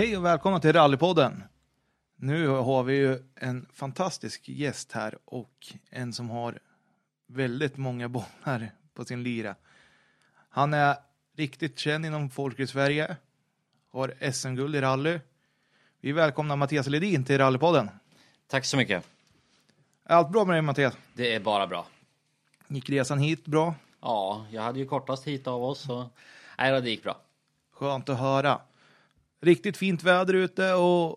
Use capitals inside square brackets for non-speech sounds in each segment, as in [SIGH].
Hej och välkomna till Rallypodden. Nu har vi ju en fantastisk gäst här och en som har väldigt många bollar på sin lira. Han är riktigt känd inom folk i Sverige, har SM-guld i rally. Vi välkomnar Mattias Ledin till Rallypodden. Tack så mycket. Är allt bra med dig Mattias? Det är bara bra. Gick resan hit bra? Ja, jag hade ju kortast hit av oss så nej, det gick bra. Skönt att höra. Riktigt fint väder ute och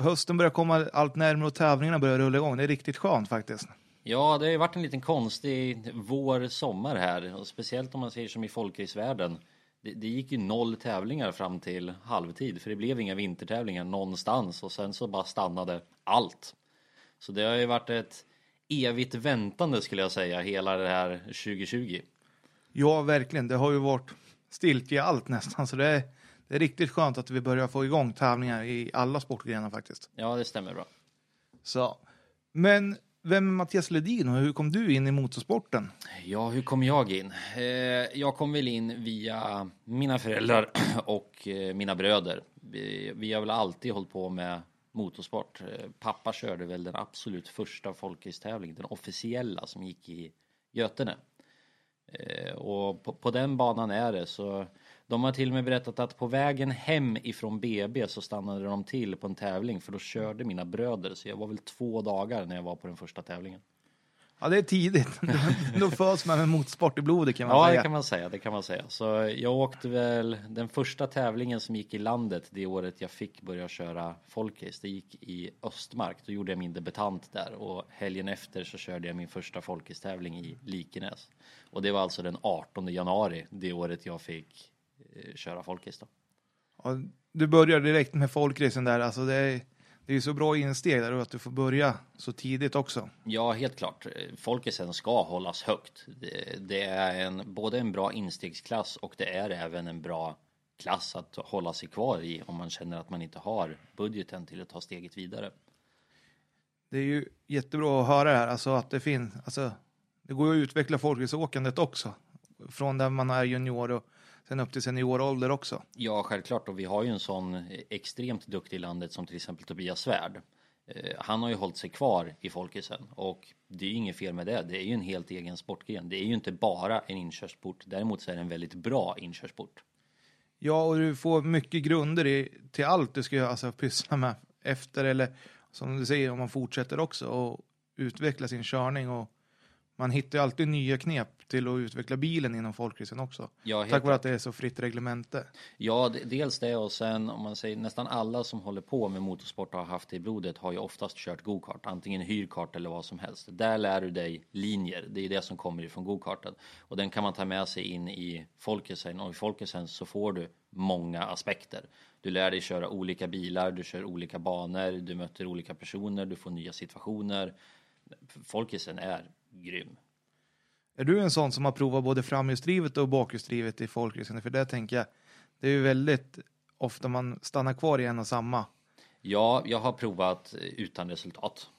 hösten börjar komma allt närmare och tävlingarna börjar rulla igång. Det är riktigt skönt faktiskt. Ja, det har ju varit en liten konstig vår, sommar här och speciellt om man säger som i folkracevärlden. Det, det gick ju noll tävlingar fram till halvtid för det blev inga vintertävlingar någonstans och sen så bara stannade allt. Så det har ju varit ett evigt väntande skulle jag säga hela det här 2020. Ja, verkligen. Det har ju varit stiltje i allt nästan, så det är, det är riktigt skönt att vi börjar få igång tävlingar i alla sportgrenar faktiskt. Ja, det stämmer bra. Så. Men vem är Mattias Ledin och hur kom du in i motorsporten? Ja, hur kom jag in? Eh, jag kom väl in via mina föräldrar [CLEARS THROAT] och eh, mina bröder. Vi, har väl alltid hållit på med motorsport. Eh, pappa körde väl den absolut första folkracetävlingen, den officiella som gick i Götene. Och på, den banan är det så de har till och med berättat att på vägen hem ifrån BB så stannade de till på en tävling för då körde mina bröder så jag var väl två dagar när jag var på den första tävlingen. Ja, det är tidigt. [LAUGHS] Då föds man med motorsport i blodet kan man ja, säga. Ja, det kan man säga. Det kan man säga. Så jag åkte väl den första tävlingen som gick i landet det året jag fick börja köra folkrace. Det gick i Östmark. Då gjorde jag min debutant där och helgen efter så körde jag min första folkrace-tävling i Likenäs. Och det var alltså den 18 januari det året jag fick köra folkrace då. Ja, du började direkt med folkracen där. Alltså det är det är så bra insteg där att du får börja så tidigt också. Ja, helt klart. Folkisen ska hållas högt. Det, det, är en, både en bra instegsklass och det är även en bra klass att hålla sig kvar i om man känner att man inte har budgeten till att ta steget vidare. Det är ju jättebra att höra det här, alltså att det finns, alltså det går ju att utveckla folkraceåkandet också. Från där man är junior och sen upp till seniorålder också. Ja, självklart. Och vi har ju en sån extremt duktig i landet som till exempel Tobias Svärd. Eh, han har ju hållit sig kvar i folkisen och det är ju inget fel med det. Det är ju en helt egen sportgren. Det är ju inte bara en inkörsport. Däremot så är det en väldigt bra inkörsport. Ja, och du får mycket grunder i, till allt du ska alltså, pyssla med efter eller som du säger om man fortsätter också och utveckla sin körning och man hittar ju alltid nya knep till att utveckla bilen inom folkracen också. Ja, Tack vare att det är så fritt reglemente. Ja, dels det och sen om man säger nästan alla som håller på med motorsport och har haft det i blodet har ju oftast kört gokart, antingen hyrkart eller vad som helst. Där lär du dig linjer, det är det som kommer ifrån gokarten. Och den kan man ta med sig in i folkracen och i folkracen så får du många aspekter. Du lär dig köra olika bilar, du kör olika banor, du möter olika personer, du får nya situationer. Folkracen är grym. Är du en sån som har provat både framhjulsdrivet och bakhjulsdrivet i folkracing? För det tänker jag, det är ju väldigt ofta man stannar kvar i en och samma. Ja, jag har provat utan resultat.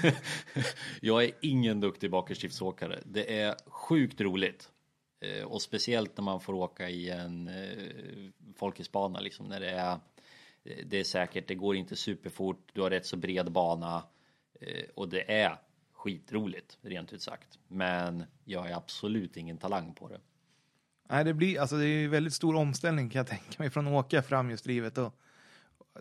[LAUGHS] jag är ingen duktig bakhjulsdriftsåkare. Det är sjukt roligt. Eh, och speciellt när man får åka i en eh, folkracerbana liksom när det är eh, det är säkert, det går inte superfort, du har rätt så bred bana och det är skitroligt, rent ut sagt. Men jag är absolut ingen talang på det. Nej, det blir alltså det är väldigt stor omställning kan jag tänka mig från åka framhjulsdrivet och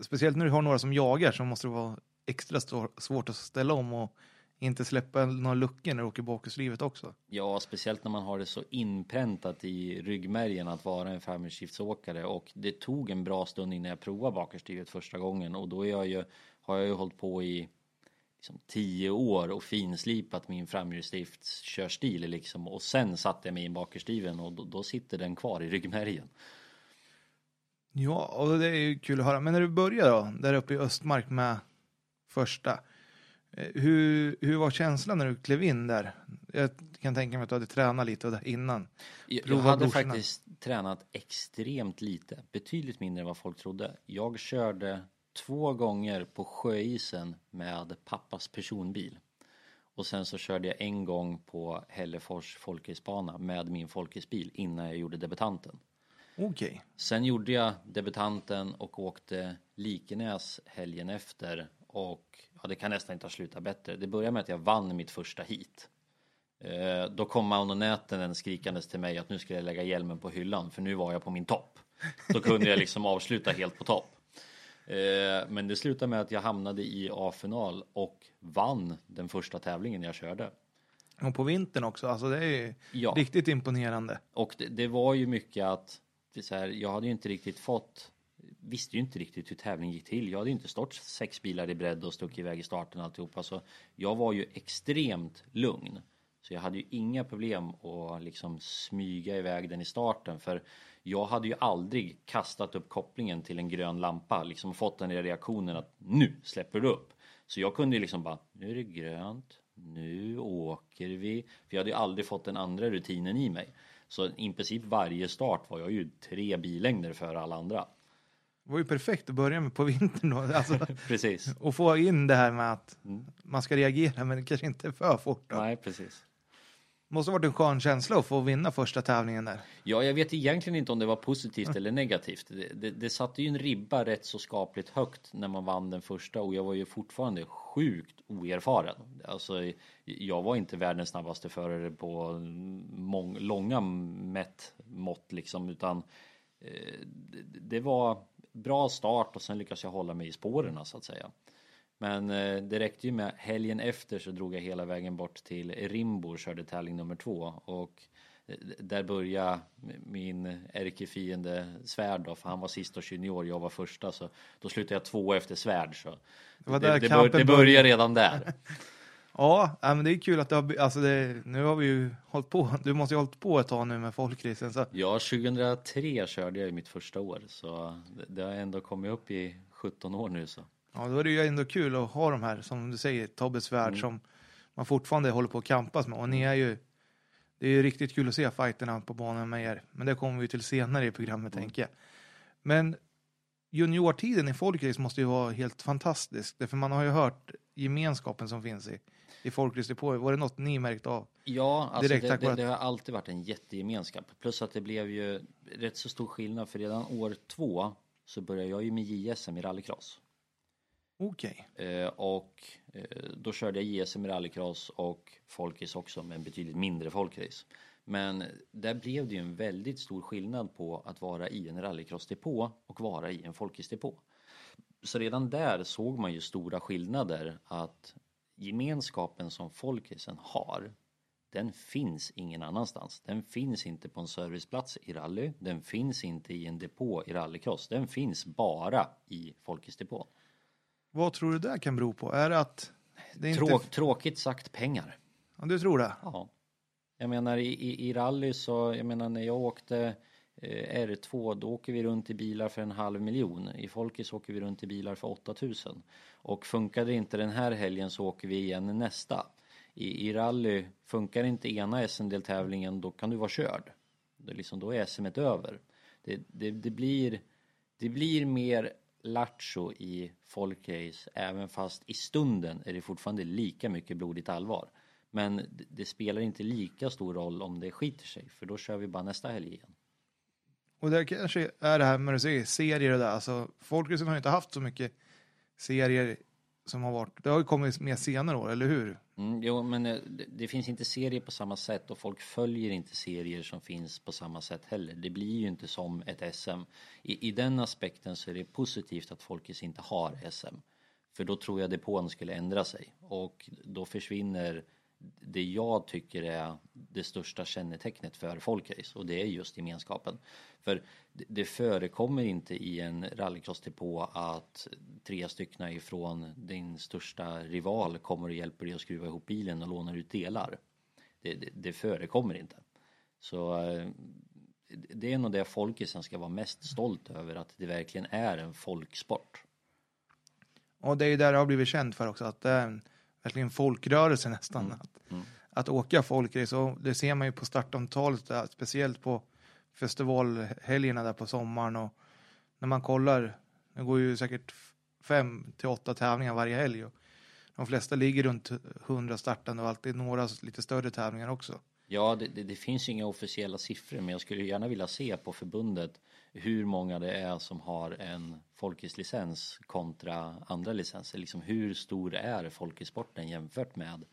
speciellt när du har några som jagar så måste det vara extra svårt att ställa om och inte släppa några luckor när du åker bakhjulsdrivet också. Ja, speciellt när man har det så inpräntat i ryggmärgen att vara en framhjulsdriftsåkare och det tog en bra stund innan jag provade bakhjulsdrivet första gången och då är jag ju, har jag ju hållit på i liksom tio år och finslipat min framhjulsdriftskörstil liksom och sen satte jag mig i bakhjulsdriven och då, då, sitter den kvar i ryggmärgen. Ja, och det är ju kul att höra. Men när du började då, där uppe i Östmark med första, eh, hur, hur var känslan när du klev in där? Jag kan tänka mig att du hade tränat lite innan. Jag, jag hade brorsorna. faktiskt tränat extremt lite, betydligt mindre än vad folk trodde. Jag körde två gånger på sjöisen med pappas personbil. Och sen så körde jag en gång på Hällefors folkracerbana med min folkracebil innan jag gjorde debutanten. Okej. Sen gjorde jag debutanten och åkte Likenäs helgen efter och ja, det kan nästan inte ha slutat bättre. Det började med att jag vann mitt första hit. Eh, då kom Mauno Nätenen skrikandes till mig att nu ska jag lägga hjälmen på hyllan för nu var jag på min topp. Då kunde jag liksom avsluta helt på topp. Eh, men det slutade med att jag hamnade i A-final och vann den första tävlingen jag körde. Och på vintern också, alltså det är Ja. riktigt imponerande. Och det, det var ju mycket att så här, jag hade ju inte riktigt fått visste ju inte riktigt hur tävlingen gick till. Jag hade ju inte stått sex bilar i bredd och stuckit iväg i starten och alltihopa. Så jag var ju extremt lugn. Så jag hade ju inga problem att liksom smyga iväg den i starten. För jag hade ju aldrig kastat upp kopplingen till en grön lampa. Liksom fått den reaktionen att nu släpper du upp. Så jag kunde ju liksom bara, nu är det grönt, nu åker vi. För jag hade ju aldrig fått den andra rutinen i mig. Så i princip varje start var jag ju tre bilängder före alla andra. Det var ju perfekt att börja med på vintern då. [LAUGHS] Alltså, Precis. och få in det här med att Mm. man ska reagera men kanske inte för fort. Då. Nej, precis. Måste ha varit en skön känsla att få vinna första tävlingen där. Ja, jag vet egentligen inte om det var positivt eller negativt. Det, det, det satte ju en ribba rätt så skapligt högt när man vann den första och jag var ju fortfarande sjukt oerfaren. Alltså, jag var inte världens snabbaste förare på mång, långa mätt mått liksom, utan eh, det, det var bra start och sen lyckades jag hålla mig i spåren så att säga. Men eh, det räckte ju med helgen efter så drog jag hela vägen bort till Rimbo och körde tävling nummer två och eh, där började min ärkefiende Svärd då, för han var sist och junior, jag var första så då slutade jag två efter Svärd så Det det, det, bör, det började. redan där. [LAUGHS] Ja, men det är kul att du har, alltså det, nu har vi ju hållit på, du måste ju ha hållit på ett tag nu med folkracen så Ja, 2003 körde jag ju mitt första år så det, det har ändå kommit upp i 17 år nu så. Ja, då är det ju ändå kul att ha de här, som du säger, Tobbes värld Mm. som man fortfarande håller på att kampas med och ni är ju, det är ju riktigt kul att se fighterna på banan med er, men det kommer vi till senare i programmet Mm. tänker jag. Men juniortiden i folkrace måste ju vara helt fantastisk, därför man har ju hört gemenskapen som finns i, i folkrace Var det något ni märkt av? Ja, alltså Direkt det, det, det har alltid varit en jättegemenskap. Plus att det blev ju rätt så stor skillnad för redan år två så började jag ju med JSM i rallycross. Okej. Okay. och eh, då körde jag JSM i rallycross och folkrace också med en betydligt mindre folkrace. Men där blev det ju en väldigt stor skillnad på att vara i en rallycrossdepå och vara i en folkracedepå. Så redan där såg man ju stora skillnader att gemenskapen som folkracen har den finns ingen annanstans. Den finns inte på en serviceplats i rally. Den finns inte i en depå i rallycross. Den finns bara i folkracedepån. Vad tror du det kan bero på? Är det att det inte... Tråk, tråkigt sagt pengar. Ja, du tror det? Ja. Jag menar i, i, i rally så, jag menar när jag åkte eh, R2 då åker vi runt i bilar för en halv miljon. I Folkis åker vi runt i bilar för 8000. Och funkar det inte den här helgen så åker vi igen nästa. I, i rally, funkar inte ena SM-deltävlingen då kan du vara körd. Det är liksom, då är SM över. Det, det, det, blir, det blir mer lattjo i folkrace även fast i stunden är det fortfarande lika mycket blodigt allvar. Men det- spelar inte lika stor roll om det skiter sig för då kör vi bara nästa helg igen. Och det kanske är det här med att se serier och det där. Alltså, folkracen har ju inte haft så mycket serier som har varit. Det har ju kommit mer senare år, eller hur? Mm, jo, men eh, det, det finns inte serier på samma sätt och folk följer inte serier som finns på samma sätt heller. Det blir ju inte som ett SM. I, i den aspekten så är det positivt att Folkis inte har SM. För då tror jag depån skulle ändra sig och då försvinner det jag tycker är det största kännetecknet för folkrace och det är just gemenskapen. För det- förekommer inte i en rallycrossdepå att tre stycken ifrån din största rival kommer och hjälper dig att skruva ihop bilen och lånar ut delar. Det, det, det förekommer inte. Så eh, det är nog det folkisen ska vara mest stolt över att det verkligen är en folksport. Och det är ju där det har blivit känt för också, att det är en, verkligen en folkrörelse nästan. Att, Mm. att åka folkrace, och det ser man ju på startantalet, där, speciellt på festivalhelgerna där på sommaren. Och när man kollar, det går ju säkert fem till åtta tävlingar varje helg. Och de flesta ligger runt 100 startande och alltid några lite större tävlingar också. Ja, det, det, det finns inga officiella siffror men jag skulle gärna vilja se på förbundet hur många det är som har en folkislicens kontra andra licenser. Liksom hur stor är folkisporten jämfört med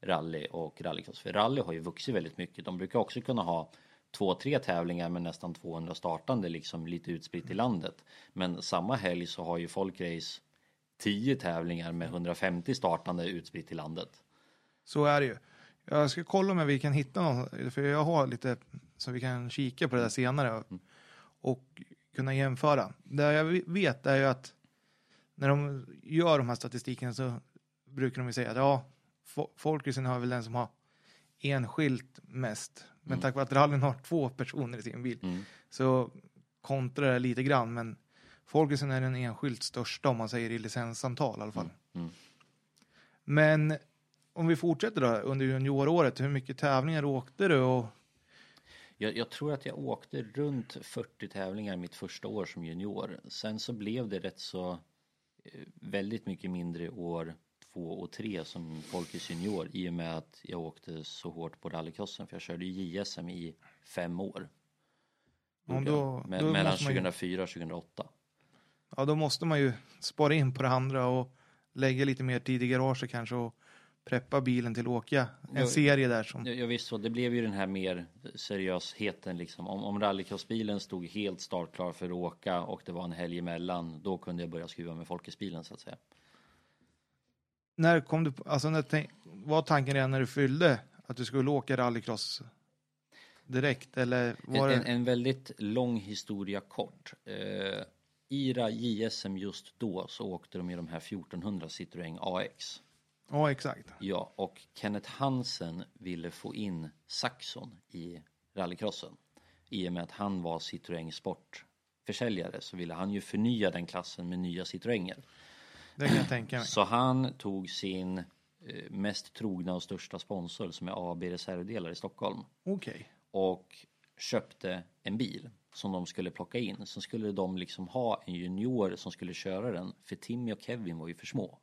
rally och rallycross? För rally har ju vuxit väldigt mycket. De brukar också kunna ha två, tre tävlingar med nästan 200 startande liksom lite utspritt i landet. Men samma helg så har ju folkrace 10 tävlingar med 150 startande utspritt i landet. Så är det ju. Jag ska kolla om vi kan hitta någon, för jag har lite så vi kan kika på det där senare och kunna jämföra. Det jag vet är ju att när de gör de här statistikerna så brukar de ju säga att ja, folkracen har väl den som har enskilt mest. Men mm. tack vare att rallyn har två personer i sin bil mm. så kontrar det lite grann. Men folkracen är den enskilt största om man säger i licensantal i alla fall. Mm. mm. Men om vi fortsätter då under junioråret, hur mycket tävlingar åkte du? Och... Jag, jag, tror att jag åkte runt 40 tävlingar mitt första år som junior. Sen så blev det rätt så eh, väldigt mycket mindre år två och tre som Folkets junior i och med att jag åkte så hårt på rallycrossen för jag körde JSM i fem år. Ja, då, med, då mellan 2004 och 2008. Ja, då måste man ju spara in på det andra och lägga lite mer tid i garaget kanske och preppa bilen till åka en jag, serie där som... Ja, visst så, det blev ju den här mer seriösheten liksom. Om, om rallycrossbilen stod helt startklar för att åka och det var en helg emellan, då kunde jag börja skruva med folkesbilen så att säga. När kom du, alltså när, var tanken redan när du fyllde att du skulle åka rallycross direkt eller var en, det... en väldigt lång historia kort. Eh, IRA JSM just då så åkte de i de här 1400 Citroën AX. Ja, exakt. Ja, och Kenneth Hansen ville få in Saxon i rallycrossen. I och med att han var Citroën Sport-försäljare så ville han ju förnya den klassen med nya Citroënger. Det kan jag tänka mig. [CLEARS THROAT] Så han tog sin eh, mest trogna och största sponsor som är AB Reservdelar i Stockholm. Okej. Okay. Och köpte en bil som de skulle plocka in. Så skulle de liksom ha en junior som skulle köra den. För Timmy och Kevin var ju för små.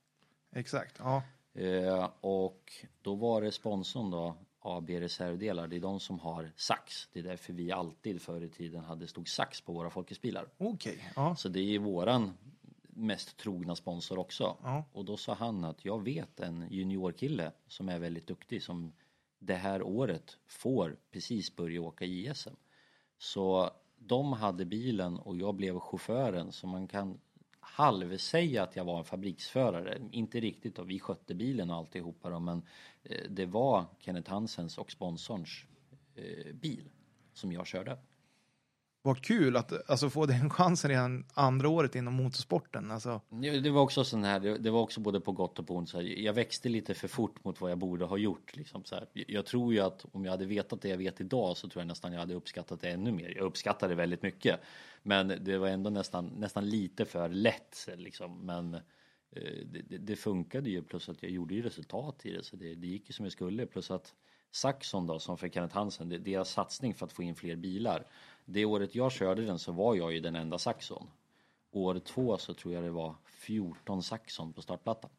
Exakt, ja. Eh, och då var det sponsorn då, AB Reservdelar, det är de som har sax. Det är därför vi alltid förr i tiden hade stod sax på våra folkesbilar. Okej, okay, ja. Så det är våran mest trogna sponsor också. Ja. Och då sa han att jag vet en juniorkille som är väldigt duktig som det här året får precis börja åka JSM. Så de hade bilen och jag blev chauffören så man kan halvsäga att jag var en fabriksförare. Inte riktigt då, vi skötte bilen och alltihopa då, men eh, det var Kenneth Hansens och sponsorns eh, bil som jag körde. Vad kul att alltså, få den [LAUGHS] chansen redan andra året inom motorsporten. Alltså. Det var också sån här, det var också både på gott och på ont. Jag växte lite för fort mot vad jag borde ha gjort. Liksom, så här. Jag tror ju att om jag hade vetat det jag vet idag så tror jag nästan jag hade uppskattat det ännu mer. Jag uppskattar det väldigt mycket. Men det var ändå nästan, nästan lite för lätt. Liksom. Men eh, det, det, funkade ju plus att jag gjorde ju resultat i det så det, det gick ju som jag skulle. Plus att Saxon då som för Kenneth Hansen, deras satsning för att få in fler bilar det året jag körde den så var jag ju den enda Saxon. År två så tror jag det var 14 Saxon på startplattan.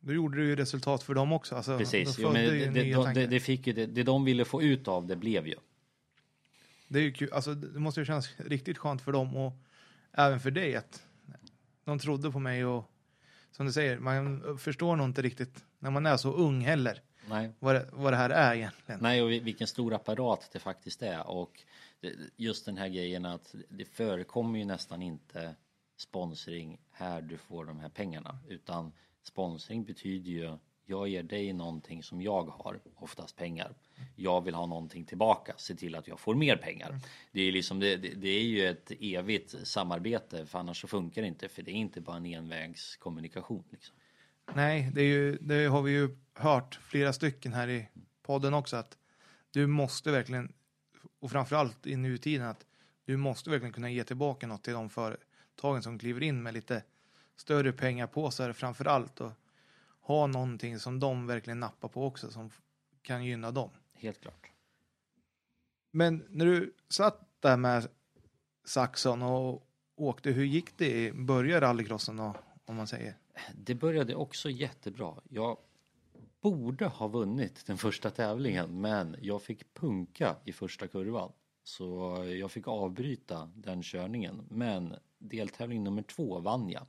Då gjorde du ju resultat för dem också. Alltså, Precis, jo, men det, det, det, det, fick ju, det, det de ville få ut av det blev ju. Det är ju kul, alltså det måste ju kännas riktigt skönt för dem och även för dig att de trodde på mig och som du säger, man förstår nog inte riktigt när man är så ung heller. Nej. Vad, det, vad det här är egentligen. Nej, och vilken stor apparat det faktiskt är och just den här grejen att det förekommer ju nästan inte sponsring här du får de här pengarna utan sponsring betyder ju jag ger dig någonting som jag har, oftast pengar. Jag vill ha någonting tillbaka, se till att jag får mer pengar. Det är, liksom, det, det är ju ett evigt samarbete för annars så funkar det inte för det är inte bara en envägskommunikation. Liksom. Nej, det, är ju, det har vi ju hört flera stycken här i podden också att du måste verkligen och framförallt i nutiden att du måste verkligen kunna ge tillbaka något till de företagen som kliver in med lite större pengar på sig framför allt och ha någonting som de verkligen nappar på också som kan gynna dem. Helt klart. Men när du satt där med Saxon och åkte, hur gick det i början rallycrossen då, om man säger? Det började också jättebra. Jag borde ha vunnit den första tävlingen men jag fick punka i första kurvan. Så jag fick avbryta den körningen. Men deltävling nummer två vann jag.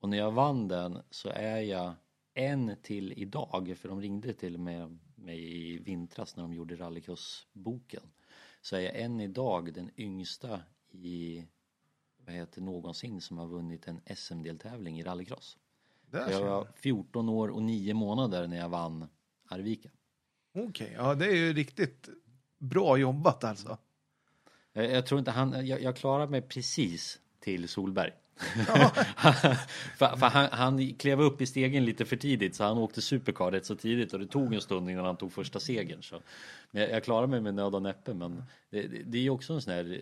Och när jag vann den så är jag en till idag, för de ringde till med mig i vintras när de gjorde rallycrossboken. Så är jag än idag den yngsta i, vad heter någonsin som har vunnit en SM-deltävling i rallycross. Jag var man. 14 år och 9 månader när jag vann Arvika. Okej, ja det är ju riktigt bra jobbat alltså. Jag, jag tror inte han, jag, jag klarade mig precis till Solberg. [LAUGHS] För, för han, han klev upp i stegen lite för tidigt så han åkte supercar rätt så tidigt och det tog en stund innan han tog första segern. Så. Men jag, jag klarade mig med nöd och näppe men det, det, det är också en sån här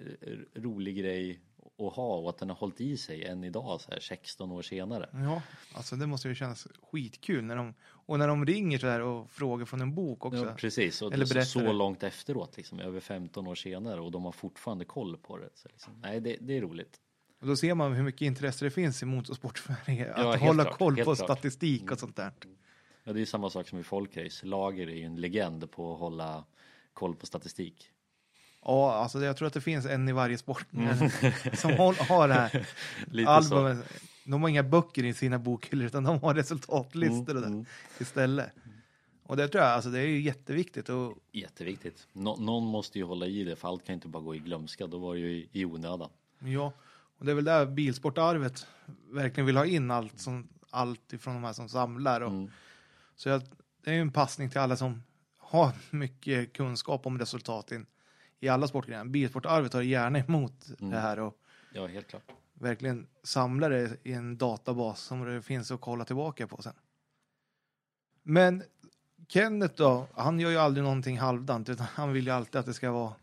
rolig grej att ha och att den har hållit i sig än idag så här 16 år senare. ja, alltså det måste ju kännas skitkul när de, och när de ringer så här och frågar från en bok också. Ja, precis, och Eller berättar så det. långt efteråt, liksom, över 15 år senare och de har fortfarande koll på det. Så liksom, nej, det, det är roligt. Och då ser man hur mycket intresse det finns i motorsport-Sverige. Att Ja, hålla klart, koll på klart. statistik och sånt där. Ja, det är samma sak som i folkrace. Lager är ju en legend på att hålla koll på statistik. Ja, alltså jag tror att det finns en i varje sport [LAUGHS] som håll, har det här Mm. [LAUGHS] Lite så. albumet. De har inga böcker i sina bokhyllor utan de har resultatlistor det Mm, istället. Och det tror jag, alltså det är ju jätteviktigt och Jätteviktigt. Nå- någon måste ju hålla i det för allt kan inte bara gå i glömska. Då var det ju i, i onödan. ja, och det är väl där bilsportarvet verkligen vill ha in allt som allt ifrån de här som samlar och Mm. så jag, det är ju en passning till alla som har [LAUGHS] mycket kunskap om resultaten i alla sportgrenar. Bilsportarvet tar gärna emot Mm. det här och Ja, helt klart. verkligen samla det i en databas som det finns att kolla tillbaka på sen. Men Kenneth då, han gör ju aldrig någonting halvdant utan [LAUGHS] han vill ju alltid att det ska vara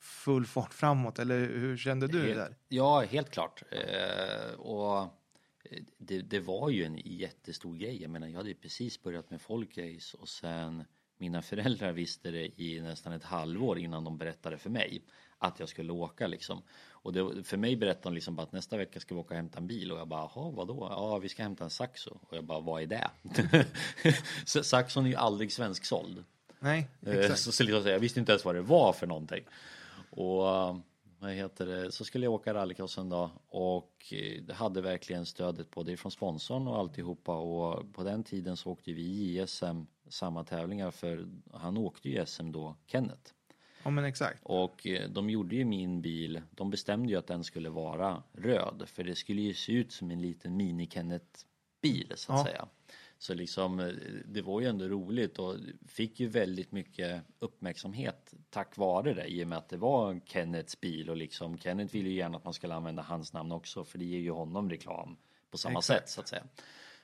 full fart framåt, eller hur kände du Helt- där? Ja, helt klart. Eh, och eh, det, det var ju en jättestor grej. Jag menar, jag hade ju precis börjat med folkrace och sen mina föräldrar visste det i nästan ett halvår innan de berättade för mig att jag skulle åka liksom. Och det, för mig berättade de liksom bara att nästa vecka ska vi åka och hämta en bil och jag bara, jaha vadå? Ja, vi ska hämta en Saxo. Och jag bara, vad är det? [LAUGHS] Saxon är ju aldrig svensksåld. Nej, Eh, exakt. Så, så jag visste inte ens vad det var för någonting. Och eh, vad heter det, så skulle jag åka rallycross en dag och eh, hade verkligen stödet både från sponsorn och alltihopa och på den tiden så åkte vi i SM samma tävlingar för han åkte ju SM då, Kenneth. Ja, men exakt. Och eh, de gjorde ju min bil, de bestämde ju att den skulle vara röd för det skulle ju se ut som en liten mini Kenneth bil så att Ja. säga. Så liksom eh, det var ju ändå roligt och fick ju väldigt mycket uppmärksamhet tack vare det i och med att det var Kenneths bil och liksom Kenneth ville ju gärna att man skulle använda hans namn också för det ger ju honom reklam på samma Exakt. sätt så att säga.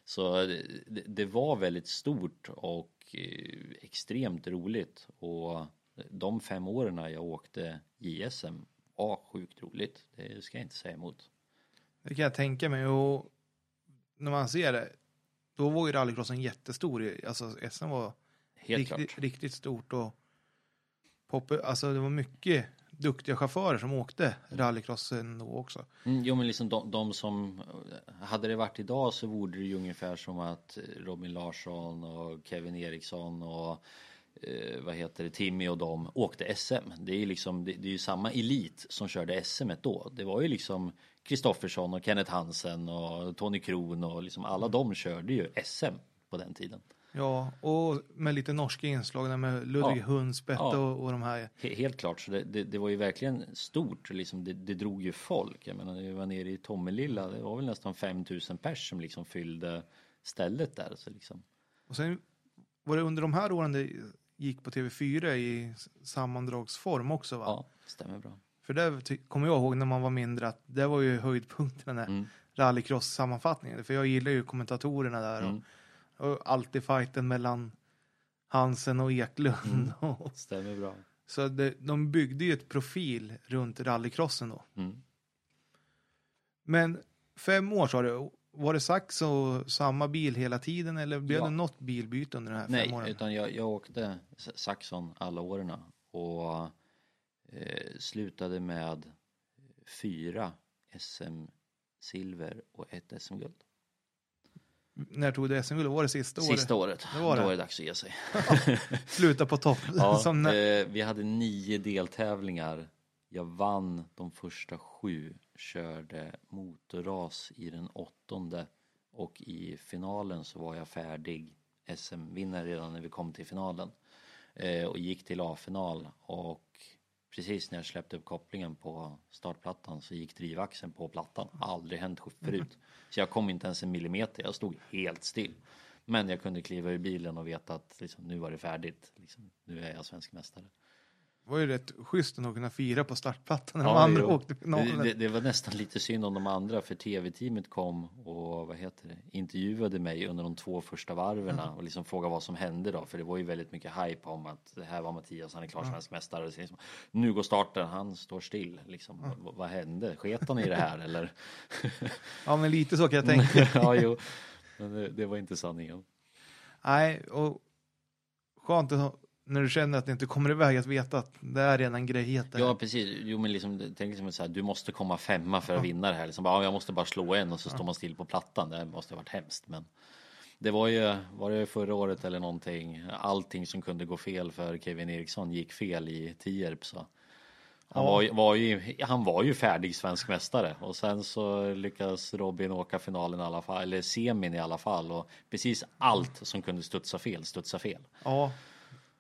Så eh, det, det var väldigt stort och eh, extremt roligt och de fem åren jag åkte JSM var sjukt roligt. Det ska jag inte säga emot. Det kan jag tänka mig. Och när man ser det, då var ju rallycrossen jättestor. Alltså SM var Helt riktigt, klart. riktigt stort och pop, alltså det var mycket duktiga chaufförer som åkte rallycrossen då också. Mm, jo men liksom de, de som, hade det varit idag så vore det ju ungefär som att Robin Larsson och Kevin Eriksson och eh, vad heter det, Timmy och de åkte SM. Det är ju liksom, det, det är ju samma elit som körde SM då. Det var ju liksom Kristoffersson och Kenneth Hansen och Tony Kron och liksom alla de körde ju SM på den tiden. Ja, och med lite norska inslag där med Ludvig Ja. Hundspett Ja. och, och de här. He- Helt klart, så det, det, det var ju verkligen stort, liksom det, det drog ju folk. Jag menar, när vi var nere i Tommelilla, det var väl nästan 5000 pers som liksom fyllde stället där. Så liksom. Och sen var det under de här åren det gick på TV4 i sammandragsform också va? Ja, stämmer bra. För det kommer jag ihåg när man var mindre att det var ju höjdpunkten där Mm. rallycross-sammanfattningen. För jag gillar ju kommentatorerna där Mm. och, och alltid fighten mellan Hansen och Eklund. Mm. [LAUGHS] Och, Stämmer bra. så det, de byggde ju ett profil runt rallycrossen då. Mm. Men fem år sa du, var det Saxo samma bil hela tiden eller blev Ja. det något bilbyte under de här Nej, fem åren? utan jag, jag åkte Saxon alla åren och eh, slutade med fyra SM-silver och ett SM-guld. När tog du SM-guld? Var det sista året? Sista året, Det var då det. var det dags att ge sig. [LAUGHS] Sluta på topp. Ja, [LAUGHS] när, eh, vi hade nio deltävlingar. Jag vann de första sju, körde motorras i den åttonde och i finalen så var jag färdig SM-vinnare redan när vi kom till finalen eh, och gick till A-final och precis när jag släppte upp kopplingen på startplattan så gick drivaxeln på plattan. Aldrig hänt förut. Så jag kom inte ens en millimeter, jag stod helt still. Men jag kunde kliva ur bilen och veta att liksom, nu var det färdigt. Liksom, nu är jag svensk mästare. Det var ju rätt schysst att kunna fira på startplattan när Ja, de andra jo. åkte finalen. det, det var nästan lite synd om de andra för tv-teamet kom och vad heter det, intervjuade mig under de två första varven och liksom frågade vad som hände då för det var ju väldigt mycket hype om att det här var Mattias, han är klar svensk mästare. Så liksom, nu går starten, han står still. Liksom, vad, vad hände? Sket han i det här [LAUGHS] eller? Ja, men lite så kan jag tänka. [LAUGHS] ja, jo. Men det, det var inte sanningen. Nej, och skönt att, när du känner att det inte kommer iväg att veta att det är redan grejhet. Ja precis, jo men liksom, tänk liksom så här, du måste komma femma för att vinna det här. Liksom, bara, ja, jag måste bara slå en och så står man still på plattan. Det måste ha varit hemskt. Men det var ju, var det förra året eller någonting, allting som kunde gå fel för Kevin Eriksson gick fel i Tierp. Så. Han, Ja. var, ju- var ju, han var ju färdig svensk mästare och sen så lyckades Robin åka finalen i alla fall, eller semin i alla fall och precis allt som kunde studsa fel, studsa fel. Ja,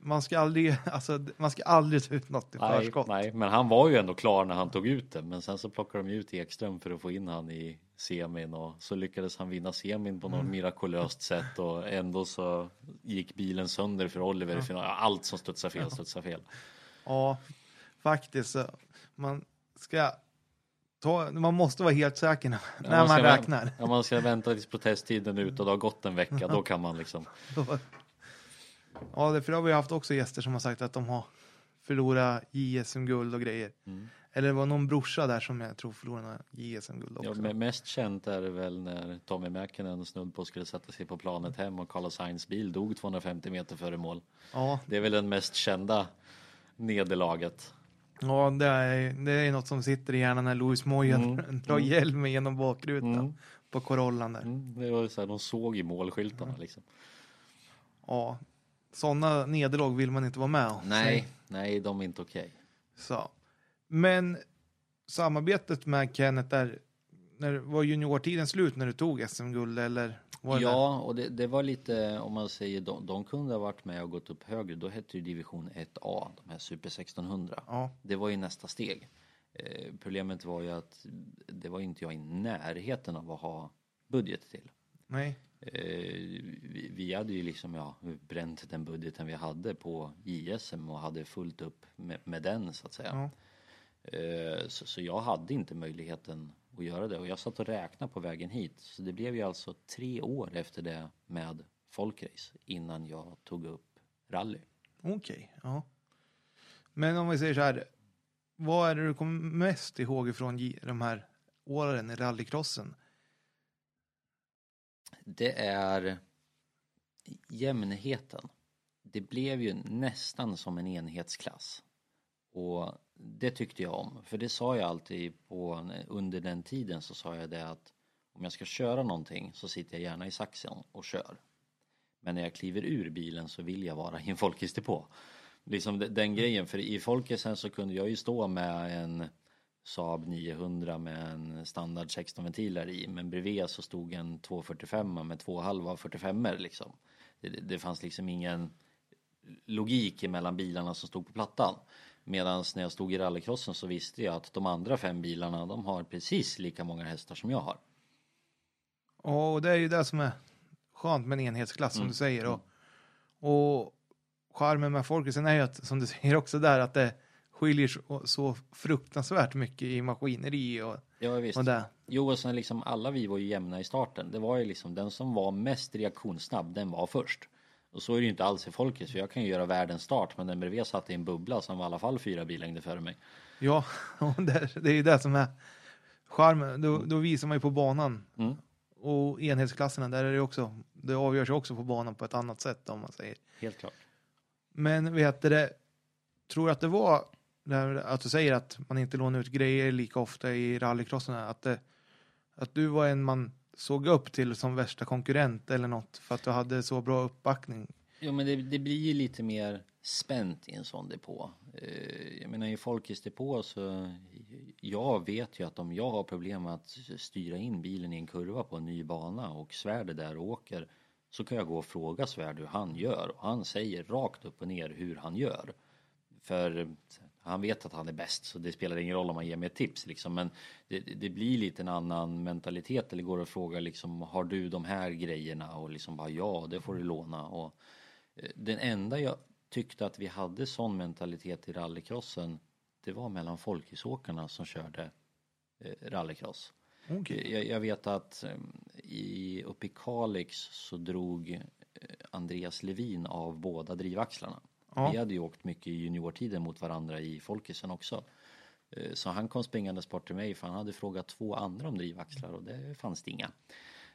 man ska aldrig, [LAUGHS] alltså, man ska aldrig ta ut något i Nej, förskott. nej, men han var ju ändå klar när han tog ut det. Men sen så plockade de ut Ekström för att få in han i semin och så lyckades han vinna semin på något Mm. mirakulöst sätt och ändå så gick bilen sönder för Oliver i finalen. Allt som studsar fel, studsar fel. Ja, faktiskt. Man ska ta, man måste vara helt säker när, när man, vä- räknar. Ja, man ska vänta tills protesttiden är ute och det har gått en vecka. Då kan man liksom. [LAUGHS] Ja, det- för det har vi haft också gäster som har sagt att de har förlorat JSM-guld och grejer. Mm. Eller det var någon brorsa där som jag tror förlorade JSM-guld också. Ja, men mest känt är det väl när Tommy Mäkinen snudd på skulle sätta sig på planet hem och Carlos Sainz bil dog 250 meter före mål. Ja, Det är väl den mest kända nederlaget. ja det, är, det är något som sitter i hjärnan när Louis Moya Mm, [LAUGHS] drar hjälmen genom bakrutan Mm. på Corollan där. Mm, det var så här, de såg ju målskyltarna liksom. Ja, sådana nederlag vill man inte vara med om. Nej, nej, de är inte okej. Så. Men samarbetet med Kenneth där, när var juniortiden slut när du tog SM-guld eller? Var det Ja, och det, det var lite, om man säger, de, de kunde ha varit med och gått upp högre. Då hette ju division 1A, de här Super 1600. Ja, Det var ju nästa steg. Eh, problemet var ju att det var inte jag i närheten av att ha budget till. nej. Eh, vi, hade ju liksom, ja, bränt den budgeten vi hade på JSM och hade fullt upp med, med den så att säga. Eh, Så, så jag hade inte möjligheten att göra det och jag satt och räknade på vägen hit. Så det blev ju alltså tre år efter det med folkrace innan jag tog upp rally. Okej, ja. Men om vi säger så här, vad är det du kommer mest ihåg ifrån J- de här åren i rallycrossen? Det är jämnheten. Det blev ju nästan som en enhetsklass. Och det tyckte jag om. För det sa jag alltid på, under den tiden så sa jag det att om jag ska köra någonting så sitter jag gärna i saxen och kör. Men när jag kliver ur bilen så vill jag vara i en folkisdepå. Liksom den grejen, för i folkisen så kunde jag ju stå med en Saab 900 med en standard 16 ventiler i men bredvid så stod en 245 med två halva 45 liksom. Det, det- fanns liksom ingen logik mellan bilarna som stod på plattan. Medan när jag stod i rallycrossen så visste jag att de andra fem bilarna de har precis lika många hästar som jag har. Och det är ju det som är skönt med en enhetsklass som Mm. du säger. Och, och charmen med folkracen är ju att, som du säger också där, att det skiljer så, fruktansvärt mycket i maskineri och, Ja visst. och det. Jo och sen liksom alla vi var ju jämna i starten. Det var ju liksom den som var mest reaktionssnabb den var först. Och så är det ju inte alls i folket för jag kan ju göra världens start men den bredvid satt i en bubbla som var i alla fall fyra billängder före mig. Ja, [LAUGHS] det, är ju det som är charmen. Då, då visar man ju på banan. Mm. Och enhetsklasserna, där är det också, det avgörs ju också på banan på ett annat sätt om man säger. Helt klart. Men vet du det, tror att det var att du säger att man inte lånar ut grejer lika ofta i rallycrossen, att, det, att du var en man såg upp till som värsta konkurrent eller något för att du hade så bra uppbackning? Jo, men det, det blir ju lite mer spänt i en sån depå. Eh, jag menar i Folkets depå så jag vet ju att om jag har problem med att styra in bilen i en kurva på en ny bana och Svärd är där och åker så kan jag gå och fråga Svärd hur han gör och han säger rakt upp och ner hur han gör. För han vet att han är bäst så det spelar ingen roll om man ger mig ett tips liksom men det, det blir lite en annan mentalitet eller går och frågar liksom har du de här grejerna och liksom bara ja det får du låna och eh, den enda jag tyckte att vi hade sån mentalitet i rallycrossen det var mellan folkisåkarna som körde eh, rallycross. Okej. Jag, jag vet att eh, i, uppe i Kalix så drog eh, Andreas Levin av båda drivaxlarna. Ja. Vi hade ju åkt mycket i juniortiden mot varandra i Folkisen också. Eh, Så han kom springandes bort till mig för han hade frågat två andra om drivaxlar och det fanns det inga.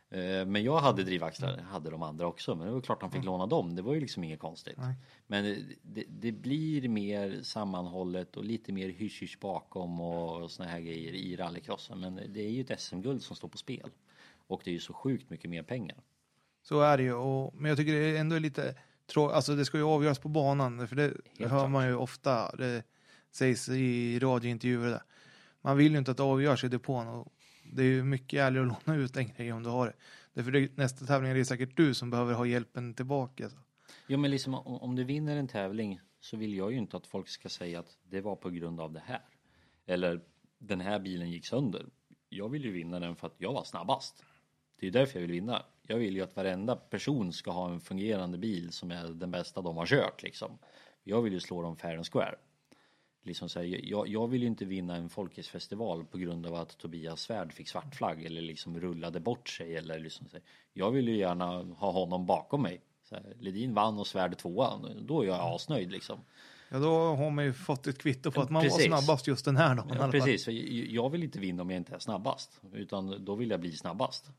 Eh, Men jag hade drivaxlar, hade de andra också, men det var klart han fick låna dem, det var ju liksom inget konstigt. Nej. Men det, det, blir mer sammanhållet och lite mer hysch bakom och såna här grejer i rallycrossen. Men det är ju ett SM-guld som står på spel. Och det är ju så sjukt mycket mer pengar. Så är det ju. Och, men jag tycker det är ändå lite trå- Alltså det ska ju avgöras på banan. För det Helt hör klart. man ju ofta. Det sägs i radiointervjuer. och Där. Man vill ju inte att det avgörs i depån. Och det är ju mycket ärligare att [LAUGHS] låna ut den grejen om du har det. Därför det, nästa tävling är det säkert du som behöver ha hjälpen tillbaka. Så. Ja men liksom om, om du vinner en tävling så vill jag ju inte att folk ska säga att det var på grund av det här. Eller den här bilen gick sönder. Jag vill ju vinna den för att jag var snabbast. Det är därför jag vill vinna. Jag vill ju att varenda person ska ha en fungerande bil som är den bästa de har kört liksom. Jag vill ju slå dem fair and square. Liksom så här, jag, jag vill ju inte vinna en folkisfestival på grund av att Tobias Svärd fick svart flagg eller liksom rullade bort sig eller liksom så här. Jag vill ju gärna ha honom bakom mig. Så här, Ledin vann och Svärd tvåa. Då är jag asnöjd liksom. Ja, då har man ju fått ett kvitto på att man Precis. var snabbast just den här dagen. Ja, precis, jag vill inte vinna om jag inte är snabbast. Utan då vill jag bli snabbast.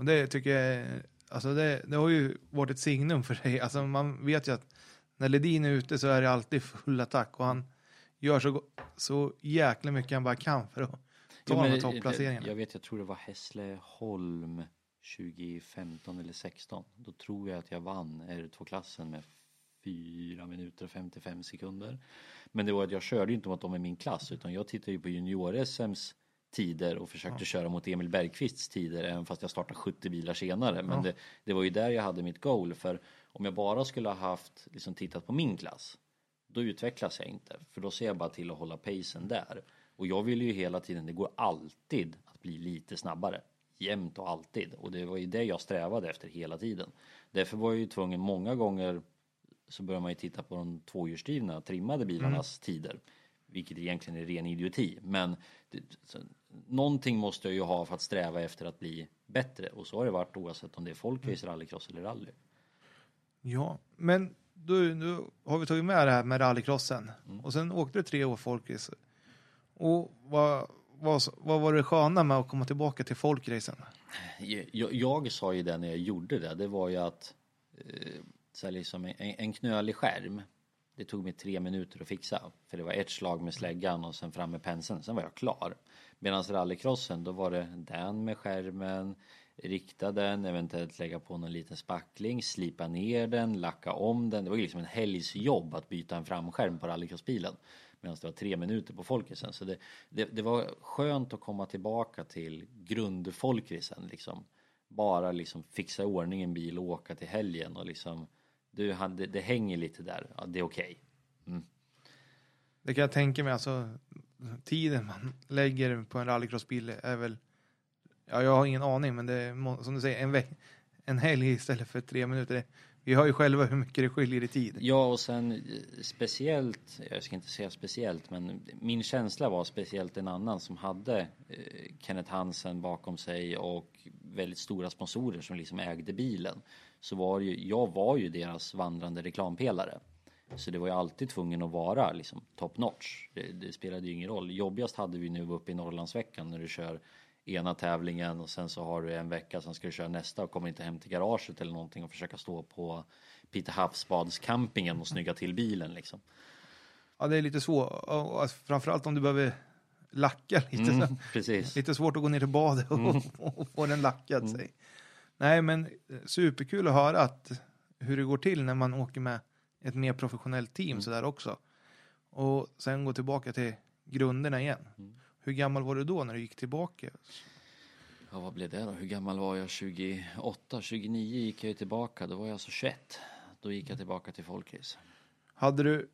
Och det tycker jag, alltså det, det har ju varit ett signum för dig. Alltså man vet ju att när Ledin är ute så är det alltid full attack och han gör så, så jäkla mycket han bara kan för att ta Jo, de här topplaceringarna. Jag vet, jag tror det var Hässleholm 2015 eller 16. Då tror jag att jag vann R2-klassen med 4 minuter och 55 sekunder. Men det var att jag körde ju inte mot dem i min klass utan jag tittade ju på junior-SMs tider och försökte köra mot Emil Bergqvists tider även fast jag startade 70 bilar senare. Men Ja. det, det var ju där jag hade mitt goal för om jag bara skulle ha haft liksom tittat på min klass då utvecklas jag inte för då ser jag bara till att hålla pacen där. Och jag vill ju hela tiden, det går alltid att bli lite snabbare. Jämt och alltid. Och det var ju det jag strävade efter hela tiden. Därför var jag ju tvungen många gånger så börjar man ju titta på de tvåhjulsdrivna trimmade bilarnas tider. Vilket egentligen är ren idioti. Men någonting måste jag ju ha för att sträva efter att bli bättre. Och så har det varit oavsett om det är folkrace, rallycross eller rally. Ja, men då, då har vi tagit med det här med rallycrossen. Mm. Och sen åkte du tre år folkrace. Och vad, vad, vad var det sköna med att komma tillbaka till folkracen? Jag, jag sa ju det när jag gjorde det, det var ju att eh, så här liksom en, en knölig skärm det tog mig tre minuter att fixa för det var ett slag med släggan och sen fram med penseln, sen var jag klar. Medan rallycrossen då var det den med skärmen, rikta den, eventuellt lägga på någon liten spackling, slipa ner den, lacka om den. Det var ju liksom en helgsjobb att byta en framskärm på rallycrossbilen. Medan det var tre minuter på folkrisen. Så det, det, det var skönt att komma tillbaka till grundfolkrisen liksom. Bara liksom fixa i ordning en bil och åka till helgen och liksom du, han, det, det hänger lite där, ja, det är okej. Mm. Det kan jag tänka mig, alltså tiden man lägger på en rallycrossbil är väl, ja jag har ingen aning, men det är som du säger, en, veck, en helg istället för tre minuter. Vi har ju själva hur mycket det skiljer i tid. Ja, och sen eh, speciellt, jag ska inte säga speciellt, men min känsla var speciellt en annan som hade eh, Kenneth Hansen bakom sig och väldigt stora sponsorer som liksom ägde bilen. Så var det ju, jag var ju deras vandrande reklampelare. Så det var ju alltid tvungen att vara liksom top notch. Det, det spelade ju ingen roll. Jobbigast hade vi nu uppe i Norrlandsveckan när du kör ena tävlingen och sen så har du en vecka sen ska du köra nästa och kommer inte hem till garaget eller någonting och försöka stå på Peter Havsbadscampingen och snygga till bilen liksom. Ja, det är lite så. Och, och framförallt om du behöver lacka lite. Mm, precis. Lite svårt att gå ner till badet och, Mm. [LAUGHS] och få den lackad sig. Nej, men eh, superkul att höra att hur det går till när man åker med ett mer professionellt team Mm. sådär också. Och sen gå tillbaka till grunderna igen. Mm. Hur gammal var du då när du gick tillbaka? Ja, vad blev det då? Hur gammal var jag? 28, 29 gick jag ju tillbaka. Då var jag alltså 21. Då gick jag tillbaka till folkrace. Hade du,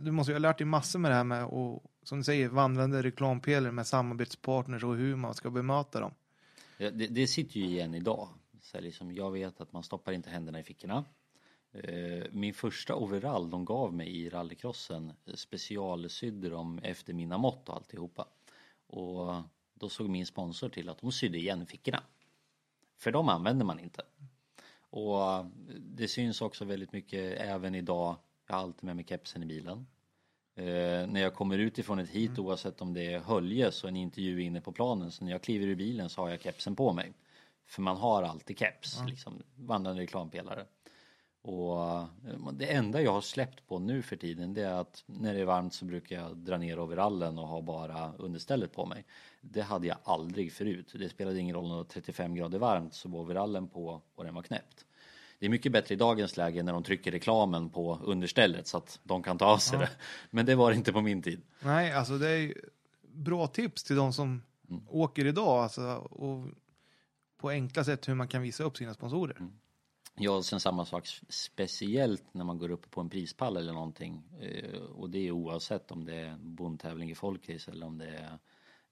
du måste ju ha lärt dig massor med det här med och som du säger, vandrande reklampelare med samarbetspartners och hur man ska bemöta dem. Det, det sitter ju igen idag. Så liksom, jag vet att man stoppar inte händerna i fickorna. Eh, Min första overall de gav mig i rallycrossen eh, specialsydde de efter mina mått och alltihopa. Och då såg min sponsor till att de sydde igen fickorna. För de använder man inte. Och eh, det syns också väldigt mycket även idag. Jag har alltid med mig kepsen i bilen. Eh, när jag kommer ut ifrån ett hit oavsett om det är Höljes och en intervju inne på planen så när jag kliver ur bilen så har jag kepsen på mig. För man har alltid keps, liksom vandrande reklampelare. Och eh, det enda jag har släppt på nu för tiden det är att när det är varmt så brukar jag dra ner overallen och ha bara understället på mig. Det hade jag aldrig förut. Det spelade ingen roll när det var 35 grader varmt så var overallen på och den var knäppt. Det är mycket bättre i dagens läge när de trycker reklamen på understället så att de kan ta av sig det. Men det var det inte på min tid. Nej, alltså det är bra tips till de som åker idag. Alltså, och på enkla sätt hur man kan visa upp sina sponsorer. Ja, och sen samma sak speciellt när man går upp på en prispall eller någonting. Eh, Och det är oavsett om det är bondtävling i folkrace eller om det är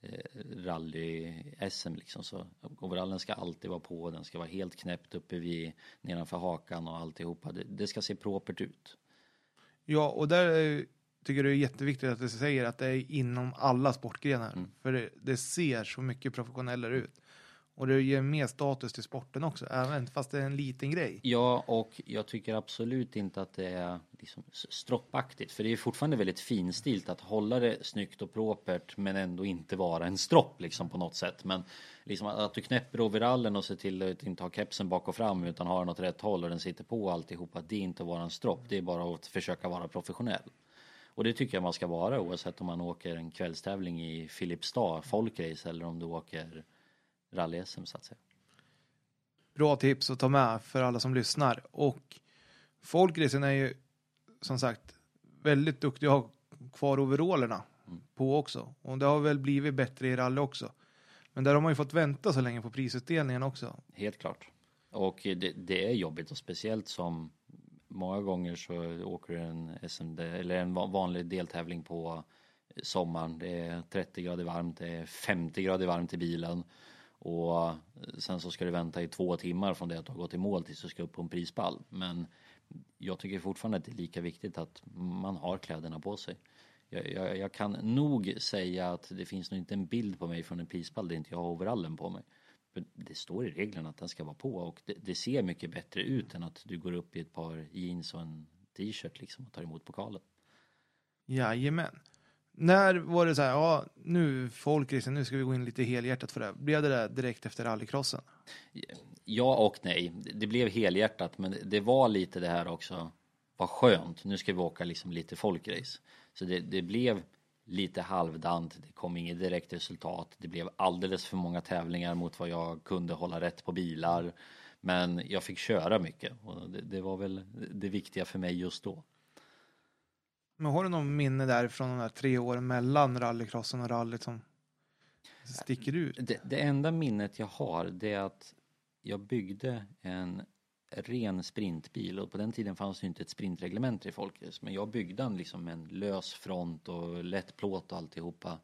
eh, rally-SM liksom. Så overallen ska alltid vara på, den ska vara helt knäppt uppe vid nedanför hakan och alltihopa. Det, det ska se propert ut. Ja, och där tycker jag det är jätteviktigt att du säger att det är inom alla sportgrenar. Mm. För det, det ser så mycket professionellare ut. Och det ger mer status till sporten också, även fast det är en liten grej. Ja, och jag tycker absolut inte att det är liksom stroppaktigt. För det är fortfarande väldigt finstilt att hålla det snyggt och propert men ändå inte vara en stropp liksom på något sätt. Men liksom att att du knäpper overallen och ser till att inte ha kepsen bak och fram utan har den åt rätt håll och den sitter på alltihopa. Det är inte att vara en stropp, det är bara att försöka vara professionell. Och det tycker jag man ska vara oavsett om man åker en kvällstävling i Filipstad, folkrace eller om du åker rally-SM så att säga. Bra tips att ta med för alla som lyssnar. Och folkracen är ju som sagt väldigt duktiga att ha kvar overallerna på också. Och det har väl blivit bättre i rally också. Men där har man ju fått vänta så länge på prisutdelningen också. Helt klart. Och det, det är jobbigt och speciellt som många gånger så åker en SMD eller en va- vanlig deltävling på sommaren. Det är 30 grader varmt, det är 50 grader varmt i bilen och eh, sen så ska du vänta i två timmar från det att du har gått i mål tills du ska upp på en prispall. Men jag tycker fortfarande att det är lika viktigt att man har kläderna på sig. Jag, jag, jag kan nog säga att det finns nog inte en bild på mig från en prispall där inte jag har overallen på mig. För det står i reglerna att den ska vara på och det, det ser mycket bättre ut än att du går upp i ett par jeans och en t-shirt liksom och tar emot pokalen. Jajamän. När var det så här, ja nu folkracing, nu ska vi gå in lite helhjärtat för det. här. Blev det där direkt efter rallycrossen? Ja och nej. Det blev helhjärtat men det var lite det här också. Vad skönt, nu ska vi åka liksom lite folkrace. Så det, det blev lite halvdant, det kom inget direkt resultat. Det blev alldeles för många tävlingar mot vad jag kunde hålla rätt på bilar. Men jag fick köra mycket och det, det var väl det viktiga för mig just då. Men har du någon minne där från de där tre åren mellan rallycrossen och rallyt som sticker ut? Det, det enda minnet jag har det är att jag byggde en ren sprintbil. Och på den tiden fanns det ju inte ett sprintreglement i Folkrace men jag byggde en liksom en lös front och lätt plåt och alltihopa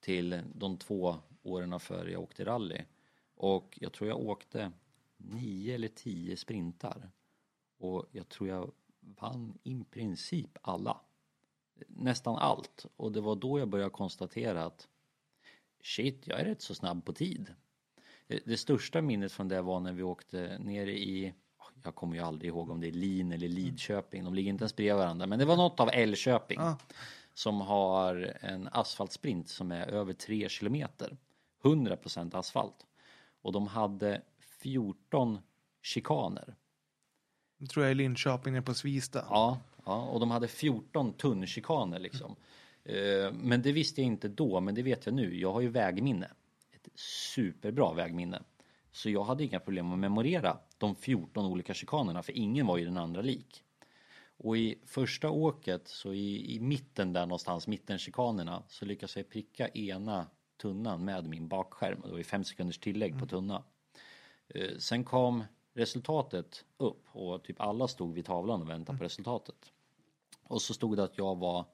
till de två åren före jag åkte rally. Och jag tror jag åkte nio eller tio sprintar. Och jag tror jag vann i princip alla nästan allt och det var då jag började konstatera att shit, jag är rätt så snabb på tid. Det, största minnet från det var när vi åkte ner i, jag kommer ju aldrig ihåg om det är Lin eller Lidköping, de ligger inte ens bredvid varandra, men det var något av Älvköping Ja. som har en asfaltsprint som är över 3 kilometer. 100% asfalt. Och de hade 14 chikaner. Det tror jag är Linköping nere på Svista. Ja, ja, och de hade 14 tunnchikaner liksom. Eh, Men det visste jag inte då, men det vet jag nu. Jag har ju vägminne. Ett superbra vägminne. Så jag hade inga problem att memorera de 14 olika chikanerna, för ingen var ju den andra lik. Och i första åket, så i, i mitten där någonstans, mittenchikanerna, så lyckas jag pricka ena tunnan med min bakskärm. Det var ju fem sekunders tillägg på tunna. Eh, Sen kom resultatet upp och typ alla stod vid tavlan och väntade på resultatet. Och så stod det att jag var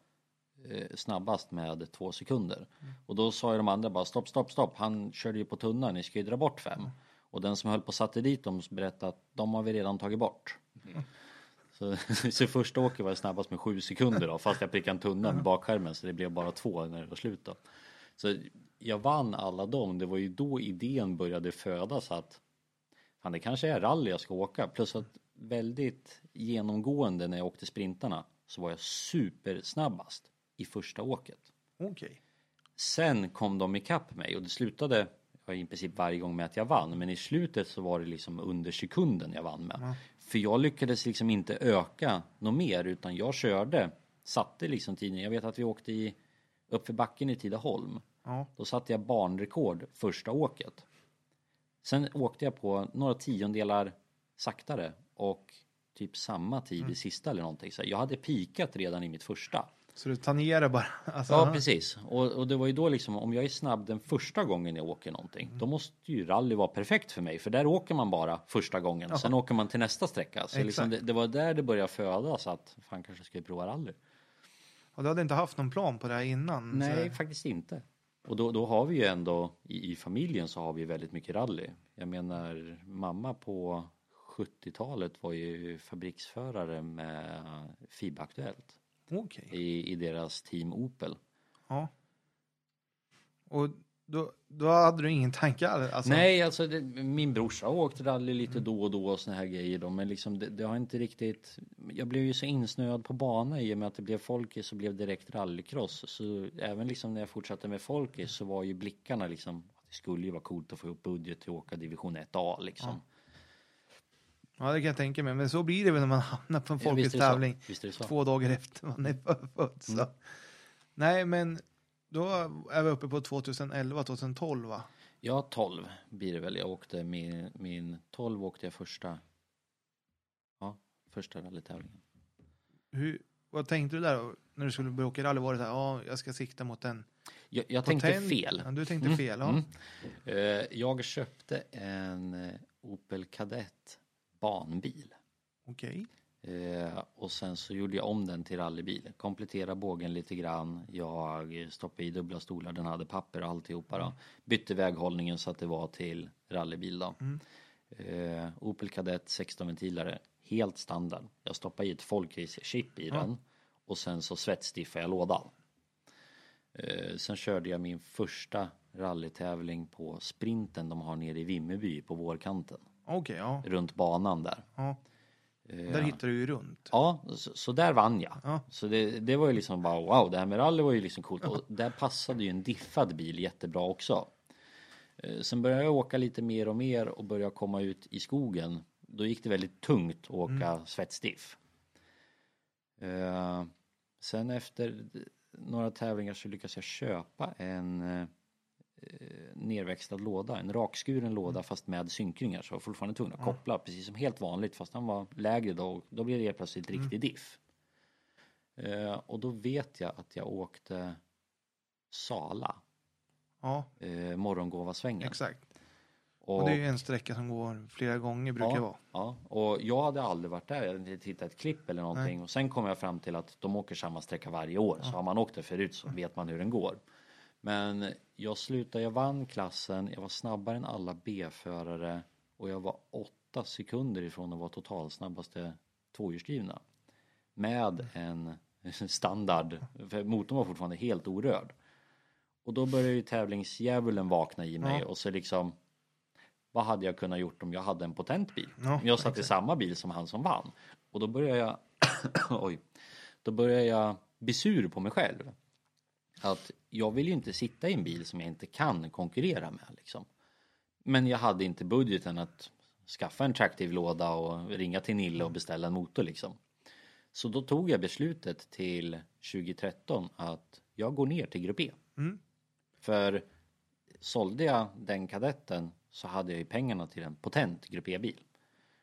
eh, snabbast med två sekunder. Och då sa ju de andra bara stopp, stopp, stopp. Han körde ju på tunnan, ni ska ju dra bort fem. Och den som höll på och satte dit dem berättade att de har vi redan tagit bort. Så, [LAUGHS] så första åket var jag snabbast med sju sekunder då, fast jag prickade en tunna med bakskärmen så det blev bara två när det var slut då. Så jag vann alla dem, det var ju då idén började födas att fan det kanske är rally jag ska åka. Plus att väldigt genomgående när jag åkte sprintarna så var jag supersnabbast i första åket. Okej. Sen kom de ikapp mig och det slutade i princip varje gång med att jag vann. Men i slutet så var det liksom under sekunden jag vann med. För jag lyckades liksom inte öka något mer utan jag körde, satte liksom tiden. Jag vet att vi åkte i uppför backen i Tidaholm. Ja. Då satte jag banrekord första åket. Sen åkte jag på några tiondelar saktare och typ samma tid i sista eller någonting. Så jag hade pikat redan i mitt första. Så du tangerar bara? [LAUGHS] Alltså, Ja, precis. Och, och det var ju då liksom, om jag är snabb den första gången jag åker någonting, då måste ju rally vara perfekt för mig. För där åker man bara första gången, sen åker man till nästa sträcka. Så liksom det, det var där det började födas att fan kanske ska jag prova rally. Och du hade inte haft någon plan på det här innan? Nej, Så, faktiskt inte. Och då, då har vi ju ändå, i, i familjen så har vi väldigt mycket rally. Jag menar, mamma på 70-talet var ju fabriksförare med FIB Aktuellt Okej. i, i deras team Opel. Ja. Och då, då hade du ingen tanke? Alltså, Nej, alltså det, min brorsa har åkt rally lite då och då och såna här grejer då, men liksom det, det har inte riktigt. Jag blev ju så insnöad på bana i och med att det blev folkis så blev det direkt rallycross. Så även liksom när jag fortsatte med folkis så var ju blickarna liksom att det skulle ju vara coolt att få upp budget till att åka division 1A liksom. Ja, det kan jag tänka mig. Men så blir det väl när man [LAUGHS] hamnar på en Ja, är det så. två dagar efter man är född. Så. Mm. Nej, men då är vi uppe på 2011, 2012 va? Ja, 12 blir det väl. Jag åkte min, min 12 åkte jag första. Ja, första rallytävlingen. Hur, vad tänkte du där då? när du skulle börja åka rally? Var det så här, ja, jag ska sikta mot en Jag, jag tänkte fel. Ja, du tänkte Mm, fel, ja. mm. Eh, Jag köpte en eh, Opel Kadett banbil. Okej. Eh, Och sen så gjorde jag om den till rallybil. Kompletterade bågen lite grann. Jag stoppade i dubbla stolar, den hade papper och alltihopa då. Bytte väghållningen så att det var till rallybil då. Mm. Eh, Opel Kadett 16 ventilare, helt standard. Jag stoppade i ett folkrace-chip i den och sen så svetsstiffade jag lådan. Eh, sen körde jag min första rallytävling på sprinten de har nere i Vimmerby på vårkanten. Okej, ja. Runt banan där. ja. Eh, Där hittar du ju runt. Ja, så, så där vann jag. Ja. Så det, det var ju liksom bara wow, det här med rally var ju liksom coolt. Och där passade ju en diffad bil jättebra också. Eh, Sen började jag åka lite mer och mer och började komma ut i skogen. Då gick det väldigt tungt att åka svetsdiff. Eh, Sen efter några tävlingar så lyckades jag köpa en eh, nerväxlad låda, en rakskuren låda fast med synkringar så jag var fortfarande tvungen att koppla precis som helt vanligt fast den var lägre då då blev det helt plötsligt riktig diff. Eh, och då vet jag att jag åkte Sala, Ja, eh, morgongåvasvängen. exakt. Och, Och det är ju en sträcka som går flera gånger, brukar ja, vara. Ja, och jag hade aldrig varit där, jag hade inte tittat ett klipp eller någonting. Nej. Och sen kom jag fram till att de åker samma sträcka varje år. Så har man åkt det förut så vet man hur den går. Men jag slutade, jag vann klassen, jag var snabbare än alla B-förare och jag var åtta sekunder ifrån att vara totalsnabbaste tvåhjulsdrivna. Med en standard, för motorn var fortfarande helt orörd. Och då började ju tävlingsdjävulen vakna i mig Ja. och så liksom vad hade jag kunnat gjort om jag hade en potent bil? Ja, jag satt i samma bil som han som vann. Och då började jag, [COUGHS] oj, då började jag bli sur på mig själv. Att jag vill ju inte sitta i en bil som jag inte kan konkurrera med liksom. Men jag hade inte budgeten att skaffa en traktiv låda och ringa till Nille och beställa en motor liksom. Så då tog jag beslutet till 2013 att jag går ner till grupp E. Mm. För sålde jag den kadetten så hade jag ju pengarna till en potent grupp E-bil.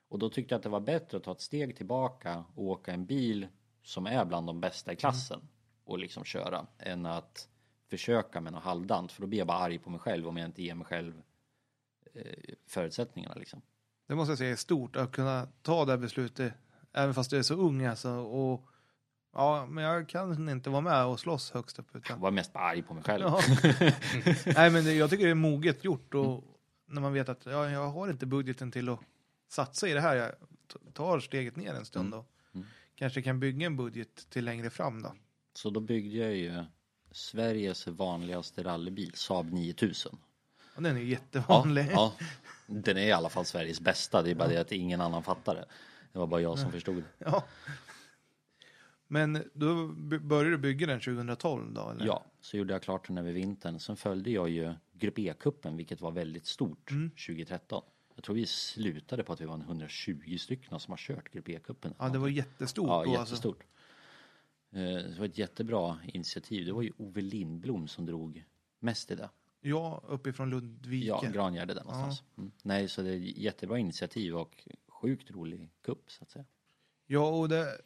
Och då tyckte jag att det var bättre att ta ett steg tillbaka och åka en bil som är bland de bästa i klassen och liksom köra än att försöka med något halvdant för då blir jag bara arg på mig själv om jag inte ger mig själv eh, förutsättningarna liksom. Det måste jag säga är stort att kunna ta det här beslutet även fast du är så ung alltså. Och, ja, men jag kan inte vara med och slåss högst upp. Jag Utan, var mest arg på mig själv. ja. [LAUGHS] Nej, men det, jag tycker det är moget gjort och när man vet att ja, jag har inte budgeten till att satsa i det här. Jag tar steget ner en stund och Mm. kanske kan bygga en budget till längre fram då. Så då byggde jag ju Sveriges vanligaste rallybil, Saab 9000. Och den är ju Ja, jättevanlig. ja, den är i alla fall Sveriges bästa. Det är bara det att ingen annan fattar det. Det var bara jag som förstod det. Ja. Men då började du bygga den 2012 då? Eller? Ja, så gjorde jag klart den över vintern. Sen följde jag ju Grupp E-cupen, vilket var väldigt stort Mm. 2013. Jag tror vi slutade på att vi var en 120 stycken som har kört Grupp E-cupen. Ja, det var jättestort Ja, då alltså. jättestort. Eh, Det var ett jättebra initiativ. Det var ju Ove Lindblom som drog mest i det. Ja, uppifrån Ludvika. Ja, Grangärde där någonstans. Mm. Nej, så det är ett jättebra initiativ och sjukt rolig kupp så att säga. Ja, och det,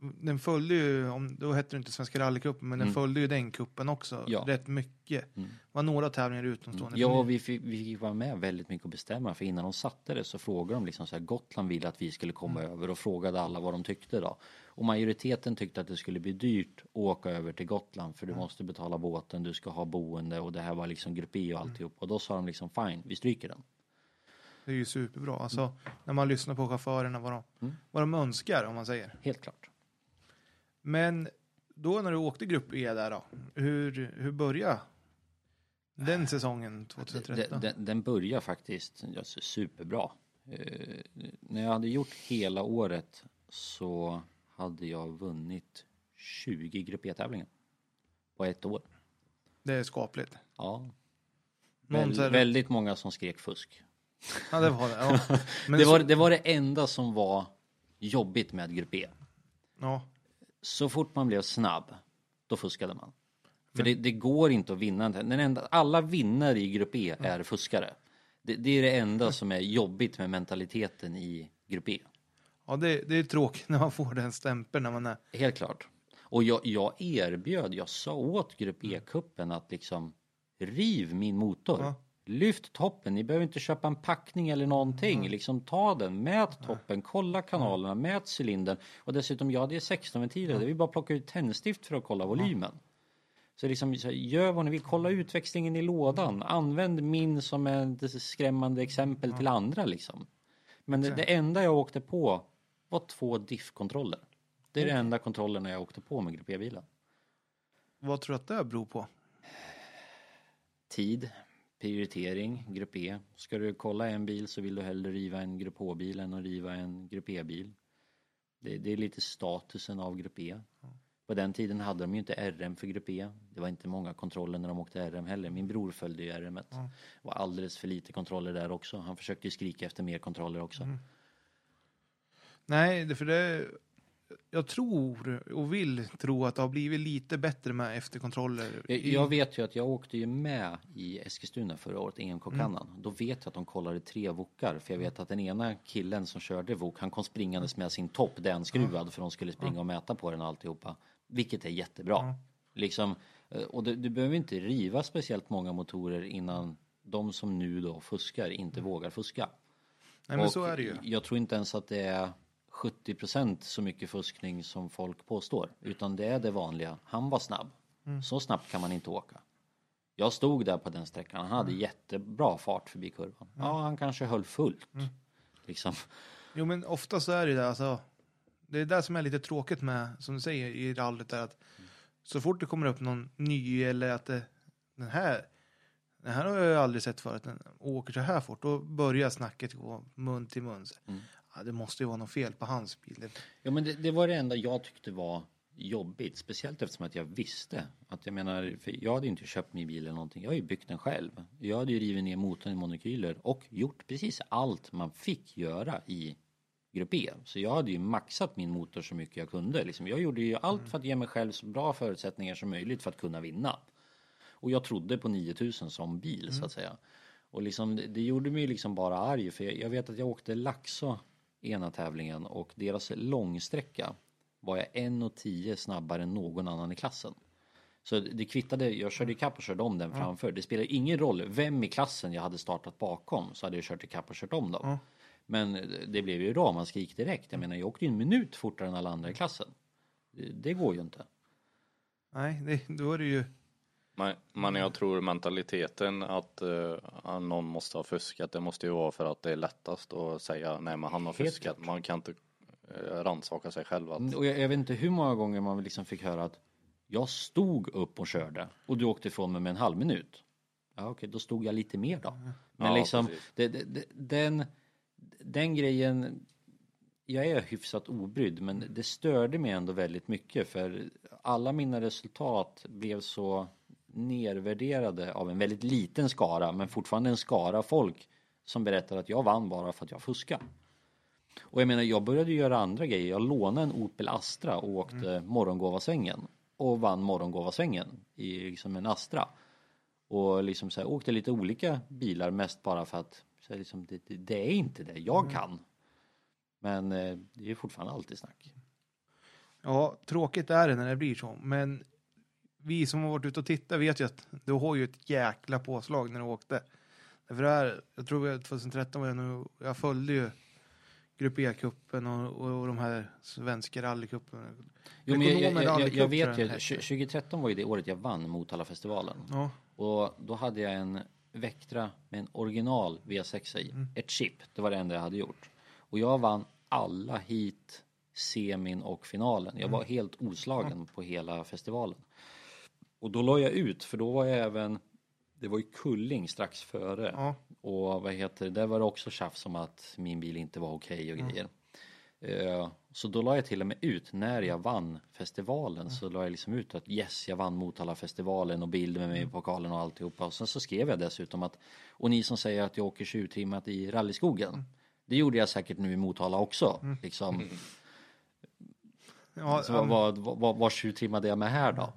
den följde ju, om, då hette det inte Svenska rallycupen, men den Mm. följde ju den kuppen också. Ja. Rätt mycket. Mm. Det var några tävlingar utomstående. Ja, vi fick, vi fick vara med väldigt mycket och bestämma för innan de satte det så frågade de liksom så här Gotland ville att vi skulle komma över och frågade alla vad de tyckte då. Och majoriteten tyckte att det skulle bli dyrt att åka över till Gotland för du måste betala båten, du ska ha boende och det här var liksom grupp E och alltihop. Och då sa de liksom fine, vi stryker den. Det är ju superbra. Alltså, när man lyssnar på chaufförerna, vad de, Mm. vad de önskar, om man säger. Helt klart. Men då när du åkte grupp E där då, hur, hur började den säsongen 2013? Den, den, den börjar faktiskt superbra. Eh, när jag hade gjort hela året så hade jag vunnit 20 grupp E-tävlingar på ett år. Det är skapligt. Ja. Väl, väldigt många som skrek fusk. Ja, det var det. Ja. [LAUGHS] Men det, var, det var det enda som var jobbigt med grupp E. ja, Så fort man blev snabb, då fuskade man. För det, det går inte att vinna. Den enda, alla vinnare i grupp E är fuskare. Det, det är det enda som är jobbigt med mentaliteten i grupp E. ja det, det är tråkigt när man får den stämpeln när man är... Helt klart. Och jag, jag erbjöd, jag sa åt Grupp E-cupen att liksom riv min motor. Ja. Lyft toppen, ni behöver inte köpa en packning eller någonting. Liksom ta den, mät toppen, kolla kanalerna, mät cylindern. Och dessutom, ja det är 16 ventiler, det är bara plocka ut tändstift för att kolla volymen. Så liksom, så gör vad ni vill, kolla utväxlingen i lådan. Använd min som ett skrämmande exempel till andra liksom. Men det, det enda jag åkte på var två diff-kontroller. Det är de enda kontrollerna jag åkte på med Grupp E-bilen. Vad tror du att det beror på? Tid, prioritering, Grupp E. Ska du kolla en bil så vill du hellre riva en Grupp H-bil än att riva en Grupp E-bil. Det, det är lite statusen av Grupp E. På den tiden hade de ju inte RM för Grupp E. Det var inte många kontroller när de åkte RM heller. Min bror följde ju RM. Det var alldeles för lite kontroller där också. Han försökte ju skrika efter mer kontroller också. Nej, det, för det... Jag tror och vill tro att det har blivit lite bättre med efterkontroller. Jag- vet ju att jag åkte ju med i Eskilstuna förra året, EMK Mm. Då vet jag att de kollade tre vokar. För jag vet att den ena killen som körde vok, han kom springandes med sin topp, den skruvad, för de skulle springa och mäta på den och alltihopa. Vilket är jättebra. Liksom, eh, och du, du behöver inte riva speciellt många motorer innan de som nu då fuskar inte vågar fuska. Nej, men Och så är det ju. Jag tror inte ens att det är 70% så mycket fuskning som folk påstår. Utan det är det vanliga. Han var snabb. Mm. Så snabbt kan man inte åka. Jag stod där på den sträckan. Han hade jättebra fart förbi kurvan. Ja, han kanske höll fullt. Mm. Liksom. Jo, men ofta så är det det. Alltså, det är det som är lite tråkigt med, som du säger, i rallyt är att så fort det kommer upp någon ny eller att det, den här, den här har jag aldrig sett förut, den åker så här fort, då börjar snacket gå mun till mun. Mm. Ja, det måste ju vara något fel på hans bil. Ja, men det, det var det enda jag tyckte var jobbigt. Speciellt eftersom att jag visste att jag menar, för jag hade ju inte köpt min bil eller någonting. Jag har ju byggt den själv. Jag hade ju rivit ner motorn i monokyler och gjort precis allt man fick göra i Grupp E. Så jag hade ju maxat min motor så mycket jag kunde. Liksom, jag gjorde ju allt Mm. för att ge mig själv så bra förutsättningar som möjligt för att kunna vinna. Och jag trodde på 9000 som bil Mm. så att säga. Och liksom, det- det gjorde mig liksom bara arg för jag, jag vet att jag åkte Laxå ena tävlingen och deras långsträcka var jag 1.10 snabbare än någon annan i klassen. Så det kvittade, jag körde ikapp och körde om den framför. Det spelar ingen roll vem i klassen jag hade startat bakom så hade jag kört ikapp och kört om dem. Ja. Men det blev ju ramaskrik direkt. Jag menar jag åkte ju en minut fortare än alla andra i klassen. Det, det går ju inte. Nej, det, då är det ju... Men, jag tror mentaliteten att uh, någon måste ha fuskat, det måste ju vara för att det är lättast att säga nej men han har Helt fuskat. Man kan inte uh, rannsaka sig själv. Att, Och jag, jag vet inte hur många gånger man liksom fick höra att jag stod upp och körde och du åkte ifrån mig med en halv minut. Ja okej, då stod jag lite mer då. Men Ja, liksom det, det, det, den, den grejen jag är hyfsat obrydd men det störde mig ändå väldigt mycket för alla mina resultat blev så nervärderade av en väldigt liten skara men fortfarande en skara folk som berättar att jag vann bara för att jag fuskade. Och jag menar, jag började göra andra grejer. Jag lånade en Opel Astra och åkte morgongåvasvängen och vann morgongåvasvängen i liksom en Astra. Och liksom så här, åkte lite olika bilar mest bara för att så här, liksom, det, det, det är inte det jag kan. Men eh, det är fortfarande alltid snack. Ja, tråkigt är det när det blir så. Men vi som har varit ute och tittat vet ju att du har ju ett jäkla påslag när du åkte. För det här, jag tror att 2013 var jag nu, jag följde ju Grupp E-cupen och, och, och de här svenska rallycupen. Jo, men jag, jag, jag, jag, vet ju, den hette. 2013 var ju det året jag vann Motalafestivalen. Ja, Och då hade jag en Vectra med en original V6 i. Ett chip, det var det enda jag hade gjort. Och jag vann alla hit, semin och finalen. Jag var helt oslagen på hela festivalen. Och då la jag ut, för då var jag även, det var ju Kulling strax före. ja. Och vad heter det, där var det också tjafs om att min bil inte var okej och grejer. Eh, Så då la jag till och med ut, när jag vann festivalen så la jag liksom ut att yes, jag vann Motala-festivalen och bild med mig i pokalen och alltihopa. Och sen så skrev jag dessutom att, och ni som säger att jag åker tjurtrimmat i rallyskogen. Det gjorde jag säkert nu i Motala också. Liksom. ja, Så vad, vad, vad, vad tjurtrimmade jag med här då?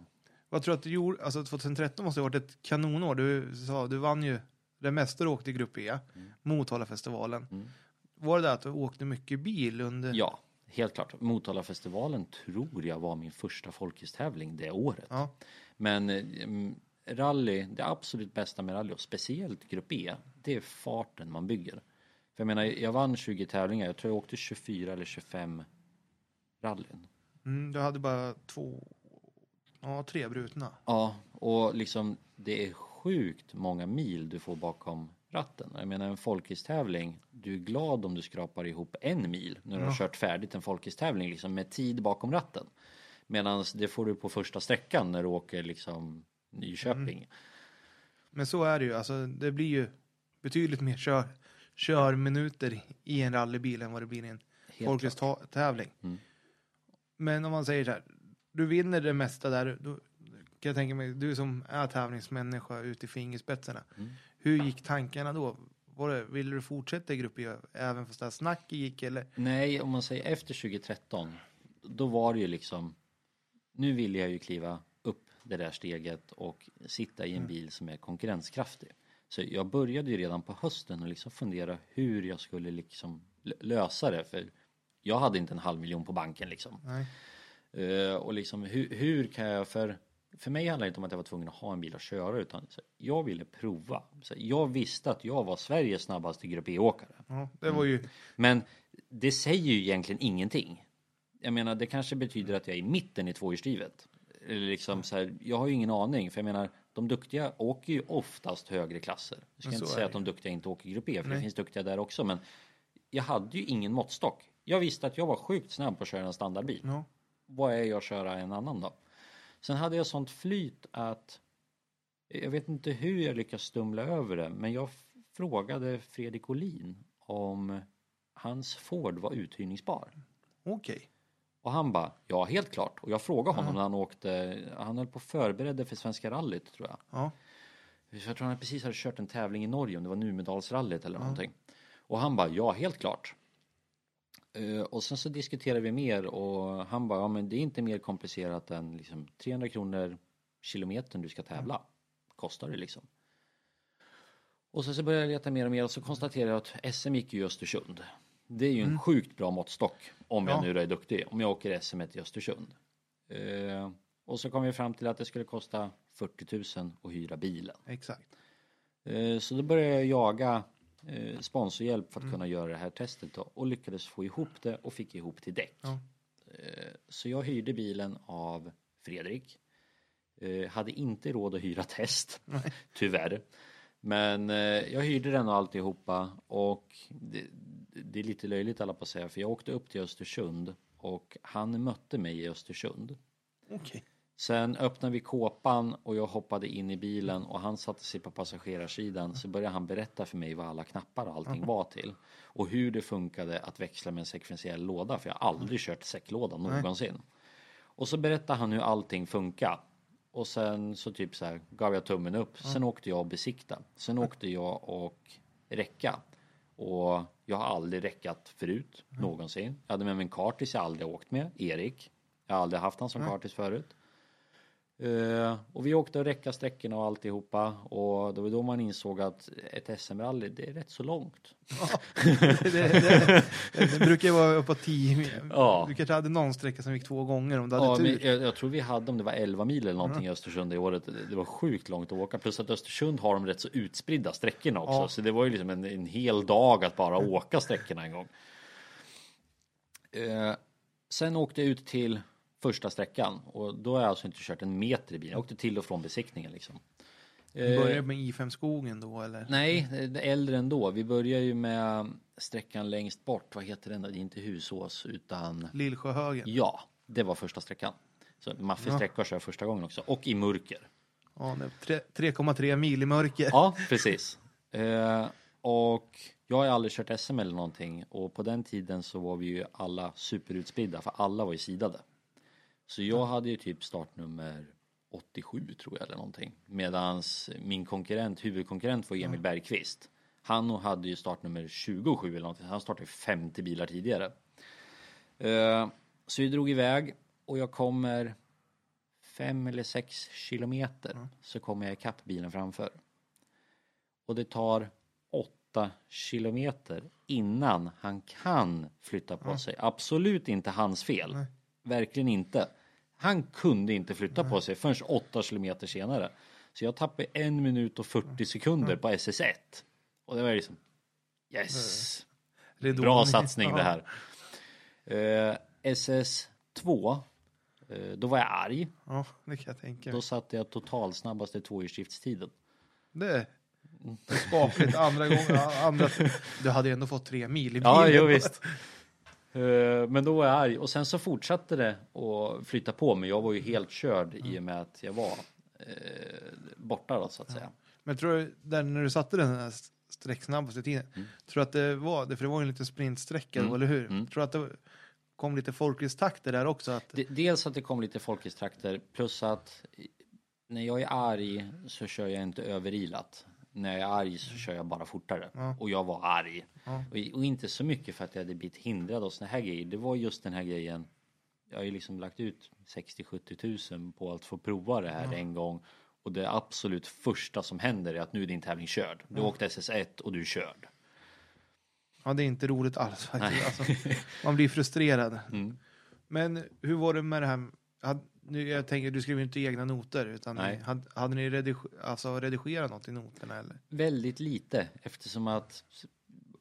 Vad tror du att du gjorde? Alltså 2013 måste ha varit ett kanonår. Du sa, du vann ju det mesta du åkte i Grupp E, Motalafestivalen. Mm. Var det där att du åkte mycket bil under? Ja, helt klart. Motala-festivalen tror jag var min första folkhistävling det året. Ja. Men mm, rally, det absolut bästa med rally och speciellt grupp E, det är farten man bygger. För jag menar, jag vann 20 tävlingar, jag tror jag åkte 24 eller 25 rallyn. Mm, du hade bara två, ja tre brutna. Ja, och liksom det är sjukt många mil du får bakom ratten. Jag menar en folkhistävling, du är glad om du skrapar ihop en mil när du har kört färdigt en folkhistävling liksom med tid bakom ratten. Medan det får du på första sträckan när du åker liksom Nyköping. Men så är det ju. Alltså, det blir ju betydligt mer kör, körminuter i en rallybil än vad det blir i en Helt folkrace-tävling. Mm. Men om man säger så här, du vinner det mesta där. Då kan jag tänka mig, du som är tävlingsmänniska ute i fingerspetsarna. Mm. Hur gick tankarna då? Var det, ville du fortsätta i Grupp E även fast det här snacket gick eller? Nej, om man säger efter 2013, då var det ju liksom, nu vill jag ju kliva upp det där steget och sitta i en bil som är konkurrenskraftig. Så jag började ju redan på hösten och liksom fundera hur jag skulle liksom lö- lösa det, för jag hade inte en halv miljon på banken liksom. Nej. Eh, och liksom hur, hur kan jag, för, för mig handlar det inte om att jag var tvungen att ha en bil att köra utan jag ville prova. Så, jag visste att jag var Sveriges snabbaste Grupp E-åkare. Ja, det var ju, Men det säger ju egentligen ingenting. Jag menar, det kanske betyder att jag är i mitten i tvåhjulsdrivet. Liksom så här, jag har ju ingen aning, för jag menar, de duktiga åker ju oftast högre klasser. Jag ska inte säga att de duktiga inte åker grupp E, för Nej. det finns duktiga där också, men jag hade ju ingen måttstock. Jag visste att jag var sjukt snabb på att köra en standardbil. ja. Vad är jag att köra en annan då? Sen hade jag sånt flyt att jag vet inte hur jag lyckas stumla över det, men jag frågade Fredrik Olin om hans Ford var uthyrningsbar. okej. Och han bara, ja helt klart. Och jag frågade honom när han åkte, han höll på och förberedde för Svenska rallyt tror jag. Ja. Jag tror han precis hade kört en tävling i Norge, om det var Numedalsrallyt eller någonting. Och han bara, ja helt klart. Eh, och sen så diskuterade vi mer och han bara, ja men det är inte mer komplicerat än liksom 300 kronor kilometern du ska tävla. Kostar det liksom. Och sen så började jag leta mer och mer och så konstaterade jag att SM gick ju i Östersund. Det är ju en sjukt bra måttstock om jag Ja. nu då är duktig, om jag åker SM i Östersund. Eh, och så kom vi fram till att det skulle kosta 40 000 att hyra bilen. Exakt. Eh, Så då började jag jaga eh, sponsorhjälp för att kunna göra det här testet då, och lyckades få ihop det och fick ihop till däck. Ja. Eh, Så jag hyrde bilen av Fredrik. Eh, Hade inte råd att hyra test, [LAUGHS] tyvärr. Men jag hyrde den och alltihopa och det, det är lite löjligt alla på att säga för jag åkte upp till Östersund och han mötte mig i Östersund. Okej. Sen öppnade vi kåpan och jag hoppade in i bilen och han satte sig på passagerarsidan så började han berätta för mig vad alla knappar och allting var till. Och hur det funkade att växla med en sekventiell låda för jag har aldrig kört säcklåda någonsin. Och så berättade han hur allting funkar. Och sen så typ så här gav jag tummen upp. Sen åkte jag och besikta. Sen åkte jag och räcka. Och jag har aldrig räckat förut någonsin. Jag hade med mig en kartis jag aldrig åkt med, Erik. Jag har aldrig haft han som kartis förut. Eh, och vi åkte och räcka sträckorna och alltihopa och det var då man insåg att ett SM-rally det är rätt så långt. Det, [LAUGHS] det, det, det brukar ju vara uppåt 10 mil. Ja. Du kanske hade någon sträcka som gick två gånger om du hade Ja, men tur. jag, jag tror vi hade om det var 11 mil eller någonting i Östersund i året. Det, var sjukt långt att åka. Plus att Östersund har de rätt så utspridda sträckorna också. Ja. Så det var ju liksom en, en hel dag att bara åka sträckorna en gång. Eh, sen åkte jag ut till första sträckan och då har jag alltså inte kört en meter i bilen. Jag åkte till och från besiktningen liksom. Du Eh, började med I5 skogen då eller? Nej, det är äldre ändå. Vi börjar ju med sträckan längst bort. Vad heter den? Det är inte Husås utan Lillsjöhögen? Ja, det var första sträckan. Så maffig sträcka kör jag första gången också. Och i mörker. Ja, det är tre- 3,3 mil i mörker. Ja, precis. Eh, och jag har aldrig kört SM eller någonting. Och på den tiden så var vi ju alla superutspridda. För alla var ju sidade. Så jag hade ju typ startnummer 87 tror jag eller någonting. Medans min konkurrent, huvudkonkurrent var Emil Bergqvist. Han hade ju startnummer 27 eller någonting. Han startade 50 bilar tidigare. Eh, Så vi drog iväg och jag kommer fem eller sex kilometer så kommer jag ikapp bilen framför. Och det tar åtta kilometer innan han kan flytta på sig. Absolut inte hans fel. Verkligen inte. Han kunde inte flytta på sig förrän åtta kilometer senare. Så jag tappade en minut och 40 sekunder på SS1. Och det var liksom yes. Bra satsning det här. Eh, SS2, eh, då var jag arg. Ja, det kan jag tänka Då mig. satte jag totalsnabbaste tvåhjulsdriftstiden. Det är skapligt. Andra gången, andra, du hade ju ändå fått tre mil i bilen. Ja, jo, visst. Eh, Men då var jag arg och sen så fortsatte det att flytta på men jag var ju helt körd i och med att jag var eh, borta då så att säga. Men tror du, där när du satte den här sträcksnabbaste tiden, tror du att det var det? För det var ju en liten sprintsträcka Mm. eller hur? Mm. Tror du att det kom lite folkistakter där också? Att, Dels att det kom lite folkistrakter plus att när jag är arg så kör jag inte överilat. När jag är arg så kör jag bara fortare. Ja. Och jag var arg. Ja. Och, och inte så mycket för att jag hade blivit hindrad av såna här grejer. Det var just den här grejen. Jag har ju liksom lagt ut 60-70 tusen på att få prova det här en gång. Och det absolut första som händer är att nu är din tävling körd. Du åkte SS1 och du är körd. ja, det är inte roligt alls faktiskt. Alltså, man blir frustrerad. Mm. Men hur var det med det här? Hade, nu, jag tänker, du skrev ju inte egna noter, utan Nej. ni, hade, hade ni redig, alltså, redigerat något i noterna eller? Väldigt lite eftersom att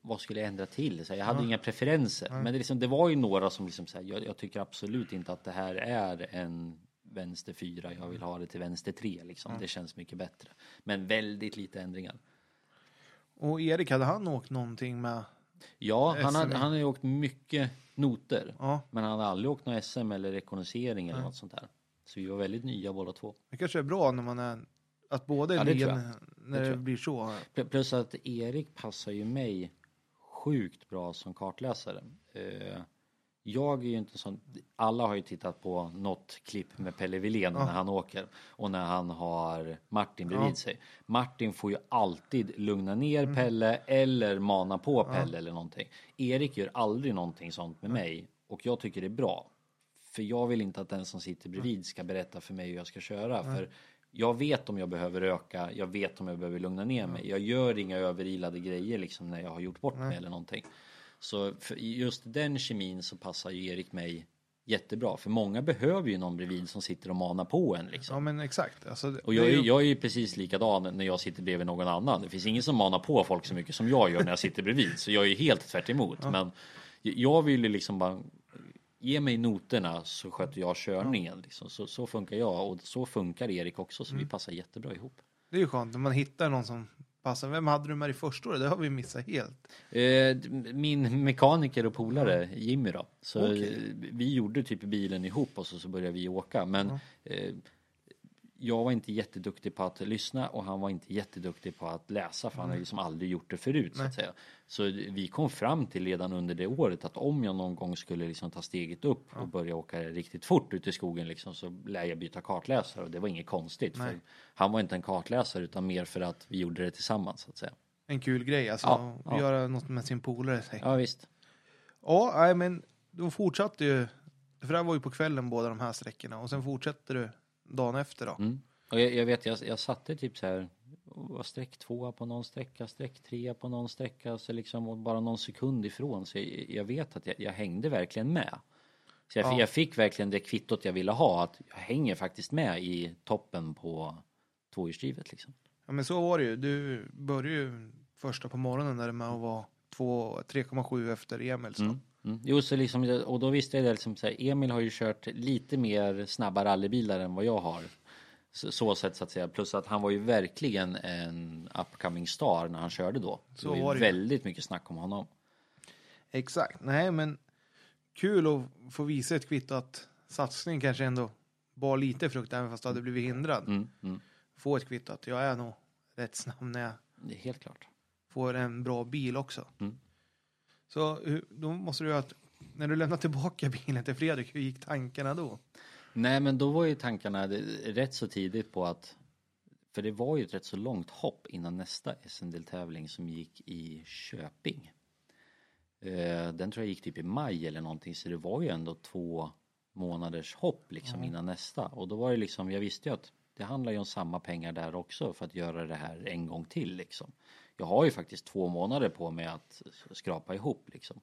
vad skulle jag ändra till? Så jag hade Ja. inga preferenser. Men det, liksom, det var ju några som liksom så här, jag, jag tycker absolut inte att det här är en vänster fyra. Jag vill ha det till vänster tre liksom. Det känns mycket bättre. Men väldigt lite ändringar. Och Erik, hade han åkt någonting med? Ja, han har, SM. han har ju åkt mycket noter. Ja, Men han har aldrig åkt någon SM eller rekognosering eller något sånt där. Så vi var väldigt nya båda två. det kanske är bra när man är, att båda är Ja, nya när Det det, blir så. Pl- Plus att Erik passar ju mig sjukt bra som kartläsare. Eh, jag är ju inte sån, alla har ju tittat på något klipp med Pelle Wilén när han åker och när han har Martin bredvid sig. Martin får ju alltid lugna ner Mm. Pelle eller mana på Pelle eller någonting. Erik gör aldrig någonting sånt med mig och jag tycker det är bra. För jag vill inte att den som sitter bredvid ska berätta för mig hur jag ska köra. För jag vet om jag behöver öka, jag vet om jag behöver lugna ner mig. Jag gör inga överilade grejer liksom när jag har gjort bort mig eller någonting. Så just den kemin så passar ju Erik mig jättebra. För många behöver ju någon bredvid som sitter och manar på en liksom. Ja men exakt. Alltså, Och jag är ju- jag är ju precis likadan när jag sitter bredvid någon annan. Det finns ingen som manar på folk så mycket som jag gör när jag sitter bredvid. Så jag är ju helt tvärt emot. Men jag vill ju liksom bara ge mig noterna så sköter jag körningen. Liksom. Så, så funkar jag och så funkar Erik också. Så vi passar jättebra ihop. Det är ju skönt när man hittar någon som passar. Vem hade du med i första året? Det har vi missat helt. Eh, min mekaniker och polare Jimmy då. Så Okej. eh, vi gjorde typ bilen ihop och så, så började vi åka. Men eh, jag var inte jätteduktig på att lyssna och han var inte jätteduktig på att läsa för han har liksom aldrig gjort det förut så att säga. Så vi kom fram till redan under det året att om jag någon gång skulle liksom ta steget upp och börja åka riktigt fort ut i skogen liksom så lär jag byta kartläsare och det var inget konstigt. För han var inte en kartläsare utan mer för att vi gjorde det tillsammans så att säga. En kul grej alltså. Ja, ja. Göra något med sin polare. Ja visst. Ja, nej men då fortsatte ju. För det här var ju på kvällen båda de här sträckorna. Och sen fortsätter du dagen efter då. Mm. Och jag, jag vet, jag, jag satte typ så här, var streck tvåa på någon sträcka, streck trea på någon sträcka, så liksom bara någon sekund ifrån. Så jag, jag vet att jag, jag hängde verkligen med. Så jag, Ja. jag fick verkligen det kvittot jag ville ha, att jag hänger faktiskt med i toppen på tvåhjulsdrivet liksom. Ja men så var det ju. Du började ju första på morgonen där med att vara två- 3,7 efter Emils då. Mm. Mm. Jo, så liksom, och då visste jag det liksom så här, Emil har ju kört lite mer snabba rallybilar än vad jag har. Så, så sätt så att säga. Plus att han var ju verkligen en upcoming star när han körde då. Så det var ju var det ju. väldigt mycket snack om honom. Exakt. Nej men kul att få visa ett kvitto att satsningen kanske ändå var lite frukt även fast du hade blivit hindrad. Mm, mm. Få ett kvitto att jag är nog rätt snabb när jag Det är helt klart. får en bra bil också. Mm. Så då måste du att när du lämnar tillbaka bilen till Fredrik, hur gick tankarna då? Nej, men då var ju tankarna rätt så tidigt på att för det var ju ett rätt så långt hopp innan nästa SM-deltävling som gick i Köping. Eh, Den tror jag gick typ i maj eller någonting så det var ju ändå två månaders hopp liksom innan nästa och då var det liksom, jag visste ju att det handlar ju om samma pengar där också för att göra det här en gång till liksom. Jag har ju faktiskt två månader på mig att skrapa ihop liksom.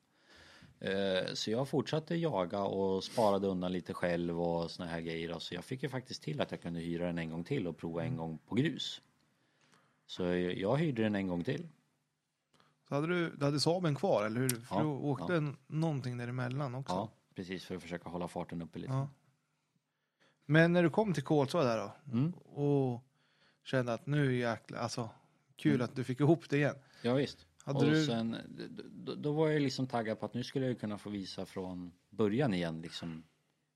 Eh, Så jag fortsatte jaga och sparade undan lite själv och såna här grejer. Så jag fick ju faktiskt till att jag kunde hyra den en gång till och prova en gång på grus. Så jag hyrde den en gång till. Så hade du, du hade Saaben kvar, eller hur? För Ja, du åkte ja. någonting däremellan också. Ja, precis för att försöka hålla farten uppe lite. Ja. Men när du kom till Kolsva där då Mm. och kände att nu jäklar, alltså kul att du fick ihop det igen. Ja, visst. Hade och du- sen, d- d- då var jag liksom taggad på att nu skulle jag kunna få visa från början igen liksom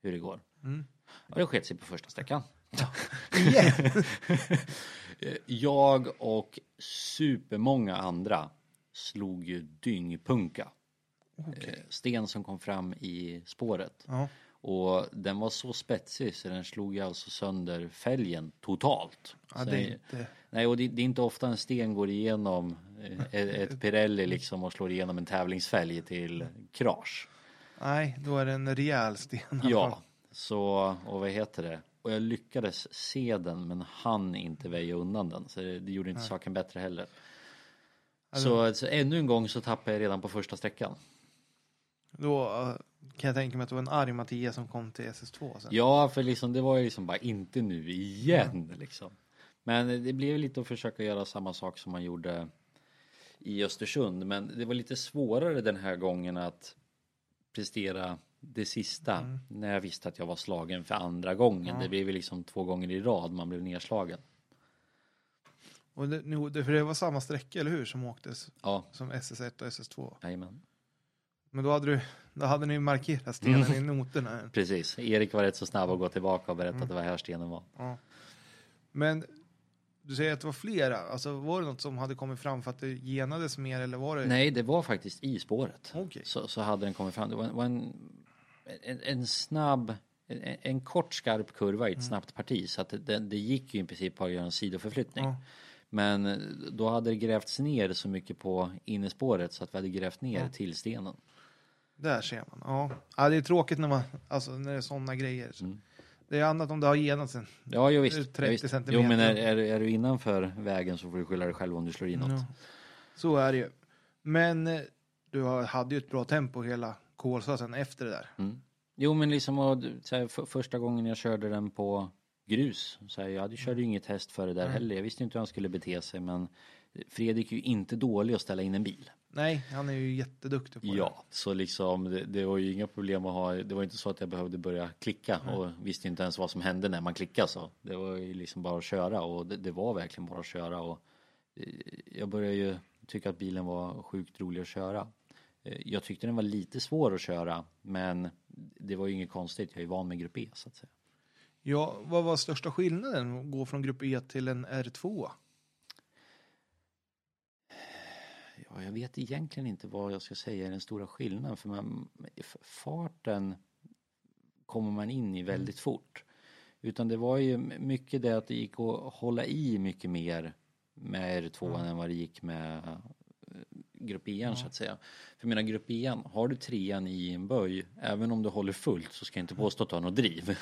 hur det går. Mm. Och det sket sig på första sträckan. [LAUGHS] Jag och supermånga andra slog ju dyngpunka. Eh, Sten som kom fram i spåret. ja. Och den var så spetsig så den slog ju alltså sönder fälgen totalt. ja, det är inte... Nej, och det, det är inte ofta en sten går igenom eh, ett, Pirelli liksom och slår igenom en tävlingsfälg till krasch. Nej, då är det en rejäl sten. Ja, så och vad heter det? Och jag lyckades se den men han inte väja undan den så det, det gjorde inte saken bättre heller. Så, så ännu en gång så tappade jag redan på första sträckan. Då eh, kan jag tänka mig att det var en arg Mattias som kom till SS2 sen. Ja, för liksom det var ju liksom bara inte nu igen liksom. Men det blev lite att försöka göra samma sak som man gjorde i Östersund. Men det var lite svårare den här gången att prestera det sista när jag visste att jag var slagen för andra gången. Det blev liksom två gånger i rad man blev nedslagen. Och det, för det var samma sträcka, eller hur, som åktes Ja, som SS1 och SS2. jajamän. Men då hade, du, då hade ni markerat stenen Mm. i noterna. Precis. Erik var rätt så snabb att gå tillbaka och berätta att det var här stenen var. Ja. Men du säger att det var flera. Alltså, var det något som hade kommit fram för att det genades mer eller var det? Nej, det var faktiskt i spåret. Okej. Så, så hade den kommit fram. Det var, var en en, en snabb, en, en kort skarp kurva i ett snabbt parti så att det, det gick ju i princip bara att göra en sidoförflyttning. Ja. Men då hade det grävts ner så mycket på innespåret så att vi hade grävt ner till stenen. Där ser man. Ja. ja, det är tråkigt när, man, alltså, när det är sådana grejer. Mm. Det är annat om det har genat sen. Ja, jo, visst. 30 ja, visst. centimeter. Jo, men är, är, är du innanför vägen så får du skylla dig själv om du slår in något. Ja. Så är det ju. Men eh, du hade ju ett bra tempo hela Kolsva sen efter det där. Mm. Jo, men liksom och, här, för, första gången jag körde den på grus, så här, jag hade, körde ju inget test för det där heller. Jag visste inte hur han skulle bete sig, men Fredrik är ju inte dålig att ställa in en bil. Nej, han är ju jätteduktig på det. Ja, så liksom det, det var ju inga problem att ha. Det var inte så att jag behövde börja klicka och visste inte ens vad som hände när man klickade så. Det var ju liksom bara att köra och det, det var verkligen bara att köra och eh, jag började ju tycka att bilen var sjukt rolig att köra. Eh, Jag tyckte den var lite svår att köra, men det var ju inget konstigt. Jag är van med grupp E så att säga. Ja, vad var största skillnaden att gå från grupp E till en R2? Ja, jag vet egentligen inte vad jag ska säga är den stora skillnaden för man, farten kommer man in i väldigt fort. Utan det var ju mycket det att det gick att hålla i mycket mer med R2 än vad det gick med eh, grupp E så att säga. För menar grupp E, har du trean i en böj, även om du håller fullt så ska jag inte påstå att du har något driv.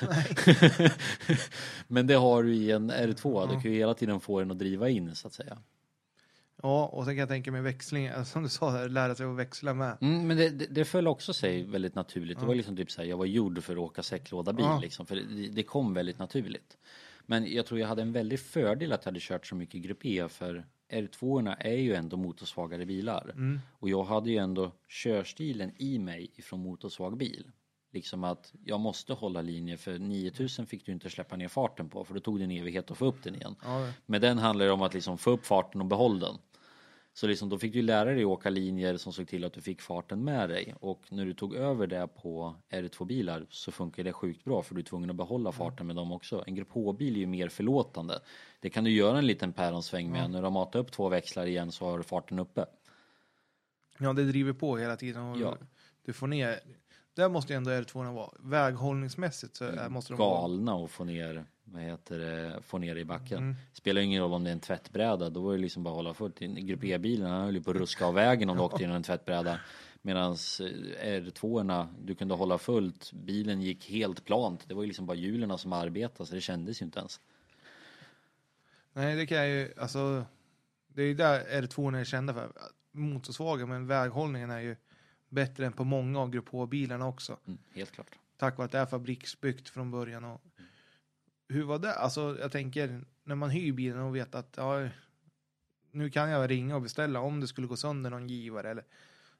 [LAUGHS] Men det har du i en R2, du kan ju hela tiden få den att driva in så att säga. Ja, och sen kan jag tänka mig växling, [LAUGHS] som du sa, där, lära sig att växla med. Mm, men det, det, det föll också sig väldigt naturligt. Det var liksom typ så här, jag var gjord för att åka säcklådabil Ja. liksom, för det, det kom väldigt naturligt. Men jag tror jag hade en väldig fördel att jag hade kört så mycket Grupp E för R2 är ju ändå motorsvagare bilar. Och jag hade ju ändå körstilen i mig ifrån motorsvag bil. Liksom att jag måste hålla linje för 9000 fick du inte släppa ner farten på för då tog det en evighet att få upp den igen. Ja, Men den handlar ju om att liksom få upp farten och behålla den. Så liksom då fick du lära dig åka linjer som såg till att du fick farten med dig. Och när du tog över det på R2-bilar så funkar det sjukt bra för du är tvungen att behålla farten med dem också. En Grupp H-bil är ju mer förlåtande. Det kan du göra en liten päronsväng med. När du har matat upp två växlar igen så har du farten uppe. ja, det driver på hela tiden. Och Ja. Du får ner, där måste ju ändå R2 vara. Väghållningsmässigt så är- måste de. Galna och få ner, vad heter det, få ner i backen. Mm. Spelar ingen roll om det är en tvättbräda, då var det liksom bara att hålla fullt. Grupp E-bilen, han höll ju på att ruska av vägen om du [LAUGHS] åkte genom en tvättbräda. Medan R2 du kunde hålla fullt, bilen gick helt plant. Det var ju liksom bara hjulen som arbetade så det kändes ju inte ens. Nej, det kan jag ju, alltså. Det är ju där R2 är kända för. Motorsvaga, men väghållningen är ju bättre än på många av Grupp H-bilarna också. Mm, helt klart. Tack vare att det är fabriksbyggt från början. Och hur var det? Alltså, jag tänker när man hyr bilen och vet att ja, nu kan jag ringa och beställa om det skulle gå sönder någon givare eller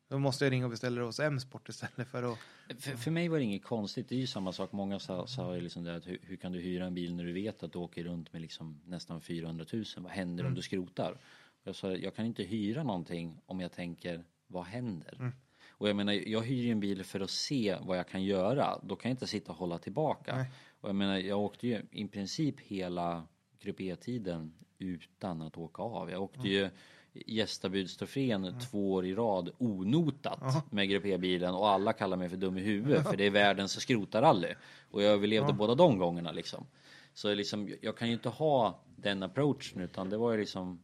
då måste jag ringa och beställa det hos M-sport istället för att För, för mig var det inget konstigt, det är ju samma sak. Många sa, sa ju liksom det att hur, hur kan du hyra en bil när du vet att du åker runt med liksom nästan 400 000? Vad händer om du skrotar? Jag sa, jag kan inte hyra någonting om jag tänker, vad händer? Och jag menar, jag hyr ju en bil för att se vad jag kan göra. Då kan jag inte sitta och hålla tillbaka. Nej. Och jag menar, jag åkte ju i princip hela Grupp E-tiden utan att åka av. Jag åkte ju Gästabudstrofén två år i rad onotat med Grupp E-bilen och alla kallar mig för dum i huvudet för det är världens skrotarrally. Och jag överlevde båda de gångerna liksom. Så liksom, jag kan ju inte ha den approachen utan det var ju liksom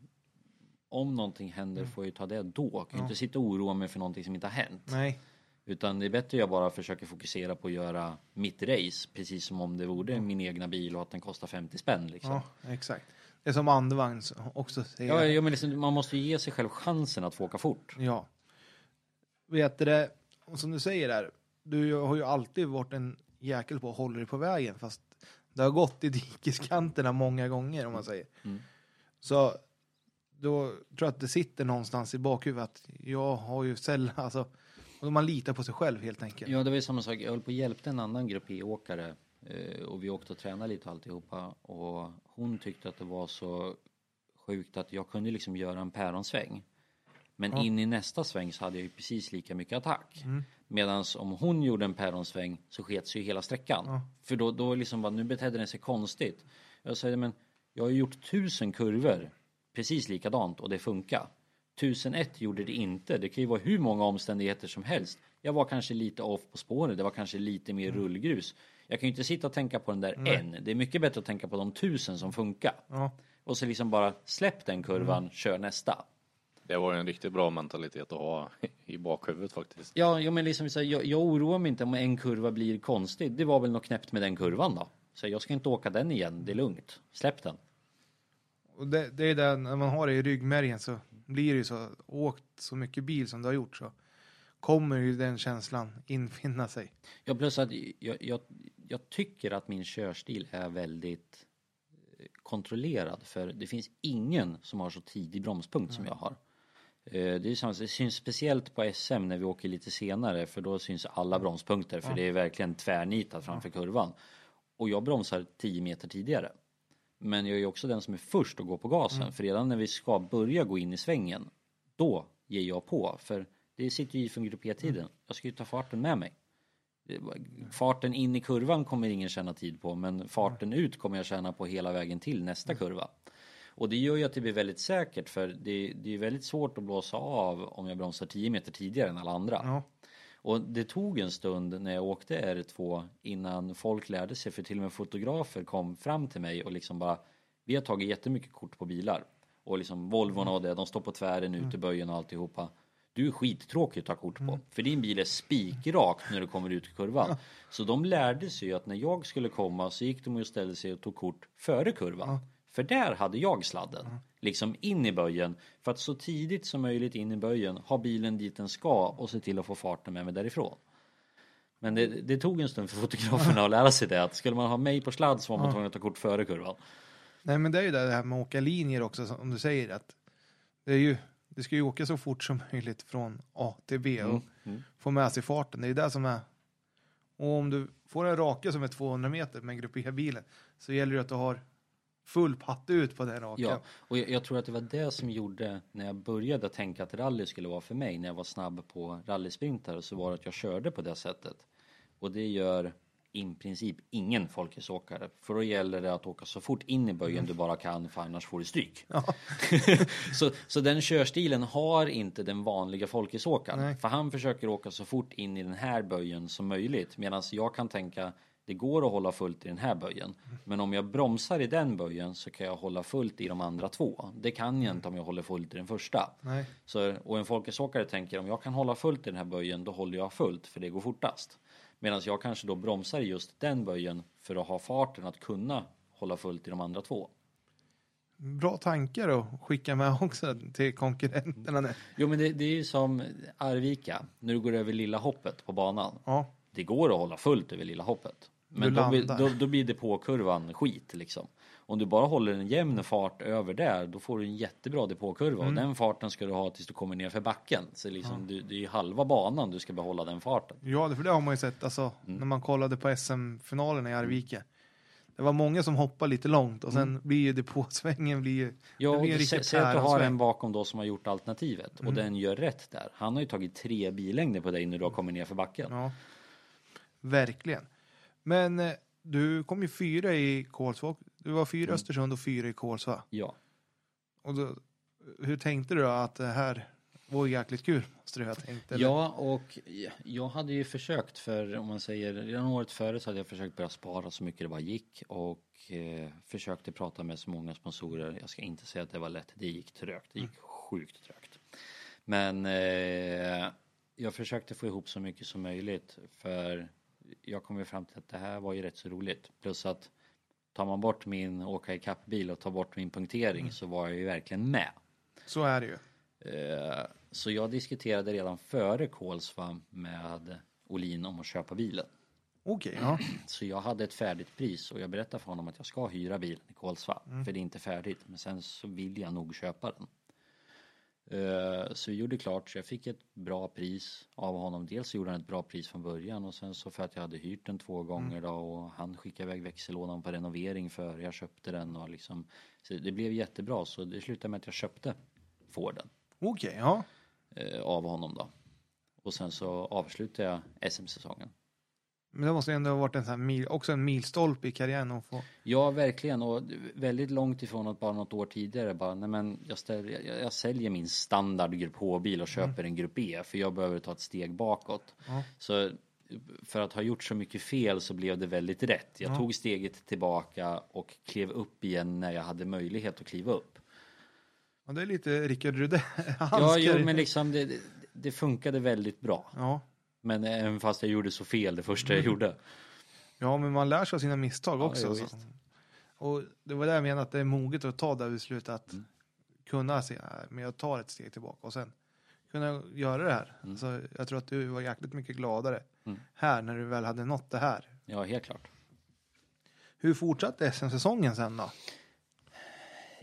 om någonting händer får jag ju ta det då. Jag kan ju inte sitta och oroa mig för någonting som inte har hänt. nej, Utan det är bättre att jag bara försöker fokusera på att göra mitt race precis som om det vore min egna bil och att den kostar 50 spänn liksom. ja, exakt. Det är som andevagn också säger. Ja, ja men liksom, man måste ju ge sig själv chansen att få åka fort. Ja. Vet du det, och som du säger där, du har ju alltid varit en jäkel på att hålla dig på vägen fast det har gått i dikeskanterna många gånger om man säger. Mm. Så då tror jag att det sitter någonstans i bakhuvudet att jag har ju sällan, [LAUGHS] alltså, och man litar på sig själv helt enkelt. Ja, det var ju samma sak. Jag höll på och hjälpte en annan grupp E-åkare eh, och vi åkte och tränade lite alltihopa och hon tyckte att det var så sjukt att jag kunde liksom göra en päronsväng. Men in i nästa sväng så hade jag ju precis lika mycket attack. Mm. Medan om hon gjorde en päronsväng så sket sig ju hela sträckan. För då, då liksom bara, nu betedde den sig konstigt. Jag säger men jag har ju gjort tusen kurvor precis likadant och det funkar. 1001 gjorde det inte. Det kan ju vara hur många omständigheter som helst. Jag var kanske lite off på spåret, det var kanske lite mer Mm. rullgrus. Jag kan ju inte sitta och tänka på den där en. Det är mycket bättre att tänka på de tusen som funkar. Ja. Och så liksom bara släpp den kurvan, Mm. kör nästa. Det var ju en riktigt bra mentalitet att ha i bakhuvudet faktiskt. Ja, ja men liksom så jag, jag oroar mig inte om en kurva blir konstig. Det var väl något knäppt med den kurvan då. Så jag ska inte åka den igen, det är lugnt. Släpp den. Och det, det är det, när man har det i ryggmärgen så blir det ju så, åkt så mycket bil som du har gjort så kommer ju den känslan infinna sig. Ja, plus att jag, jag, jag tycker att min körstil är väldigt eh, kontrollerad för det finns ingen som har så tidig bromspunkt som jag har. Eh, Det, är samma, det syns speciellt på SM när vi åker lite senare för då syns alla bromspunkter för det är verkligen tvärnitat framför kurvan. Och jag bromsar 10 meter tidigare. Men jag är också den som är först att gå på gasen för redan när vi ska börja gå in i svängen då ger jag på för det sitter ju i från grupp E-tiden. Jag ska ju ta farten med mig. Farten in i kurvan kommer ingen känna tid på men farten ut kommer jag känna på hela vägen till nästa kurva. Och det gör ju att det blir väldigt säkert för det, det är väldigt svårt att blåsa av om jag bromsar 10 meter tidigare än alla andra. Ja. Och det tog en stund när jag åkte R2 innan folk lärde sig för till och med fotografer kom fram till mig och liksom bara Vi har tagit jättemycket kort på bilar och liksom Volvon och det, de står på tvären ut i böjen och alltihopa. Du är skittråkig att ta kort på för din bil är spikrak när du kommer ut i kurvan. Så de lärde sig ju att när jag skulle komma så gick de och ställde sig och tog kort före kurvan. För där hade jag sladden. Liksom in i böjen. För att så tidigt som möjligt in i böjen ha bilen dit den ska och se till att få farten med mig därifrån. Men det, det tog en stund för fotograferna att lära sig det. Att skulle man ha mig på sladd så var man tvungen att ta kort före kurvan. Nej men det är ju det här med att åka linjer också som du säger att det är ju, det ska ju åka så fort som möjligt från A till B och mm. få med sig farten. Det är det som är och om du får en raka som är 200 meter med grupp E-bilen så gäller det att du har full patte ut på den rakan. Ja, och jag, jag tror att det var det som gjorde när jag började tänka att rally skulle vara för mig när jag var snabb på rallysprintar så var det att jag körde på det sättet. Och det gör i princip ingen folkisåkare. För då gäller det att åka så fort in i böjen du bara kan för annars får du stryk. [LAUGHS] så, så den körstilen har inte den vanliga folkisåkaren. För han försöker åka så fort in i den här böjen som möjligt. Medan jag kan tänka det går att hålla fullt i den här böjen. Men om jag bromsar i den böjen så kan jag hålla fullt i de andra två. Det kan jag inte om jag håller fullt i den första. Nej. Så, och en folkisåkare tänker om jag kan hålla fullt i den här böjen då håller jag fullt för det går fortast. Medan jag kanske då bromsar i just den böjen för att ha farten att kunna hålla fullt i de andra två. Bra tankar att skicka med också till konkurrenterna. nu. Jo men det, det är ju som Arvika, när du går över lilla hoppet på banan. Ja, Det går att hålla fullt över lilla hoppet. Men då då, då blir det på kurvan skit liksom. Om du bara håller en jämn fart över där, då får du en jättebra depåkurva Mm. och den farten ska du ha tills du kommer ner för backen. Så liksom, du, det är ju halva banan du ska behålla den farten. ja för det har man ju sett alltså, Mm. när man kollade på SM-finalen i Arvika. Det var många som hoppade lite långt och sen blir ju depåsvängen blir ju... Mm. Ja, och säg att du har en bakom då som har gjort alternativet Mm. och den gör rätt där. Han har ju tagit tre bilängder på dig när du har kommit ner för backen. Ja, verkligen. Men eh, du kom ju fyra i Kolsva. Du var fyra i Östersund och fyra i Kolsva. Ja. Och då, hur tänkte du då att det här var jäkligt kul? Måste du ha tänkt. eller? Ja, och jag hade ju försökt för, om man säger, redan året före så hade jag försökt börja spara så mycket det bara gick och eh, försökte prata med så många sponsorer. Jag ska inte säga att det var lätt, det gick trögt, det gick sjukt trögt. Men eh, jag försökte få ihop så mycket som möjligt för jag kom ju fram till att det här var ju rätt så roligt. Plus att tar man bort min åka i bil och tar bort min punktering så var jag ju verkligen med. Så är det ju. Eh, Så jag diskuterade redan före Kolsva med Olin om att köpa bilen. Okej, ja. [CLEARS THROAT] Så jag hade ett färdigt pris och jag berättade för honom att jag ska hyra bilen i Kolsva. För det är inte färdigt. Men sen så vill jag nog köpa den. Eh, Så vi gjorde klart så jag fick ett bra pris av honom. Dels så gjorde han ett bra pris från början och sen så för att jag hade hyrt den två gånger då och han skickade iväg växellådan på renovering för jag köpte den och liksom så det blev jättebra så det slutade med att jag köpte Forden Okej, ja. eh, av honom då. Och sen så avslutade jag SM-säsongen. Men det måste ändå ha varit en sån här mil, också en milstolpe i karriären att få. Ja, verkligen. Och väldigt långt ifrån att bara något år tidigare bara, nej men jag, ställer, jag, jag säljer min standard Grupp H-bil och köper en Grupp E för jag behöver ta ett steg bakåt. Ja. Så för att ha gjort så mycket fel så blev det väldigt rätt. Jag Ja. tog steget tillbaka och klev upp igen när jag hade möjlighet att kliva upp. Och det är lite Rickard Rudell. [LAUGHS] Ja, jo, men liksom det, det- det funkade väldigt bra. ja. Men även fast jag gjorde så fel det första jag gjorde. ja, men man lär sig av sina misstag Ja, också. jo, så. visst. Och det var det jag menade, att det är moget att ta det beslutet att Mm. kunna se, "Nej, men jag tar ett steg tillbaka och sen kunna göra det här. Mm. Så jag tror att du var jäkligt mycket gladare Mm. här när du väl hade nått det här. Ja, helt klart. Hur fortsatte SM-säsongen sen då?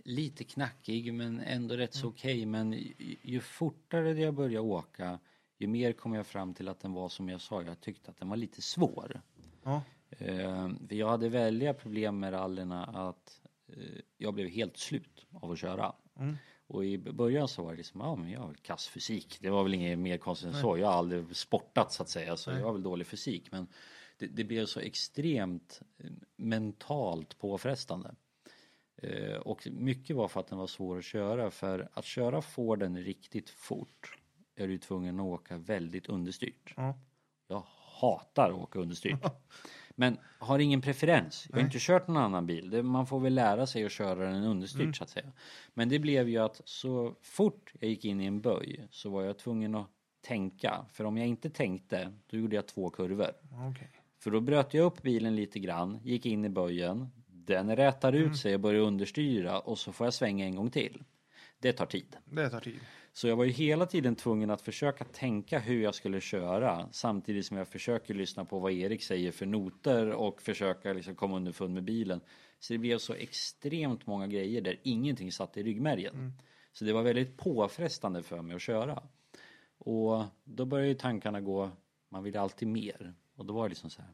lite knackig men ändå rätt Mm. så okej. Men ju, ju fortare jag började åka ju mer kom jag fram till att den var som jag sa, jag tyckte att den var lite svår. Ja, Eh, för jag hade väldiga problem med rallyna att eh, jag blev helt slut av att köra. Mm. Och i början så var det liksom, ja men jag har väl kass fysik. Det var väl inget mer konstigt än så. Jag har aldrig sportat så att säga, så Nej. jag har väl dålig fysik. Men det, det blev så extremt eh, mentalt påfrestande. Eh, och mycket var för att den var svår att köra. För att köra Forden riktigt fort är du tvungen att åka väldigt understyrt. ja, Jag hatar att åka understyrt. [LAUGHS] Men har ingen preferens. Jag har Nej. inte kört någon annan bil. Man får väl lära sig att köra den understyrt Mm. så att säga. Men det blev ju att så fort jag gick in i en böj så var jag tvungen att tänka. För om jag inte tänkte, då gjorde jag två kurvor. okej. För då bröt jag upp bilen lite grann, gick in i böjen. Den rätar ut sig och börjar understyra och så får jag svänga en gång till. Det tar tid. Det tar tid. Så jag var ju hela tiden tvungen att försöka tänka hur jag skulle köra samtidigt som jag försöker lyssna på vad Erik säger för noter och försöka liksom komma underfund med bilen. Så det blev så extremt många grejer där ingenting satt i ryggmärgen. Så det var väldigt påfrestande för mig att köra. Och då började ju tankarna gå, man vill alltid mer. Och då var det liksom så här.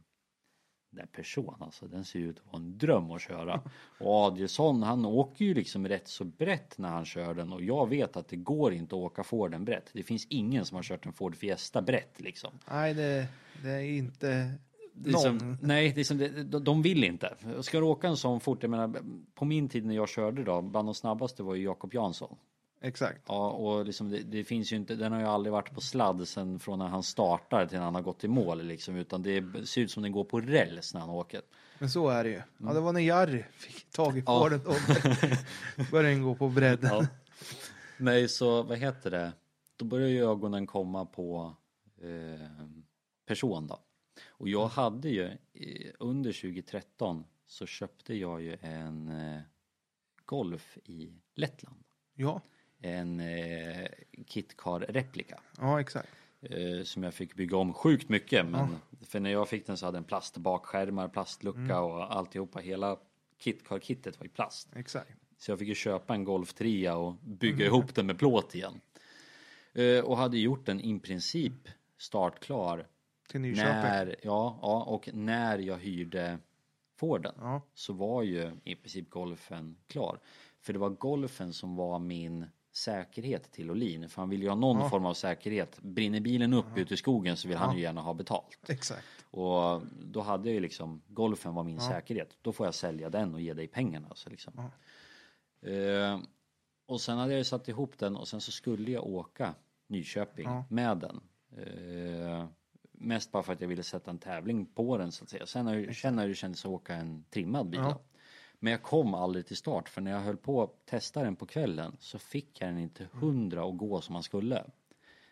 Den person alltså, den ser ut att vara en dröm att köra. Och Adielsson han åker ju liksom rätt så brett när han kör den och jag vet att det går inte att åka Forden brett. Det finns ingen som har kört en Ford Fiesta brett liksom. Nej, det, det är inte Det är någon. som, nej, det är som, det, de, de vill inte. Ska du åka en sån fort, jag menar på min tid när jag körde då, bland de snabbaste var ju Jakob Jansson. Exakt. Ja, och liksom det, det finns ju inte, den har ju aldrig varit på sladd sen från när han startar till när han har gått i mål liksom, utan det ser ut som den går på räls när han åker. Men så är det ju. Ja, det var när Jarry fick tag i Mm. Ja. Forden och [LAUGHS] började den gå på bredden. Ja. Nej, så vad heter det? Då börjar ju ögonen komma på eh, person då. Och jag hade ju eh, under 2013 så köpte jag ju en eh, Golf i Lettland. Ja, En eh, KitKar replika. ja exakt. Eh, som jag fick bygga om sjukt mycket. Men för när jag fick den så hade den plastbakskärmar, plastlucka och alltihopa. Hela KitKar-kittet var i plast. exakt. Så jag fick ju köpa en Golf 3 och bygga ihop den med plåt igen. Eh, och hade gjort den i princip startklar Till Nyköping. när, ja, ja, och när jag hyrde Forden Ja, så var ju i princip golfen klar. För det var golfen som var min säkerhet till Olin. För han vill ju ha någon Ja. form av säkerhet. Brinner bilen upp ute i skogen så vill han ju gärna ha betalt. exakt. Och då hade jag ju liksom, golfen var min säkerhet. Då får jag sälja den och ge dig pengarna. Så liksom. Eh, och sen hade jag ju satt ihop den och sen så skulle jag åka Nyköping Ja. med den. Eh, mest bara för att jag ville sätta en tävling på den så att säga. Sen har jag, känner hur det kändes att åka en trimmad bil. Ja. Men jag kom aldrig till start för när jag höll på att testa den på kvällen så fick jag den inte hundra att gå som man skulle.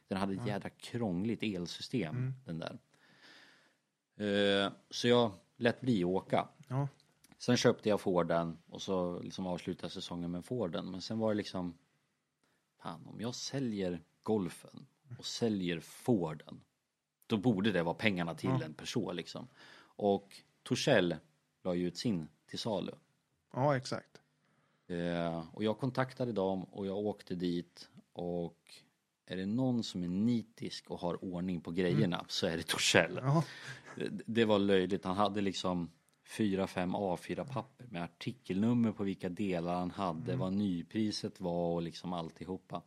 Den hade ett jädra krångligt elsystem Mm. den där. Eh, så jag lät bli att åka. Ja, Sen köpte jag Forden och så liksom avslutade säsongen med Forden. Men sen var det liksom, fan om jag säljer Golfen och säljer Forden, då borde det vara pengarna till en person liksom. Och Torssell la ju ut sin till salu. Ja exakt. Eh, och jag kontaktade dem och jag åkte dit och är det någon som är nitisk och har ordning på grejerna så är det Torssell. Ja, Det- Det var löjligt. Han hade liksom fyra, fem A4-papper med artikelnummer på vilka delar han hade, vad nypriset var och liksom alltihopa.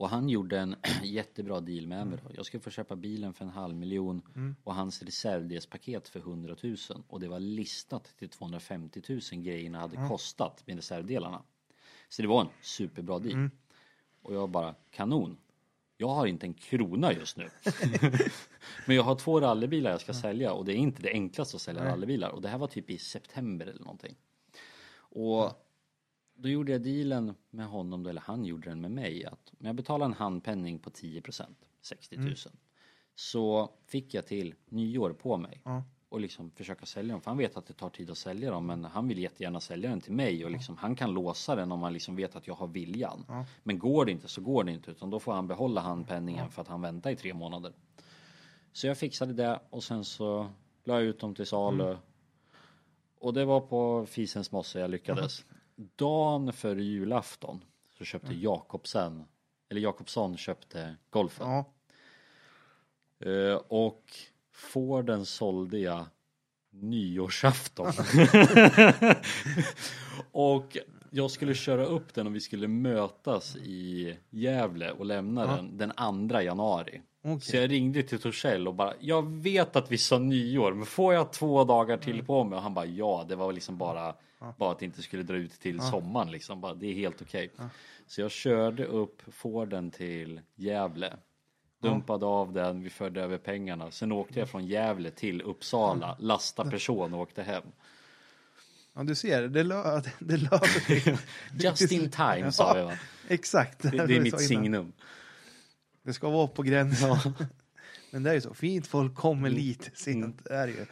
Och han gjorde en [CLEARS THROAT] jättebra deal med mig då. Jag skulle få köpa bilen för en halv miljon och hans reservdelspaket för 100 000 och det var listat till 250 000 grejerna hade kostat med reservdelarna. Så det var en superbra deal. Och jag bara kanon. Jag har inte en krona just nu. [LAUGHS] [LAUGHS] Men jag har två rallybilar jag ska sälja och det är inte det enklaste att sälja rallybilar och det här var typ i september eller någonting. Och då gjorde jag dealen med honom, då, eller han gjorde den med mig, att om jag betalar en handpenning på 10%, 60 000, så fick jag till nyår på mig Ja. och liksom försöka sälja dem. För han vet att det tar tid att sälja dem, men han vill jättegärna sälja den till mig och liksom, han kan låsa den om han liksom vet att jag har viljan. Ja. Men går det inte så går det inte, utan då får han behålla handpenningen för att han väntar i tre månader. Så jag fixade det och sen så la jag ut dem till salu. Och det var på Fisens mosse jag lyckades. [LAUGHS] Dagen före julafton så köpte Jakobsen, eller Jakobsson köpte golfen. Ja. Eh, och Forden sålde jag nyårsafton. [LAUGHS] och jag skulle köra upp den och vi skulle mötas i Gävle och lämna den den 2 januari. Okej. Så jag ringde till Torssell och bara, jag vet att vi sa nyår, men får jag två dagar till på mig? Och han bara, ja, det var liksom bara, bara att det inte skulle dra ut till sommaren liksom. Bara, det är helt okej. Så jag körde upp Forden till Gävle. Dumpade av den, vi förde över pengarna. Sen åkte jag från Gävle till Uppsala, lasta person och åkte hem. ja, du ser, det, lö [LAUGHS] det löser sig. [LAUGHS] Just in time sa vi va? Exakt. Det, det är [LAUGHS] mitt signum. Det ska vara på gränsen. men det är ju så, fint folk kommer lite sent. Det är det ju.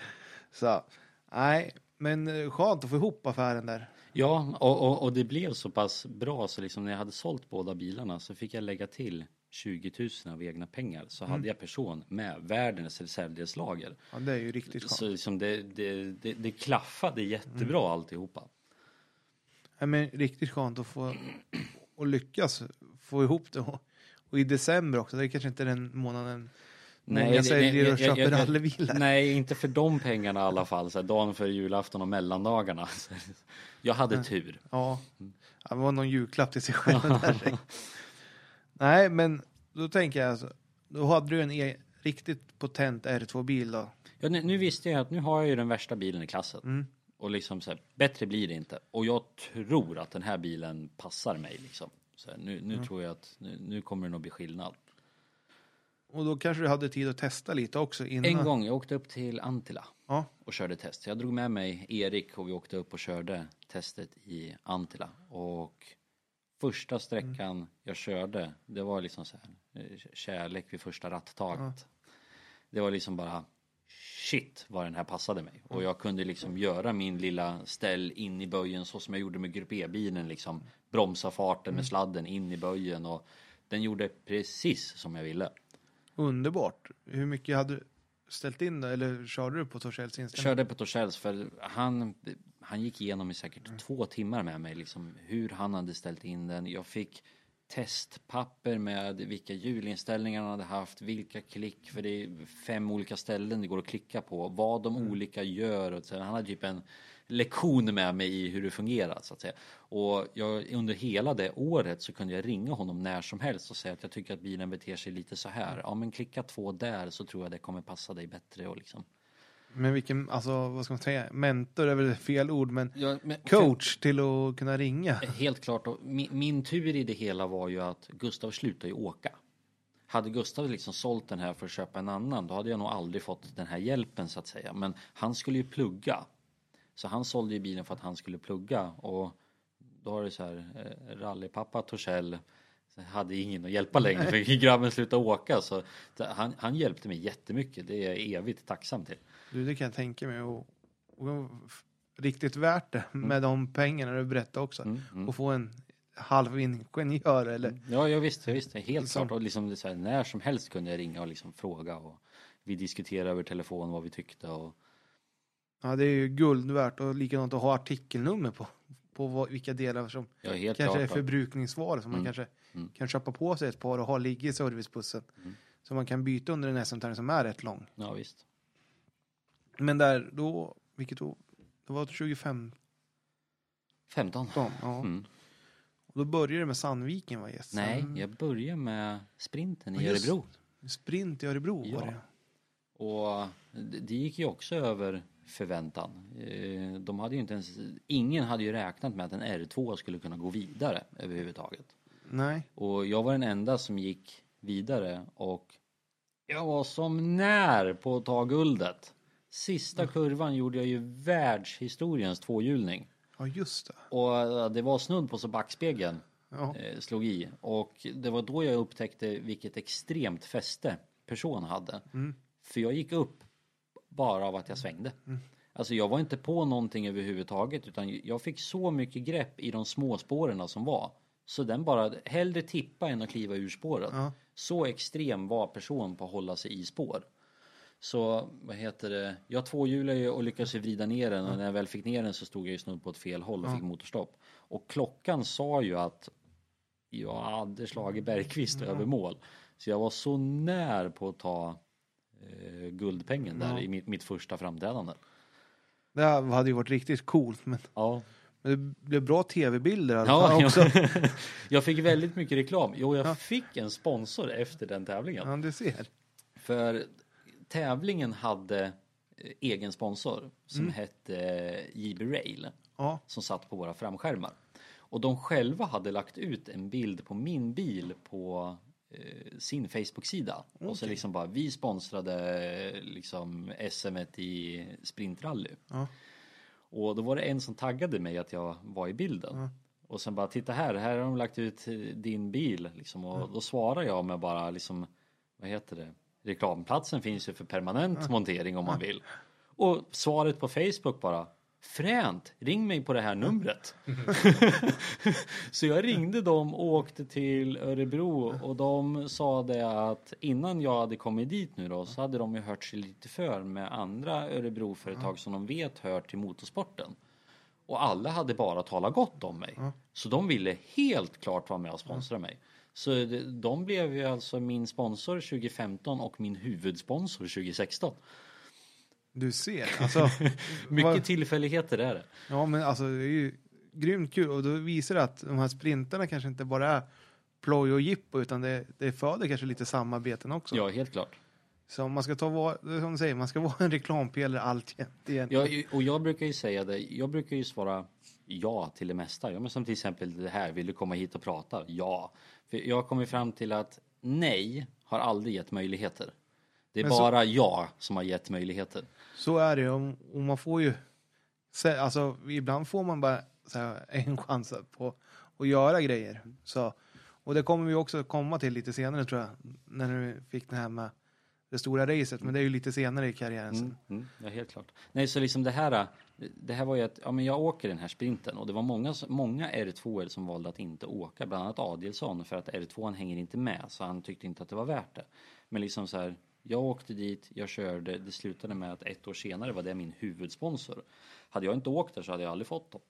Så, nej, men eh, skönt att få ihop affären där. Ja, och, och, och det blev så pass bra så liksom när jag hade sålt båda bilarna så fick jag lägga till 20 000 av egna pengar så hade jag person med världens reservdelslager. Ja, det är ju riktigt skönt. Så liksom det, det, det, det klaffade jättebra alltihopa. Ja, men riktigt skönt att få och lyckas få ihop det. Och, och i december också, det är kanske inte den månaden många det- säljer jag- och jag- köper jag- jag- rallybilar. Nej, inte för de pengarna i alla fall. Så här, dagen före julafton och mellandagarna. [LAUGHS] Jag hade tur. Ja, det var någon julklapp till sig själv. [LAUGHS] där. Nej, men då tänker jag alltså, då hade du en e riktigt potent R2-bil då. Ja, nu, nu visste jag att nu har jag ju den värsta bilen i klassen. Mm. Och liksom så här, bättre blir det inte. Och jag tror att den här bilen passar mig liksom. Så här, nu nu Mm. tror jag att nu, nu kommer det nog bli skillnad. Och då kanske du hade tid att testa lite också innan. En gång, jag åkte upp till Antilla Ja, och körde test. Jag drog med mig Erik och vi åkte upp och körde testet i Antilla. Och första sträckan Mm. jag körde, det var liksom så här, eh, kärlek vid första rattaget. Det var liksom bara shit vad den här passade mig. Och jag kunde liksom göra min lilla ställ in i böjen så som jag gjorde med Grupp E-bilen liksom. Bromsa farten med sladden in i böjen och den gjorde precis som jag ville. Underbart. Hur mycket hade du ställt in då? Eller körde du på Torsälls inställning? Körde på Torssells för han, han gick igenom i säkert två timmar med mig liksom hur han hade ställt in den. Jag fick testpapper med vilka hjulinställningar han hade haft, vilka klick, för det är fem olika ställen det går att klicka på, vad de olika gör. Och så. Han hade typ en lektion med mig i hur det fungerar så att säga. Och jag, under hela det året så kunde jag ringa honom när som helst och säga att jag tycker att bilen beter sig lite så här. Ja men klicka två där så tror jag det kommer passa dig bättre och liksom. Men vilken, alltså vad ska man säga, mentor är väl fel ord, men Ja, men- coach till att kunna ringa. Helt klart. Och min, min tur i det hela var ju att Gustav slutade ju åka. Hade Gustav liksom sålt den här för att köpa en annan, då hade jag nog aldrig fått den här hjälpen så att säga. Men han skulle ju plugga. Så han sålde ju bilen för att han skulle plugga och då var det så här, eh, rallypappa Torssell hade ingen att hjälpa längre för grabben slutade åka så han, han hjälpte mig jättemycket. Det är jag evigt tacksam till. Du, det kan jag tänka mig. Och, och riktigt värt det med de pengarna du berättade också. Mm, mm. Och få en halv ingenjör eller Ja, jag visste, jag visste helt Liksom. klart. Och liksom här, när som helst kunde jag ringa och liksom fråga och vi diskuterade över telefon vad vi tyckte och Ja, det är ju guld värt och likadant att ha artikelnummer på, på vad, vilka delar som är helt kanske är klart. förbrukningsvaror som man Mm. kanske Mm. kan köpa på sig ett par och ha ligga i servicebussen. Mm. Så man kan byta under en SM som är rätt lång. Ja, visst. Men där då, vilket då? Det var 2015. 15. Ja. Mm. Och då började det med Sandviken var gäst. Nej, Sen jag började med sprinten i Ja, just Örebro. Sprint i Örebro Ja. var det. Och det gick ju också över förväntan. Eh, De hade ju inte ens, ingen hade ju räknat med att en R2 skulle kunna gå vidare överhuvudtaget. Nej. Och jag var den enda som gick vidare och jag var som när på att ta guldet. Sista kurvan gjorde jag ju världshistoriens tvåhjulning. Ja, just det. Och eh, det var snudd på så backspegeln Ja. eh, slog i. Och det var då jag upptäckte vilket extremt fäste person hade. För jag gick upp bara av att jag svängde. Alltså jag var inte på någonting överhuvudtaget utan jag fick så mycket grepp i de små spåren som var. Så den bara, hellre tippa än att kliva ur spåret. Ja. Så extrem var person på att hålla sig i spår. Så vad heter det, jag tvåhjulade ju och lyckades ju vrida ner den och när jag väl fick ner den så stod jag ju snudd på ett fel håll och fick motorstopp. Och klockan sa ju att jag hade slagit Bergqvist över mål. Så jag var så när på att ta eh, guldpengen där i mitt, mitt första framträdande. Det hade ju varit riktigt coolt, men, Ja, men det blev bra tv-bilder ja, också. jag, [LAUGHS] jag fick väldigt mycket reklam. Jo, jag fick en sponsor efter den tävlingen. Ja, du ser. För tävlingen hade eh, egen sponsor som hette eh, JB Rail Ja, som satt på våra framskärmar. Och de själva hade lagt ut en bild på min bil på sin Facebook-sida. Och så liksom bara, vi sponsrade eh, liksom SM i sprintrally. Ja. Och då var det en som taggade mig att jag var i bilden. Och sen bara, titta här, här har de lagt ut eh, din bil. Liksom, och då svarar jag med bara liksom, vad heter det? Reklamplatsen finns ju för permanent montering om man vill. Och svaret på Facebook bara, Fränt, ring mig på det här numret. [LAUGHS] så jag ringde dem och åkte till Örebro och de sa det att innan jag hade kommit dit nu då så hade de ju hört sig lite för med andra Örebroföretag som de vet hör till motorsporten. Och alla hade bara talat gott om mig. Så de ville helt klart vara med och sponsra mig. Så de blev ju alltså min sponsor 2015 och min huvudsponsor 2016. Du ser. [LAUGHS] Alltså, Mycket vad- tillfälligheter är det. Ja, men alltså det är ju grymt kul och då visar det att de här sprinterna kanske inte bara är ploj och jippo utan det, det föder kanske lite samarbeten också. Ja, helt klart. Så man ska ta var, är som du säger, man ska [LAUGHS] vara en reklampelare alltjämt. Ja, och jag brukar ju säga det, jag brukar ju svara ja till det mesta. Ja, men som till exempel det här, vill du komma hit och prata? Ja. För jag har kommit fram till att nej har aldrig gett möjligheter. Det är Men så- bara ja som har gett möjligheter. Så är det ju. Och och man får ju, alltså ibland får man bara så här, en [LAUGHS] chans på att göra grejer. Så, och det kommer vi också komma till lite senare tror jag, när du fick det här med det stora racet, men det är ju lite senare i karriären. Mm, mm, ja, helt klart. Nej, så liksom det här, det här var ju att, ja men jag åker den här sprinten och det var många, många R2 som valde att inte åka, bland annat Adielsson för att R2 hänger inte med så han tyckte inte att det var värt det. Men liksom så här, jag åkte dit, jag körde, det slutade med att ett år senare var det min huvudsponsor. Hade jag inte åkt där så hade jag aldrig fått dem.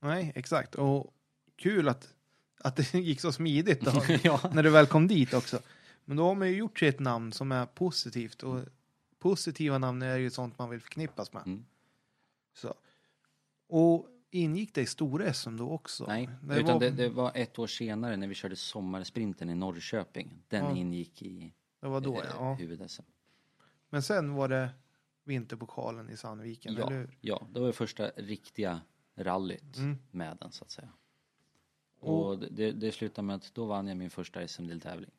Nej, exakt. Och kul att, att det gick så smidigt då, [LAUGHS] ja. när du väl kom dit också. Men då har man ju gjort sig ett namn som är positivt och positiva namn är ju sånt man vill förknippas med. Mm. Så. Och ingick det i stora SM då också? Nej, Det utan var- det, det var ett år senare när vi körde sommarsprinten i Norrköping. Den Ja. ingick i Det var då, eh, ja. huvud-SM. Men sen var det vinterpokalen i Sandviken, Ja, eller hur? ja, det var det första riktiga rallyt Mm. med den så att säga. Och det, det slutade med att då vann jag min första SM-deltävling.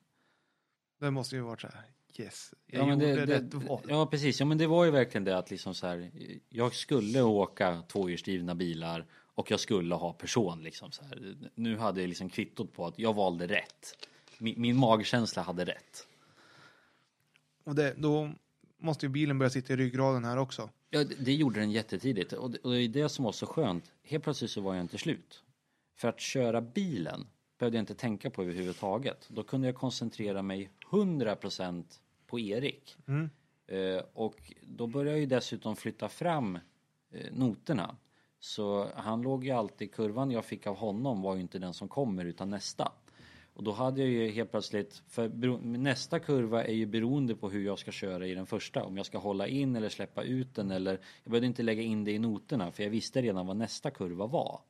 Det måste ju varit så här, yes, jag Ja, men gjorde det, rätt val. ja precis, ja men det var ju verkligen det att liksom så här, jag skulle åka tvåhjulsdrivna bilar och jag skulle ha person liksom så här. Nu hade jag liksom kvittot på att jag valde rätt. Min, min magkänsla hade rätt. Och det, då måste ju bilen börja sitta i ryggraden här också. Ja, det, det gjorde den jättetidigt och det, och det är det som var så skönt. Helt plötsligt så var jag inte slut. För att köra bilen behövde jag inte tänka på överhuvudtaget. Då kunde jag koncentrera mig 100% på Erik. Mm. Eh, och då började jag ju dessutom flytta fram eh, noterna. Så han låg ju alltid, kurvan jag fick av honom var ju inte den som kommer utan nästa. Och då hade jag ju helt plötsligt, för nästa kurva är ju beroende på hur jag ska köra i den första. Om jag ska hålla in eller släppa ut den eller jag behövde inte lägga in det i noterna för jag visste redan vad nästa kurva var.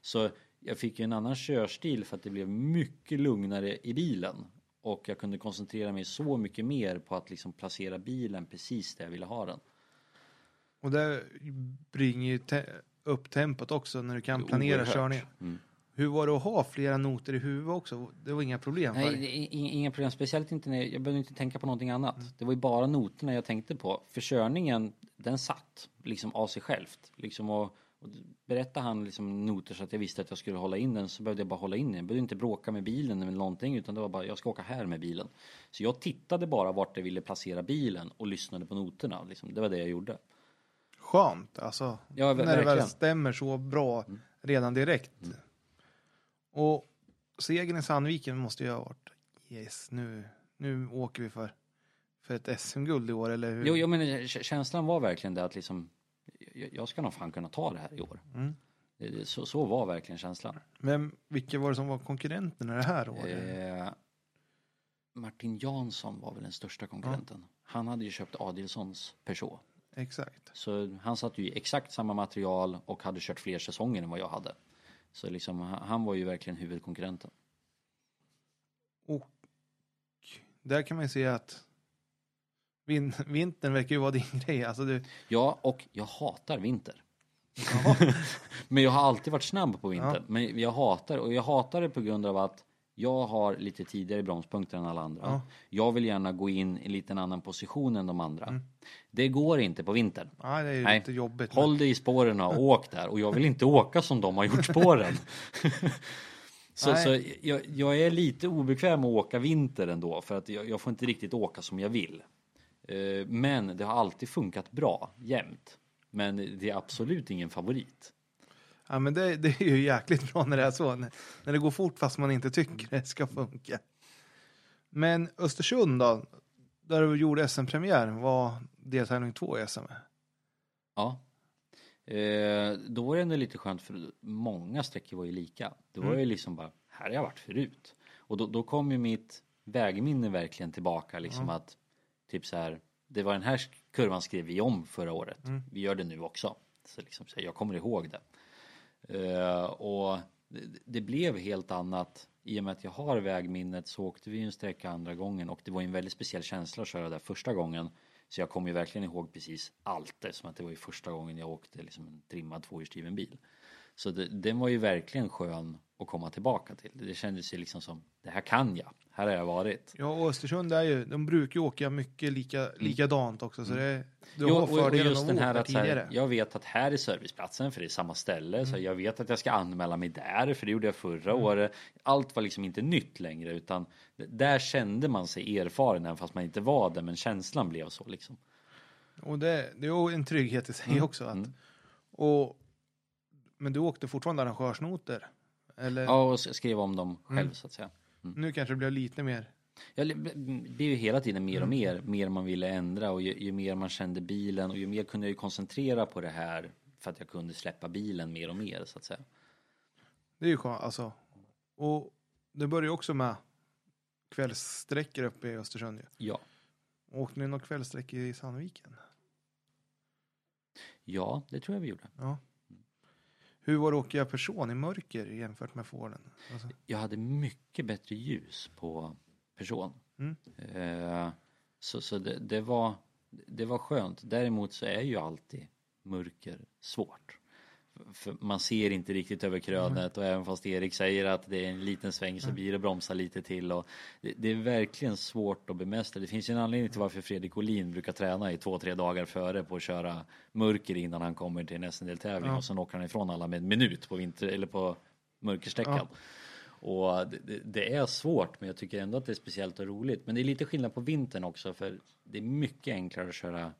Så jag fick ju en annan körstil för att det blev mycket lugnare i bilen. Och jag kunde koncentrera mig så mycket mer på att liksom placera bilen precis där jag ville ha den. Och det bringar ju te- upp tempot också när du kan planera körningen. Mm. Hur var det att ha flera noter i huvudet också? Det var inga problem Nej, det inga problem. Speciellt inte när jag, behövde inte tänka på någonting annat. Mm. Det var ju bara noterna jag tänkte på. För körningen, den satt liksom av sig självt. Liksom och, och berättade han liksom noter så att jag visste att jag skulle hålla in den så behövde jag bara hålla in den. Jag behövde inte bråka med bilen eller någonting utan det var bara jag ska åka här med bilen. Så jag tittade bara vart jag ville placera bilen och lyssnade på noterna. Liksom. Det var det jag gjorde. Skönt alltså. Ja, när det väl stämmer så bra redan direkt. Och segern i Sandviken måste ju ha varit yes, nu, nu åker vi för, för ett SM-guld i år, eller hur? Jo, jo men känslan var verkligen det att liksom jag, ska nog fan kunna ta det här i år. Mm. Så, så var verkligen känslan. Men vilka var det som var konkurrenterna det här året? Eh, Martin Jansson var väl den största konkurrenten. Han hade ju köpt Adilssons Peugeot. Exakt. Så han satt ju i exakt samma material och hade kört fler säsonger än vad jag hade. Så liksom, han var ju verkligen huvudkonkurrenten. Och där kan man ju se att vin, vintern verkar ju vara din [LAUGHS] grej. Alltså du, Ja, och jag hatar vinter. [LAUGHS] Men jag har alltid varit snabb på vintern. Men jag hatar, och jag hatar det på grund av att jag har lite tidigare bromspunkter än alla andra. Ja. Jag vill gärna gå in i lite en annan position än de andra. Det går inte på vintern. ja, det är Nej. lite jobbigt. Håll dig i spåren och åk där. Och jag vill inte åka som de har gjort spåren. [LAUGHS] så Nej. så jag, jag är lite obekväm att åka vinter ändå. För att jag, jag får inte riktigt åka som jag vill. Eh, Men det har alltid funkat bra, jämt. Men det är absolut ingen favorit. Ja, men det, det är ju jäkligt bra när det är så. När, när det går fort fast man inte tycker det ska funka. Men Östersund då? Där du gjorde SM-premiär var deltävling två i SM. Ja. Eh, då var det ändå lite skönt för många sträckor var ju lika. Det var ju liksom bara, här har jag varit förut. Och då, då kom ju mitt vägminne verkligen tillbaka liksom att typ så här, det var den här kurvan skrev vi om förra året. Vi gör det nu också. Så liksom så jag kommer ihåg det. Eh, och det, det blev helt annat. I och med att jag har vägminnet så åkte vi en sträcka andra gången och det var en väldigt speciell känsla att köra där första gången. Så jag kommer ju verkligen ihåg precis allt eftersom att det var ju första gången jag åkte liksom en trimmad tvåhjulsdriven bil. Så det, den var ju verkligen skön att komma tillbaka till. Det kändes ju liksom som, det här kan jag, här har jag varit. Ja, och Östersund är ju, de brukar ju åka mycket lika, likadant också. Så det, du Mm. Jo, har fördelen just den här att så här, jag vet att här är serviceplatsen för det är samma ställe. Så jag vet att jag ska anmäla mig där för det gjorde jag förra året. Allt var liksom inte nytt längre utan där kände man sig erfaren även fast man inte var det men känslan blev så liksom. Och det, det är ju en trygghet i sig Mm, också. Att, och, men du åkte fortfarande arrangörsnoter? Eller Ja och skrev om dem själv Mm. så att säga. nu kanske det blev lite mer? Ja, det blir ju hela tiden mer och mer, mer man ville ändra och ju, ju mer man kände bilen och ju mer kunde jag ju koncentrera på det här för att jag kunde släppa bilen mer och mer så att säga. Det är ju skönt alltså. Och det börjar ju också med kvällssträckor uppe i Östersund. ju. Ja. Åkte ni någon kvällssträcka i Sandviken? Ja, det tror jag vi gjorde. Ja. Hur var det att åka person i mörker jämfört med Forden? Alltså, Jag hade mycket bättre ljus på person. Mm. Eh, så så det, det, var, det var skönt. Däremot så är ju alltid mörker svårt. Man ser inte riktigt över krönet och även fast Erik säger att det är en liten sväng så blir det bromsa lite till och det, det är verkligen svårt att bemästra. Det finns ju en anledning till varför Fredrik Olin brukar träna i två, tre dagar före på att köra mörker innan han kommer till en SM-deltävling Ja. och sen åker han ifrån alla med en minut på vinter eller på mörkersträckan. Och det, det, det är svårt men jag tycker ändå att det är speciellt och roligt. Men det är lite skillnad på vintern också för det är mycket enklare att köra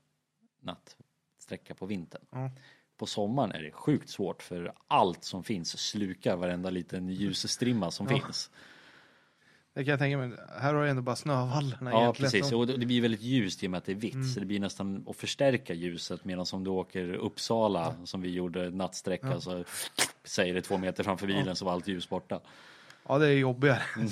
nattsträcka på vintern. Ja. På sommaren är det sjukt svårt för allt som finns slukar varenda liten ljusstrimma som Ja. finns. det kan jag tänka mig. Här har du ändå bara snövallarna Ja egentligen. precis och det blir väldigt ljust i och med att det är vitt Mm. så det blir nästan att förstärka ljuset medan som du åker Uppsala som vi gjorde nattsträcka Ja. så säger det två meter framför bilen så var allt ljus borta. Ja, det är jobbigare. [LAUGHS] Mm.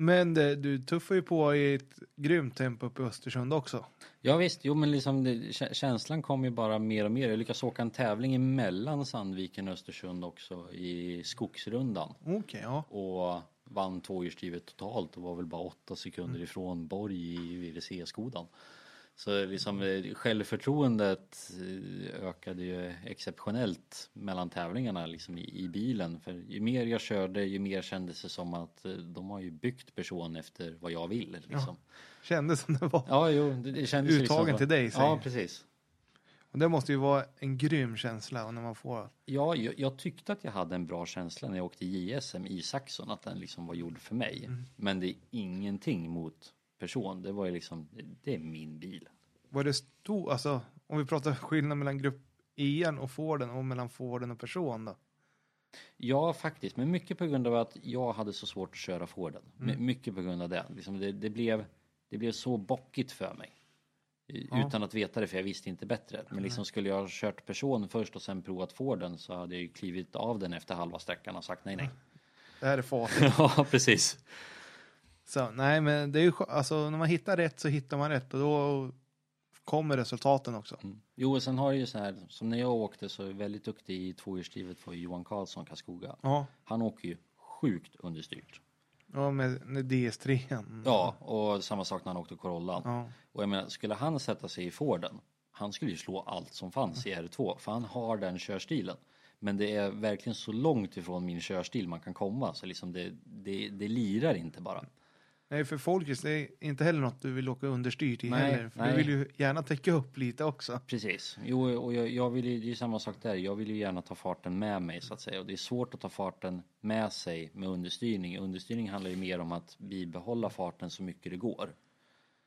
Men det, du tuffar ju på i ett grymt tempo uppe i Östersund också. Ja visst, jo men liksom det, kä- känslan kom ju bara mer och mer. Jag lyckades åka en tävling emellan Sandviken och Östersund också i Skogsrundan. Okej, ja. Och vann tvåhjulsdrivet totalt och var väl bara åtta sekunder ifrån Borg i VRC-skodan. Så liksom eh, självförtroendet eh, ökade ju exceptionellt mellan tävlingarna liksom i, i bilen. För ju mer jag körde ju mer kändes det som att eh, de har ju byggt person efter vad jag vill. Liksom. Kändes som det var. Ja, jo, det, kändes ju Uttagen liksom, till dig, säger Ja, precis. Och det måste ju vara en grym känsla när man får Ja, jag, jag tyckte att jag hade en bra känsla när jag åkte JSM i Saxon, att den liksom var gjord för mig. Mm. Men det är ingenting mot person, det var ju liksom, det är min bil. Var det stor, alltså om vi pratar skillnad mellan grupp IN och Forden och mellan Forden och person då? Ja, faktiskt, men mycket på grund av att jag hade så svårt att köra Forden. Mm. Mycket på grund av det. Liksom det, det, blev, det blev så bockigt för mig. Ja. Utan att veta det, för jag visste inte bättre. Men liksom skulle jag ha kört person först och sen provat Forden så hade jag ju klivit av den efter halva sträckan och sagt nej, nej. Det här är facit. [LAUGHS] ja, precis. Så, nej, men det är ju alltså när man hittar rätt så hittar man rätt och då kommer resultaten också. Mm. Jo, och sen har ju så här, som när jag åkte så är väldigt duktig i tvåhjulsdrivet var Johan Karlsson Karlskoga. Ja, Han åker ju sjukt understyrt. ja med, med DS3. Ja, och samma sak när han åkte Corollan. ja. Och jag menar, skulle han sätta sig i Forden, han skulle ju slå allt som fanns i R2, för han har den körstilen. Men det är verkligen så långt ifrån min körstil man kan komma, så liksom det, det, det lirar inte bara. Nej, för Folkis, det är inte heller något du vill åka understyrt i Nej, heller. För nej. du vill ju gärna täcka upp lite också. Precis. Jo, och jag, jag vill ju, det är ju samma sak där. Jag vill ju gärna ta farten med mig så att säga. Och det är svårt att ta farten med sig med understyrning. Understyrning handlar ju mer om att bibehålla farten så mycket det går.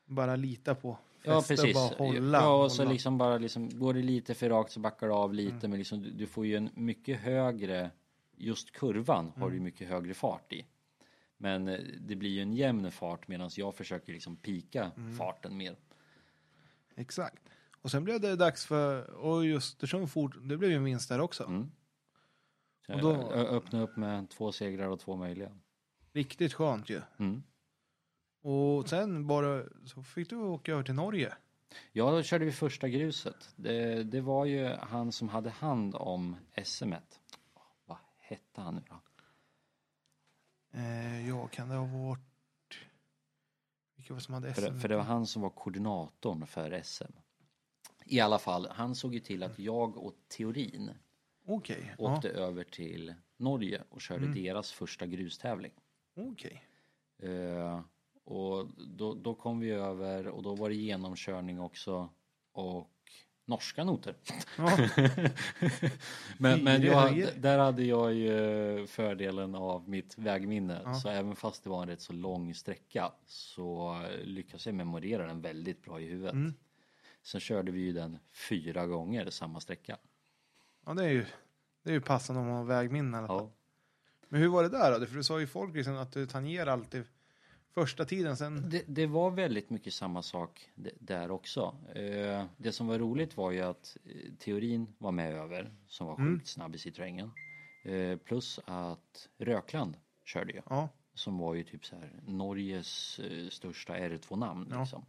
Bara lita på. Ja, Fästa och precis. Bara hålla. ja, och så hålla. liksom bara liksom, går det lite för rakt så backar du av lite. Men liksom, du, du får ju en mycket högre, just kurvan har du ju mycket högre fart i. Men eh, det blir ju en jämn fart medan jag försöker liksom pika farten mer. Exakt. Och sen blev det dags för, och just Östersund fort, det blev ju en vinst där också. Mm. Och då- öppna upp med två segrar och två möjliga. Riktigt skönt ju. Mm. Och sen bara, så fick du åka över till Norge. Ja, då körde vi första gruset. Det, det var ju han som hade hand om SM. Vad hette han nu då? Eh, ja, kan det ha varit... Vilka var som hade SM? För, för det var han som var koordinatorn för SM. I alla fall, han såg ju till att jag och Teorin. Ja, åkte över till Norge och körde deras första grustävling. okej. Eh, och då, då kom vi över och då var det genomkörning också och norska noter. Ja. [LAUGHS] men men jag, där hade jag ju fördelen av mitt vägminne. Ja. Så även fast det var en rätt så lång sträcka så lyckades jag memorera den väldigt bra i huvudet. Mm. Sen körde vi ju den fyra gånger samma sträcka. ja, det är ju, det är ju passande om man har vägminne i alla fall. Ja. Men hur var det där då? För du sa ju folk liksom att du tangerar alltid första tiden sen. Det, det var väldigt mycket samma sak där också. Eh, det som var roligt var ju att eh, teorin var med över, som var Mm. sjukt snabb i Citroengen. Eh, plus att Rökland körde ju, Ja, som var ju typ så här Norges största R2-namn. Ja. Liksom.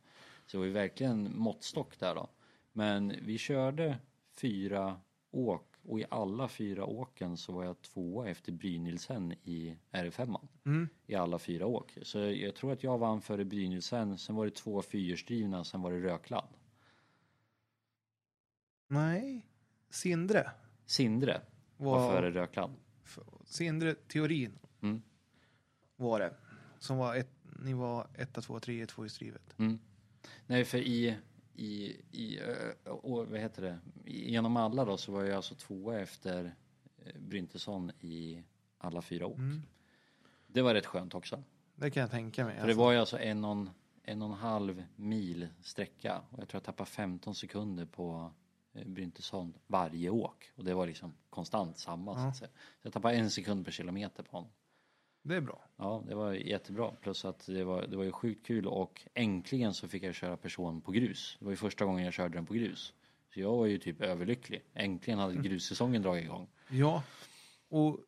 Så det var ju verkligen måttstock där då. Men vi körde fyra åk och i alla fyra åken så var jag tvåa efter Brynildsen i R5. mm. I alla fyra åk. Så jag tror att jag vann före Brynildsen, sen var det två fyrhjulsdrivna, sen var det Rökland. nej. Sindre Sindre var var, före Rökland. Sindre teorin Mm. var det. Som var ett, ni var etta, två, tre, två i strivet. Mm. Nej, för i, i, i ö, och, vad heter det, genom alla då så var jag alltså tvåa efter eh, Bryntesson i alla fyra åk. Mm. Det var rätt skönt också. Det kan jag tänka mig. För det var ju alltså en och, en, och en halv mil sträcka och jag tror jag tappade 15 sekunder på eh, Bryntesson varje åk och det var liksom konstant samma så Ja. säga. Så jag tappade en sekund per kilometer på honom. Det är bra. Ja, det var jättebra. Plus att det var, det var ju sjukt kul och äntligen så fick jag köra person på grus. Det var ju första gången jag körde den på grus. Så jag var ju typ överlycklig. Äntligen hade grussäsongen dragit igång. Ja. Och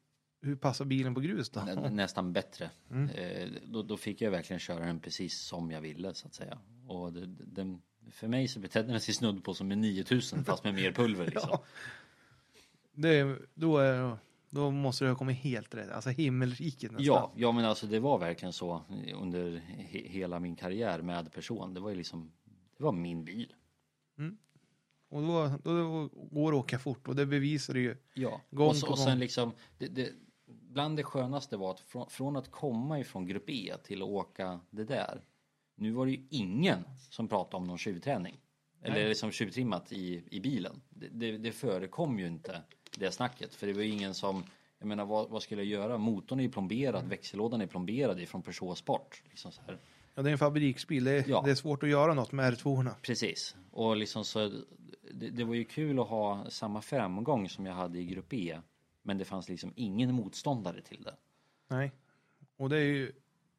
hur passar bilen på grus då? Nä, nästan bättre. Eh, då, då fick jag verkligen köra den precis som jag ville så att säga. Och det, den, för mig så betedde den sig snudd på som en 9000 fast med mer pulver [LAUGHS] liksom. Ja. Det, då, är, då måste det ha kommit helt rätt. Alltså himmelriket nästan. Ja, ja men alltså det var verkligen så under he hela min karriär med person. Det var ju liksom, det var min bil. Och då, då går det att åka fort och det bevisar det ju. Ja, Gång och, så, på och sen gång. liksom, det, det, bland det skönaste var att från, från att komma ifrån grupp E till att åka det där. Nu var det ju ingen som pratade om någon tjuvträning. Eller liksom tjuvtrimmat i, i bilen. Det, det, det förekom ju inte det snacket. För det var ju ingen som, jag menar vad, vad skulle jag göra? Motorn är ju plomberad, Mm. växellådan är plomberad ifrån Peugeot Sport. Liksom så här. Ja, det är en fabriksbil. Det är, Ja. det är svårt att göra något med R2. Precis. Och liksom så, det, det var ju kul att ha samma framgång som jag hade i grupp E. Men det fanns liksom ingen motståndare till det. Nej. Och det är ju,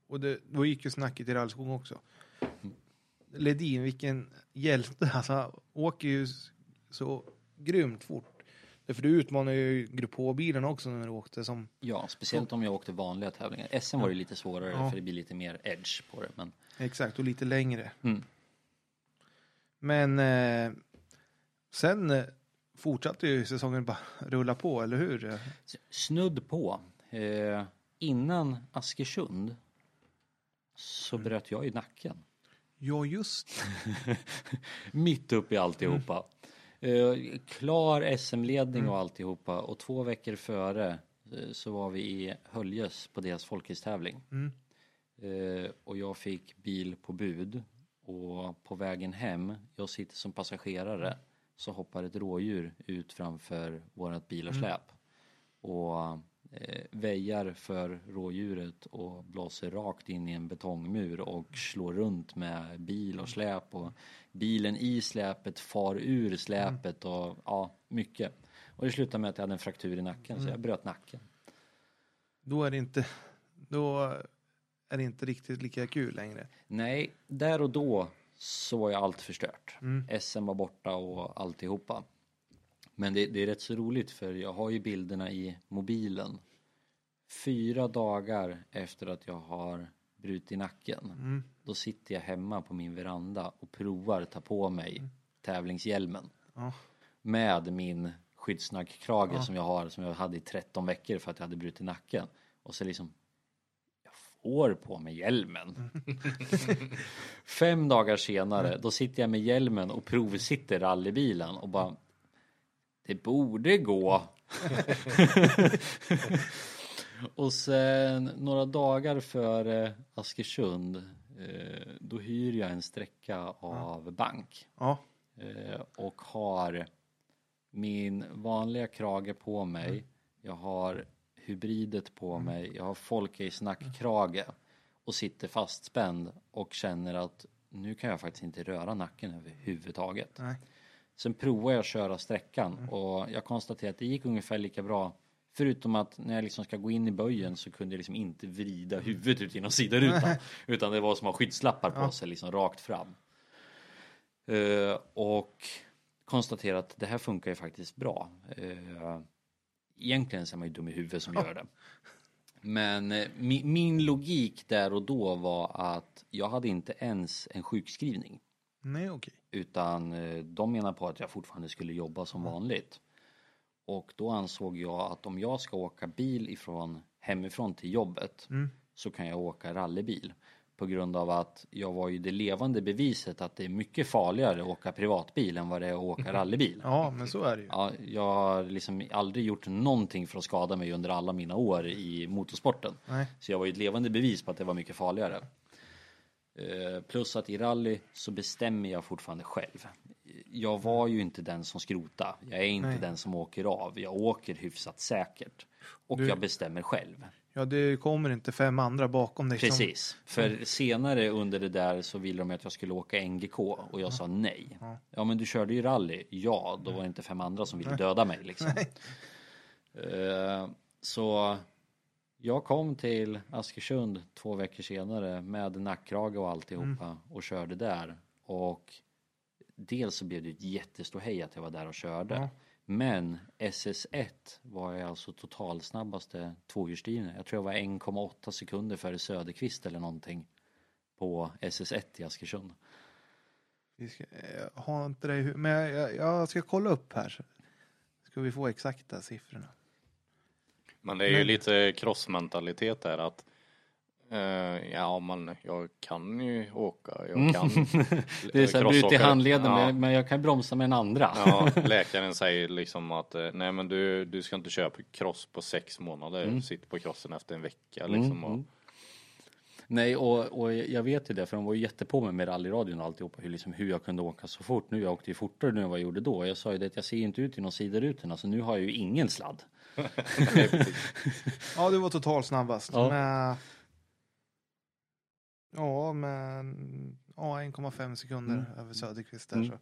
och det, då gick ju snacket i rallskog också. Ledin, vilken hjälte. Alltså, åker ju så grymt fort. Därför du utmanar ju grupp H-bilen också när du åkte som, Ja, speciellt om jag åkte vanliga tävlingar. SM var ju lite svårare Ja. för det blir lite mer edge på det. Men exakt, och lite längre. Mm. Men eh, sen eh, fortsatte ju säsongen bara rulla på, eller hur? snudd på. Eh, innan Askersund så bröt jag i nacken. Ja, just [LAUGHS] Mitt uppe i alltihopa. Eh, klar SM-ledning och alltihopa. Och två veckor före eh, så var vi i Höljes på deras folkhetstävling. Mm. Eh, och jag fick bil på bud. Och på vägen hem, jag sitter som passagerare, så hoppar ett rådjur ut framför vårat bilarsläp. Och eh, väjar för rådjuret och blåser rakt in i en betongmur och slår runt med bil och släp och bilen i släpet far ur släpet och ja, mycket. Och det slutade med att jag hade en fraktur i nacken så jag bröt nacken. Då är det inte, då är det inte riktigt lika kul längre. Nej, där och då så var ju allt förstört. Mm. SM var borta och alltihopa. Men det, det är rätt så roligt för jag har ju bilderna i mobilen. Fyra dagar efter att jag har brutit nacken. Mm. Då sitter jag hemma på min veranda och provar ta på mig tävlingshjälmen. Ja. Med min skyddsnackkrage som jag har, som jag hade i 13 veckor för att jag hade brutit nacken. Och så liksom jag får på mig hjälmen. [LAUGHS] Fem dagar senare, då sitter jag med hjälmen och provsitter rallybilen och bara Det borde gå. [LAUGHS] och sen några dagar före Askersund eh, då hyr jag en sträcka av bank Ja, eh, och har min vanliga krage på mig. Jag har hybridet på mig. Jag har Folkace nackkrage och sitter fastspänd och känner att nu kan jag faktiskt inte röra nacken överhuvudtaget. nej. Sen provade jag att köra sträckan och jag konstaterade att det gick ungefär lika bra. Förutom att när jag liksom ska gå in i böjen så kunde jag liksom inte vrida huvudet ut genom sidorutan. [LAUGHS] utan det var som att ha skyggslappar på sig liksom rakt fram. Eh, och konstaterade att det här funkar ju faktiskt bra. Uh, egentligen så är man ju dum i huvudet som gör det. Men eh, mi, min logik där och då var att jag hade inte ens en sjukskrivning. Nej, okej. Utan eh, de menar på att jag fortfarande skulle jobba som vanligt. Och då ansåg jag att om jag ska åka bil ifrån hemifrån till jobbet Mm. så kan jag åka rallybil. På grund av att jag var ju det levande beviset att det är mycket farligare att åka privatbil än vad det är att åka [LAUGHS] rallybil. Ja, men så är det ju. Ja, jag har liksom aldrig gjort någonting för att skada mig under alla mina år i motorsporten. Nej. Så jag var ju ett levande bevis på att det var mycket farligare. Eh, Plus att i rally så bestämmer jag fortfarande själv. Jag var ju inte den som skrota. Jag är inte Nej. den som åker av. Jag åker hyfsat säkert. Och Du- jag bestämmer själv. Ja, det kommer inte fem andra bakom dig. som- Precis. För senare under det där så ville de att jag skulle åka NGK och jag sa nej. Ja. Ja men du körde ju rally. Ja, då var det inte fem andra som ville döda mig liksom. Eh, Så jag kom till Askersund två veckor senare med nackkrage och alltihopa Mm. och körde där. Och dels så blev det ett jätteståhej att jag var där och körde. Ja. Men SS1 var jag alltså totalsnabbaste tvåhjulsdrivna. Jag tror jag var 1,8 sekunder före Söderqvist eller någonting på SS1 i Askersund. Vi ska, jag har inte det men jag, jag, jag ska kolla upp här. Ska vi få exakta siffrorna. Men det är ju Men- lite crossmentalitet där att eh, ja, man, jag kan ju åka, jag kan [LAUGHS] Det är så här, bryt i handleden Ja. men, men jag kan bromsa med en andra. Ja, [LAUGHS] läkaren säger liksom att eh, nej men du, du ska inte köpa cross på sex månader, sitt på crossen efter en vecka liksom. Och, mm. Nej, och, och jag vet ju det, för de var ju jättepå mig med rallyradion och alltihopa, hur, liksom, hur jag kunde åka så fort. Nu jag åkte ju fortare nu än vad jag gjorde då. Jag sa ju det att jag ser inte ut genom sidorutorna, så nu har jag ju ingen sladd. Ja, du var total snabbast. Ja. Med, ja, med ja, 1,5 sekunder över Söderqvist där. Mm. Så.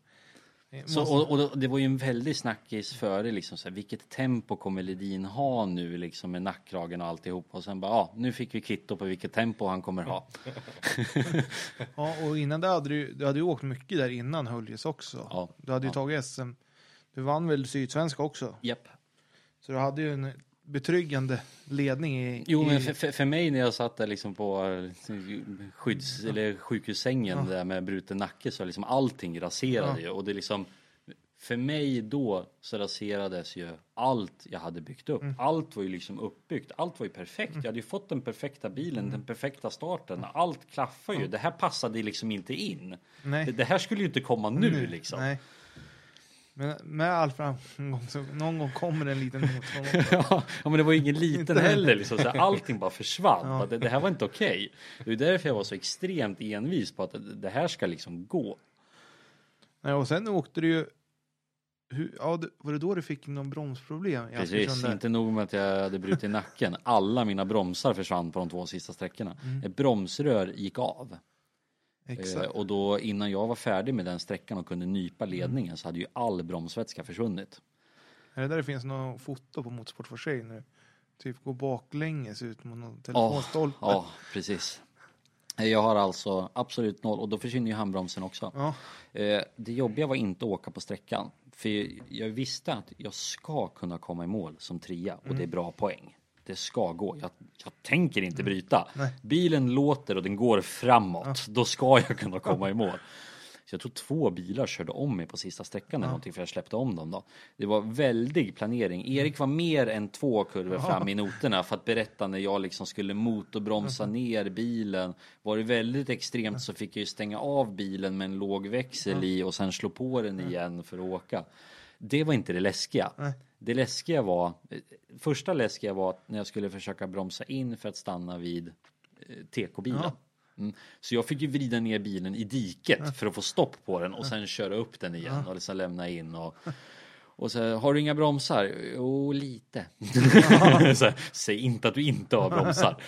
Det Så, måste- och, och det var ju en väldig snackis före liksom så här, vilket tempo kommer Ledin ha nu liksom med nackkragen och alltihop och sen bara ja, nu fick vi kvitto på vilket tempo han kommer ha. [LAUGHS] Ja, och innan det hade du, du hade ju åkt mycket där innan Höljes också. Ja. Du hade ju Ja. tagit SM. Du vann väl Sydsvenska också? Japp. Så du hade ju en betryggande ledning i... Jo, i, men för, för, mig när jag satt där liksom på eh, skydds eller sjukhussängen Ja. där med bruten nacke så liksom allting raserade Ja. ju och det liksom för mig då så raserades ju allt jag hade byggt upp. Mm. Allt var ju liksom uppbyggt. Allt var ju perfekt. Jag hade ju fått den perfekta bilen, den perfekta starten. Allt klaffar ju. Det här passade liksom inte in. Det, det här skulle ju inte komma nu liksom. Nej. Men med all framgång så någon gång kommer en liten motgång. [LAUGHS] ja, men det var ju ingen liten heller. Liksom, så allting bara försvann. Ja. Det, det här var inte okej. Det är därför jag var så extremt envis på att det, det här ska liksom gå. Nej, och sen åkte du ju... Hur, ja, det- var det då du fick någon bromsproblem? Precis, inte nog med att jag hade brutit nacken. Alla mina bromsar försvann på de två sista sträckorna. Ett bromsrör gick av. Exakt. Eh, och då innan jag var färdig med den sträckan och kunde nypa ledningen så hade ju all bromsvätska försvunnit. Är det där det finns något foto på Motorsport for sig nu? Typ gå baklänges ut mot någon telefonstolpe. Ja, precis. Eh, Jag har alltså absolut noll och då försvinner ju handbromsen också. Ja. Eh, Det jobbiga var inte att åka på sträckan. För jag visste att jag ska kunna komma i mål som trea och det är bra poäng. Det ska gå. Jag, jag tänker inte bryta. Nej. Bilen låter och den går framåt. Då ska jag [LAUGHS] kunna komma i mål. Så jag tror två bilar körde om mig på sista sträckan eller någonting för jag släppte om dem då. Det var väldig planering. Erik var mer än två kurvor fram i noterna för att berätta när jag liksom skulle motorbromsa ner bilen. Var det väldigt extremt så fick jag ju stänga av bilen med en låg växel i och sen slå på den igen för att åka. Det var inte det läskiga. Det läskiga var, eh, första läskiga var att när jag skulle försöka bromsa in för att stanna vid eh, TK-bilen. Ja. Mm. Så jag fick ju vrida ner bilen i diket för att få stopp på den och sen köra upp den igen och liksom lämna in och och så har du inga bromsar? Jo, lite. [LAUGHS] här, Säg inte att du inte har bromsar. [LAUGHS]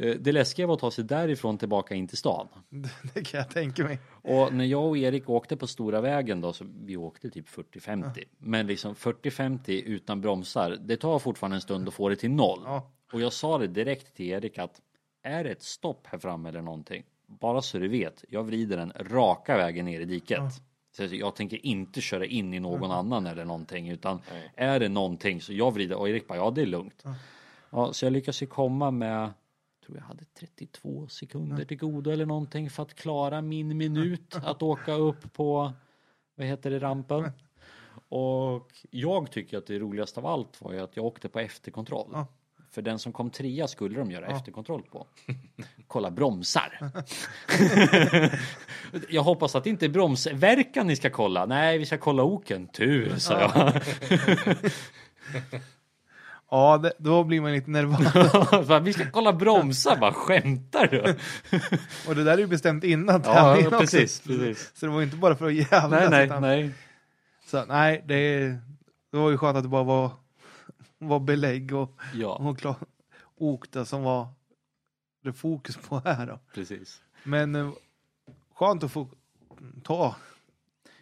Eh, Det läskiga var att ta sig därifrån tillbaka in till stan. [LAUGHS] Det kan jag tänka mig. Och när jag och Erik åkte på stora vägen då, så vi åkte typ 40-50. Men liksom 40-50 utan bromsar, det tar fortfarande en stund att få det till noll. Ja. Och jag sa det direkt till Erik att är det ett stopp här framme eller någonting, bara så du vet, jag vrider den raka vägen ner i diket. Så jag tänker inte köra in i någon annan eller någonting, utan Nej. är det någonting så jag vrider och Erik bara, ja det är lugnt. Ja, så jag lyckas ju komma med, tror jag hade 32 sekunder till godo eller någonting för att klara min minut att åka upp på, vad heter det, rampen. Och jag tycker att det roligaste av allt var ju att jag åkte på efterkontroll. Ja. För den som kom trea skulle de göra efterkontroll på. Kolla bromsar. [LAUGHS] jag hoppas att det inte är bromsverkan ni ska kolla. Nej, vi ska kolla oken. Tur, sa jag. Ja, det, då blir man lite nervös. [LAUGHS] Vi ska kolla bromsar, bara skämtar du? [LAUGHS] Och det där är ju bestämt innan Ja, tävlingen också. precis, precis. Så det var inte bara för att jävlas. Nej, nej, utan- nej. Så, nej, det, det var ju skönt att det bara var, var belägg och, Ja, och klar, okta som var det fokus på här då. precis. Men eh, skönt att få ta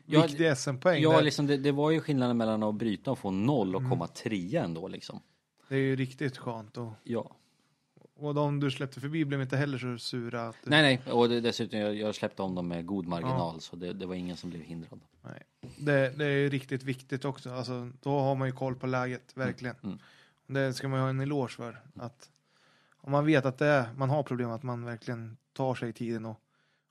Ja, viktiga SM-poäng. Ja, där. liksom det, det var ju skillnaden mellan att bryta och få noll och komma trea ändå liksom. Det är ju riktigt skönt. Och, Ja. Och de du släppte förbi blev inte heller så sura? Att du... Nej, nej, och det, dessutom jag, jag släppte om dem med god marginal så det, det var ingen som blev hindrad. Nej. Det, det är riktigt viktigt också. Alltså, då har man ju koll på läget, verkligen. Mm. Det ska man ju ha en eloge för. Att om man vet att det är, man har problem, att man verkligen tar sig tiden och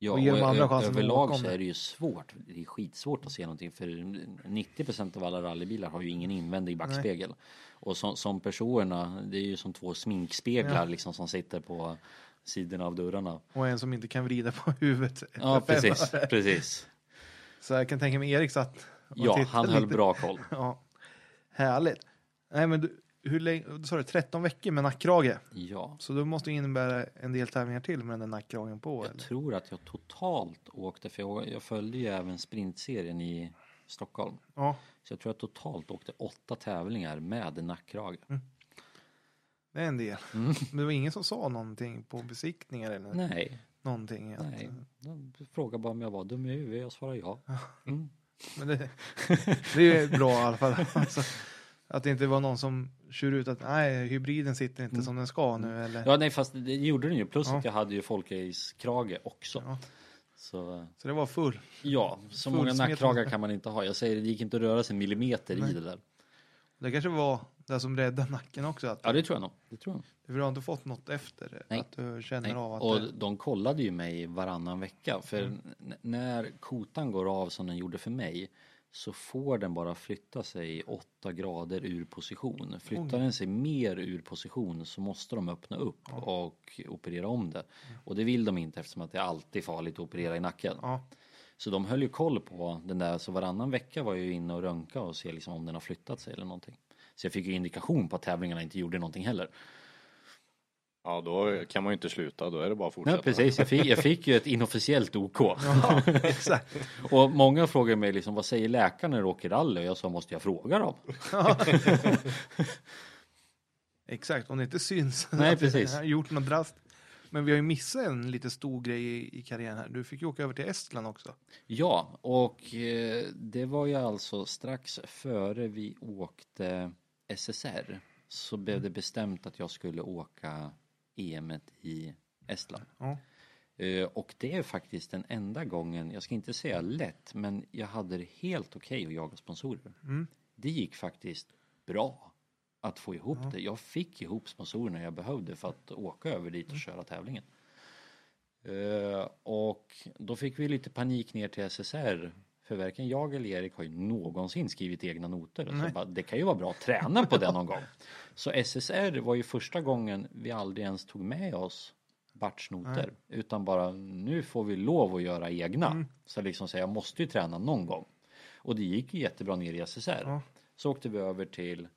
Ja, Och och dem andra chansen överlag så är det ju svårt. Det är skitsvårt att se någonting för 90% av alla rallybilar har ju ingen invändig backspegel. Och som, som personerna, det är ju som två sminkspeglar Ja. liksom som sitter på sidorna av dörrarna. Och en som inte kan vrida på [LAUGHS] huvudet. Ja, precis, precis. Så jag kan tänka mig Erik satt och Ja, han höll lite. bra koll. Ja. Härligt. Nej men du, hur länge, sa du 13 veckor med nackkrage? Ja, Så då måste det innebära en del tävlingar till med den där nackkragen på jag eller? tror att jag totalt åkte, för jag, jag följde ju även sprintserien i Stockholm. Ja, Så jag tror jag totalt åkte åtta tävlingar med nackkrage. det är en del. Mm. Men det var ingen som sa någonting på besiktningar eller Nej, någonting? Att, nej. De frågade bara om jag var dum i huvudet, jag svarade ja. Mm. Men det, det är bra i alla fall. [LAUGHS] Alltså, att det inte var någon som kör ut att nej, hybriden sitter inte som den ska nu eller? Ja, nej, fast det gjorde den ju. Plus Ja. att jag hade ju folkrace-krage också. Ja. Så Så det var full. ja, så Full många nackkragar kan man inte ha. Jag säger det gick inte att röra sig en millimeter Nej. i det där. Det kanske var det som räddade nacken också. Att Ja, det tror jag nog. Det tror jag. För du har inte fått något efter? Nej. Att du känner Nej. av att Och det, de kollade ju mig varannan vecka. För Mm. när kotan går av som den gjorde för mig så får den bara flytta sig 8 grader ur position. Flyttar den sig mer ur position så måste de öppna upp och operera om det. Och det vill de inte eftersom att det är alltid farligt att operera i nacken. ja, Så de höll ju koll på den där, så varannan vecka var jag ju inne och röntga och se liksom om den har flyttat sig eller någonting. Så jag fick ju indikation på att tävlingarna inte gjorde någonting heller. Ja, då kan man ju inte sluta, då är det bara att fortsätta. Ja, precis. Jag fick, jag fick ju ett inofficiellt OK. ja exakt. [LAUGHS] Och många frågar mig liksom, vad säger läkaren när du åker rally? Och jag sa, måste jag fråga dem? [LAUGHS] Exakt, om det inte syns. Nej, [LAUGHS] precis. har gjort något drast. Men vi har ju missat en lite stor grej i, i karriären här. Du fick ju åka över till Estland också. Ja, och eh, det var ju alltså strax före vi åkte SSR så blev det bestämt att jag skulle åka EM i Estland. Ja. Eh, Och det är faktiskt den enda gången, jag ska inte säga lätt, men jag hade det helt okej att jaga sponsorer. Mm. Det gick faktiskt bra att få ihop det. Jag fick ihop sponsorerna jag behövde för att åka över dit och köra tävlingen. Eh, Och då fick vi lite panik ner till SSR. För varken jag eller Erik har ju någonsin skrivit egna noter. Så bara, det kan ju vara bra att träna på det någon gång. Så SSR var ju första gången vi aldrig ens tog med oss batchnoter. Utan bara nu får vi lov att göra egna. Så liksom säga, jag måste ju träna någon gång. Och det gick ju jättebra ner i SSR. Ja. Så åkte vi över till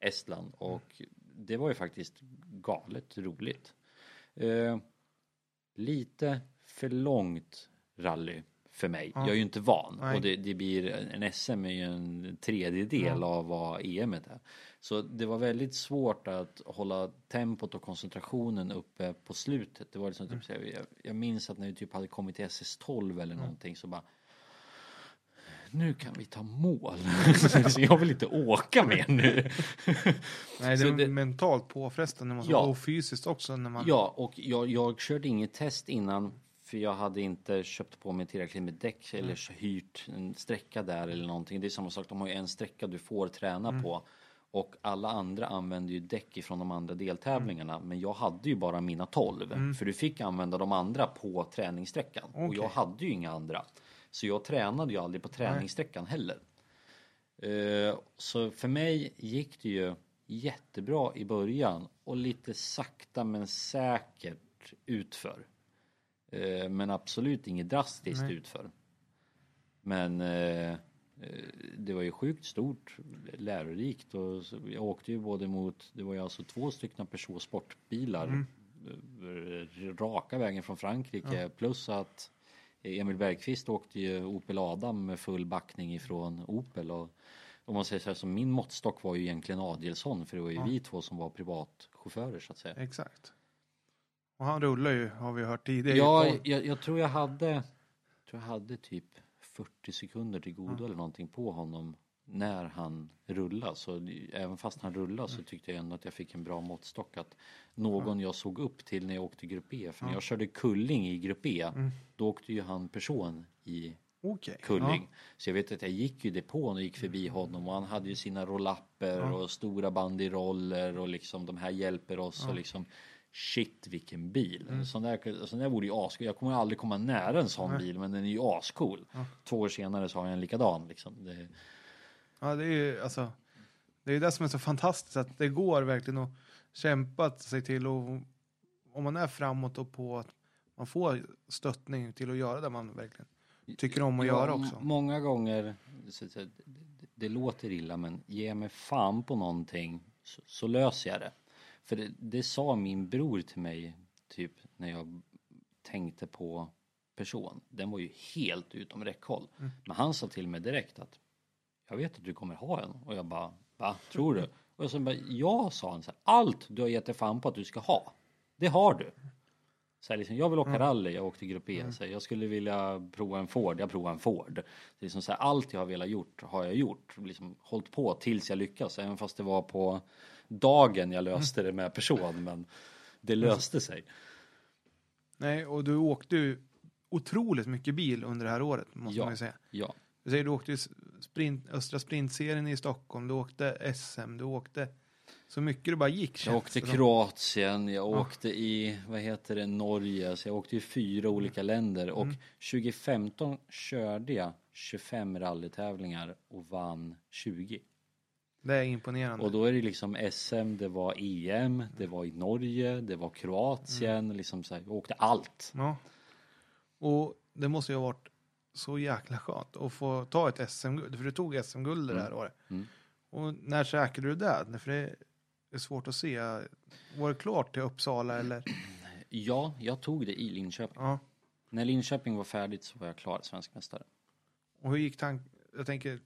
Estland och det var ju faktiskt galet roligt. Eh, lite för långt rally för mig. Jag är ju inte van Nej. och det, det blir en SM är ju en tredjedel av vad EM är. Så det var väldigt svårt att hålla tempot och koncentrationen uppe på slutet. Det var liksom typ, här, jag, jag minns att när vi typ hade kommit till SS12 eller någonting så bara nu kan vi ta mål. [LAUGHS] jag vill inte åka mer nu. [LAUGHS] Nej, det är det- mentalt påfrestande Ja. och fysiskt också när man... Ja, och jag, jag körde inget test innan för jag hade inte köpt på mig tillräckligt med däck eller hyrt en sträcka där eller någonting. Det är samma sak, de har ju en sträcka du får träna på. Och alla andra använder ju däck ifrån de andra deltävlingarna. Men jag hade ju bara mina 12. För du fick använda de andra på träningssträckan. Och Okej. jag hade ju inga andra. Så jag tränade ju aldrig på träningssträckan heller. Eh, Så för mig gick det ju jättebra i början och lite sakta men säkert utför. Eh, Men absolut inget drastiskt utför. Men eh, det var ju sjukt stort, lärorikt och jag åkte ju både mot, det var ju alltså två stycken Peugeot sportbilar eh, raka vägen från Frankrike plus att Emil Bergqvist åkte ju Opel Adam med full backning ifrån Opel och om man säger så här, så min måttstock var ju egentligen Adielsson för det var ju vi två som var privatchaufförer så att säga. Exakt. Och han rullar ju, har vi hört tidigare. Ja, jag, jag tror jag hade, tror jag hade typ 40 sekunder till godo eller någonting på honom när han rullade. Så även fast han rullade så tyckte jag ändå att jag fick en bra måttstock. Att någon jag såg upp till när jag åkte grupp E. För när jag körde kulling i grupp E, då åkte ju han person i Okej. kulling. Så jag vet att jag gick ju depån och gick förbi honom och han hade ju sina rollapper och stora bandyroller och liksom de här hjälper oss och liksom Shit vilken bil. Mm. Sån, där, sån där vore ju ascool. Jag kommer aldrig komma nära en sån bil men den är ju ascool. Två år senare så har jag en likadan liksom. Det, Ja, det är ju alltså. Det är ju det som är så fantastiskt att det går verkligen att kämpa sig till och om man är framåt och på att man får stöttning till att göra det man verkligen tycker om att Ja, göra också. Många gånger, så, så, det, det låter illa men ge mig fan på någonting så, så löser jag det. För det, det sa min bror till mig typ när jag tänkte på person. Den var ju helt utom räckhåll. Mm. Men han sa till mig direkt att jag vet att du kommer ha en. Och jag bara, va? Tror du? Och så bara, ja, sa han. Så här, Allt du har gett dig fan på att du ska ha, det har du. Så här, liksom, jag vill åka rally, jag åkte grupp E. Så här, jag skulle vilja prova en Ford, jag provar en Ford. Är liksom så här, allt jag har velat gjort har jag gjort. Liksom, hållit på tills jag lyckas. Även fast det var på dagen jag löste det med person. Men det löste sig. Nej, och du åkte ju otroligt mycket bil under det här året måste Ja. man ju säga. Ja, Du säger du åkte ju sprint, Östra sprintserien i Stockholm, du åkte SM, du åkte så mycket det bara gick. jag åkte. Kroatien, jag åkte i, vad heter det, Norge. Så jag åkte i fyra olika länder. Och 2015 körde jag 25 rallytävlingar och vann 20. Det är imponerande. Och då är det liksom SM, det var EM, det var i Norge, det var Kroatien, liksom så här, åkte allt. Ja. Och det måste ju ha varit så jäkla skönt att få ta ett SM-guld, för du tog SM-guld det här året. Mm. Och när säkrade du det? För det är svårt att se. Var det klart till Uppsala eller? [CLEARS THROAT] Ja, jag tog det i Linköping. Ja. När Linköping var färdigt så var jag klar svensk mästare. Och hur gick tanken? Jag tänker,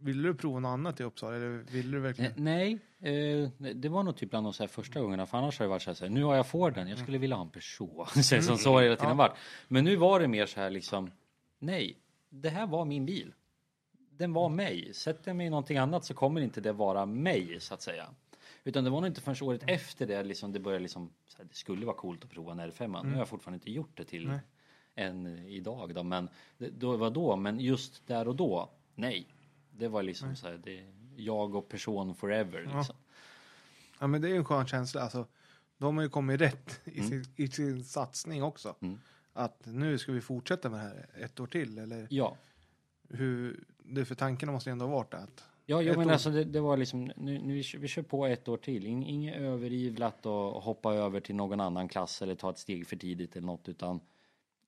ville du prova något annat i Uppsala eller ville du Eh, verkligen? Nej, eh, det var nog typ bland de så här första gångerna för annars har det varit så här, nu har jag Forden, jag skulle vilja ha en Peugeot. [LAUGHS] Så här, som så hela tiden varit. Men nu var det mer så här liksom, nej, det här var min bil. Den var mig. Sätter jag mig i någonting annat så kommer inte det vara mig så att säga. Utan det var nog inte förrän året efter det liksom det började liksom, här, det skulle vara coolt att prova en R5. Nu har jag fortfarande inte gjort det till Nej. än idag då. Men det, då var då, men just där och då, nej. Det var liksom så här, det, jag och person forever liksom. Ja men det är ju en skön känsla. Alltså, de har ju kommit rätt i, sin, i sin satsning också. Mm. Att nu ska vi fortsätta med det här ett år till eller Ja, hur? Det för tanken måste ju ändå ha varit att Ja, jo, men år. alltså det, det var liksom, nu, nu vi, kör, vi kör på ett år till. In, inget överivlat och hoppa över till någon annan klass eller ta ett steg för tidigt eller något utan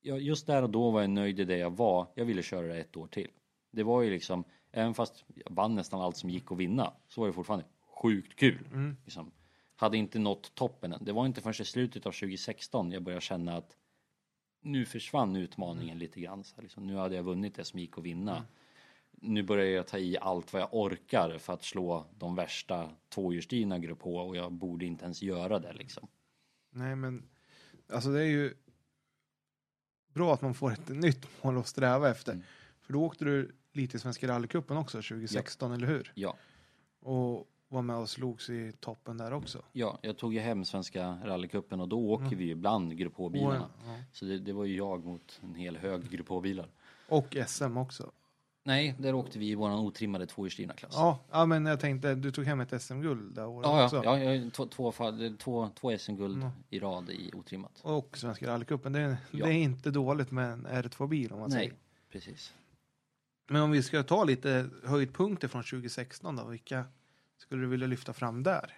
ja, just där och då var jag nöjd i det jag var. Jag ville köra det ett år till. Det var ju liksom, även fast jag vann nästan allt som gick att vinna så var det fortfarande sjukt kul. Liksom, hade inte nått toppen än. Det var inte förrän i slutet av 2016 jag började känna att nu försvann utmaningen lite grann. Så här, liksom, nu hade jag vunnit det som gick att vinna nu börjar jag ta i allt vad jag orkar för att slå de värsta tvåhjulsdrivna grupp H och jag borde inte ens göra det liksom. Nej, men alltså det är ju bra att man får ett nytt mål att sträva efter. Mm. För då åkte du lite i Svenska rallycupen också 2016, eller hur? Ja, Och var med och slogs i toppen där också. ja, jag tog ju hem Svenska rallycupen och då åker vi ju bland grupp H-bilarna. Ja. Så det, det var ju jag mot en hel hög grupp H-bilar. Och SM också. Nej, där åkte vi i våran otrimmade tvåhjulsdrivna klass. Ja, ja, men jag tänkte, du tog hem ett SM-guld det året Ja, också. ja, ja, ja två, två, två, två SM-guld Mm. i rad i otrimmat. Och Svenska rallycupen. Det, är- Ja. det är inte dåligt med en R2-bil om man Nej, säger. precis. Men om vi ska ta lite höjdpunkter från 2016 då, vilka skulle du vilja lyfta fram där?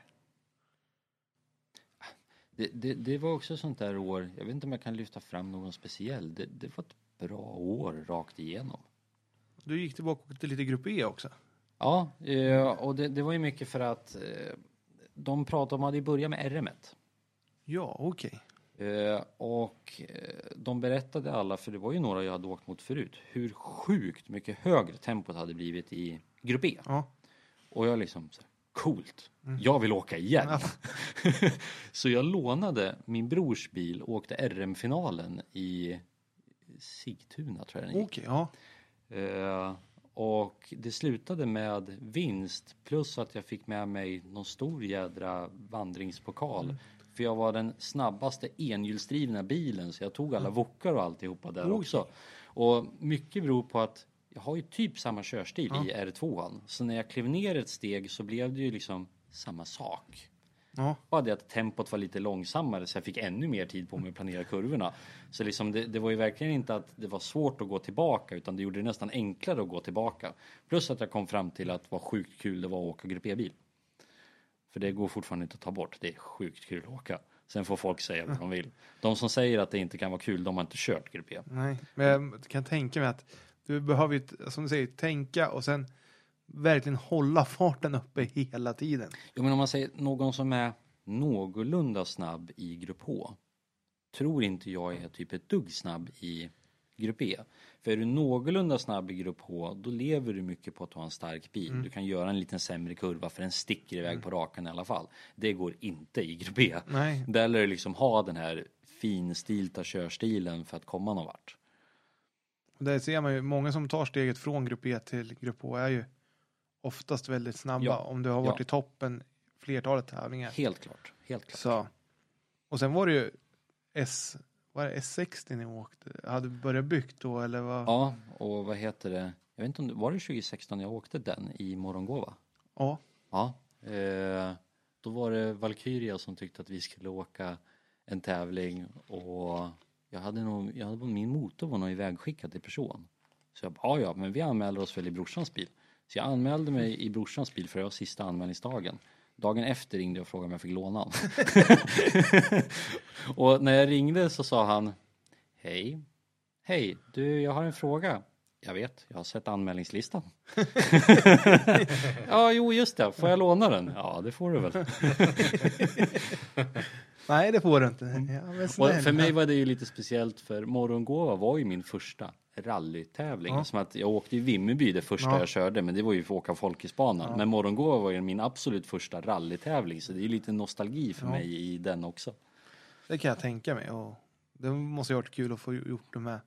Det, det, det var också sånt där år, jag vet inte om jag kan lyfta fram någon speciell. Det, det var ett bra år rakt igenom. Du gick tillbaka till lite grupp E också. Ja, eh, och det, var ju mycket för att eh, de pratade om, de hade börjat med RM1. Ja, okej. Eh, och eh, de berättade alla, för det var ju några jag hade åkt mot förut, hur sjukt mycket högre tempot hade blivit i grupp E. Ja. Och jag liksom, så här, coolt, jag vill åka igen. Ja. [LAUGHS] så jag lånade min brors bil och åkte RM-finalen i Sigtuna tror jag den gick. Okej, ja. Eh, och det slutade med vinst plus att jag fick med mig någon stor jädra vandringspokal. För jag var den snabbaste enhjulsdrivna bilen så jag tog alla wokar och alltihopa där också. Och mycket beror på att jag har ju typ samma körstil i R2. Så när jag klev ner ett steg så blev det ju liksom samma sak. Ja. Bara det att tempot var lite långsammare så jag fick ännu mer tid på mig att planera kurvorna. Så liksom det, det var ju verkligen inte att det var svårt att gå tillbaka utan det gjorde det nästan enklare att gå tillbaka. Plus att jag kom fram till att vad sjukt kul det var att åka grupp E-bil. För det går fortfarande inte att ta bort. Det är sjukt kul att åka. Sen får folk säga vad de vill. De som säger att det inte kan vara kul, de har inte kört grupp E. Nej, men jag kan tänka mig att du behöver ju, som du säger, tänka och sen verkligen hålla farten uppe hela tiden. Jo, men om man säger någon som är någorlunda snabb i grupp H tror inte jag är typ ett dugg snabb i grupp E. För är du någorlunda snabb i grupp H då lever du mycket på att ha en stark bil. Du kan göra en liten sämre kurva för den sticker iväg på rakan i alla fall. Det går inte i grupp E. Nej. Där lär du liksom ha den här finstilta körstilen för att komma någon vart. Där ser man ju, många som tar steget från grupp E till grupp H är ju oftast väldigt snabba Ja. om du har varit Ja. i toppen flertalet tävlingar. Helt klart, helt klart. Så. Och sen var det ju S, var det S60 ni åkte? Hade börjat byggt då eller vad? Ja, och vad heter det? Jag vet inte om det var det 2016 jag åkte den i Morgongåva? Ja. Ja, eh, då var det Valkyria som tyckte att vi skulle åka en tävling och jag hade nog, jag hade, min motor var nog ivägskickad till person. Så jag bara, "Ja, ja, men vi anmäler oss väl i brorsans bil. Så jag anmälde mig i brorsans bil för det var sista anmälningsdagen. Dagen efter ringde jag och frågade om jag fick låna honom. [LAUGHS] och när jag ringde så sa han Hej, hej, du jag har en fråga. Jag vet, jag har sett anmälningslistan. [LAUGHS] ja, jo just det, får jag låna den? Ja, det får du väl. [LAUGHS] Nej det får du inte. Ja, för mig var det ju lite speciellt för Morgongåva var ju min första rallytävling. Ja. Som att jag åkte i Vimmerby det första Ja. jag körde, men det var ju för att åka Folkisbanan. Men Morgongåva var ju min absolut första rallytävling, så det är ju lite nostalgi för Ja. mig i den också. Det kan jag tänka mig. Och det måste ju varit kul att få gjort det med,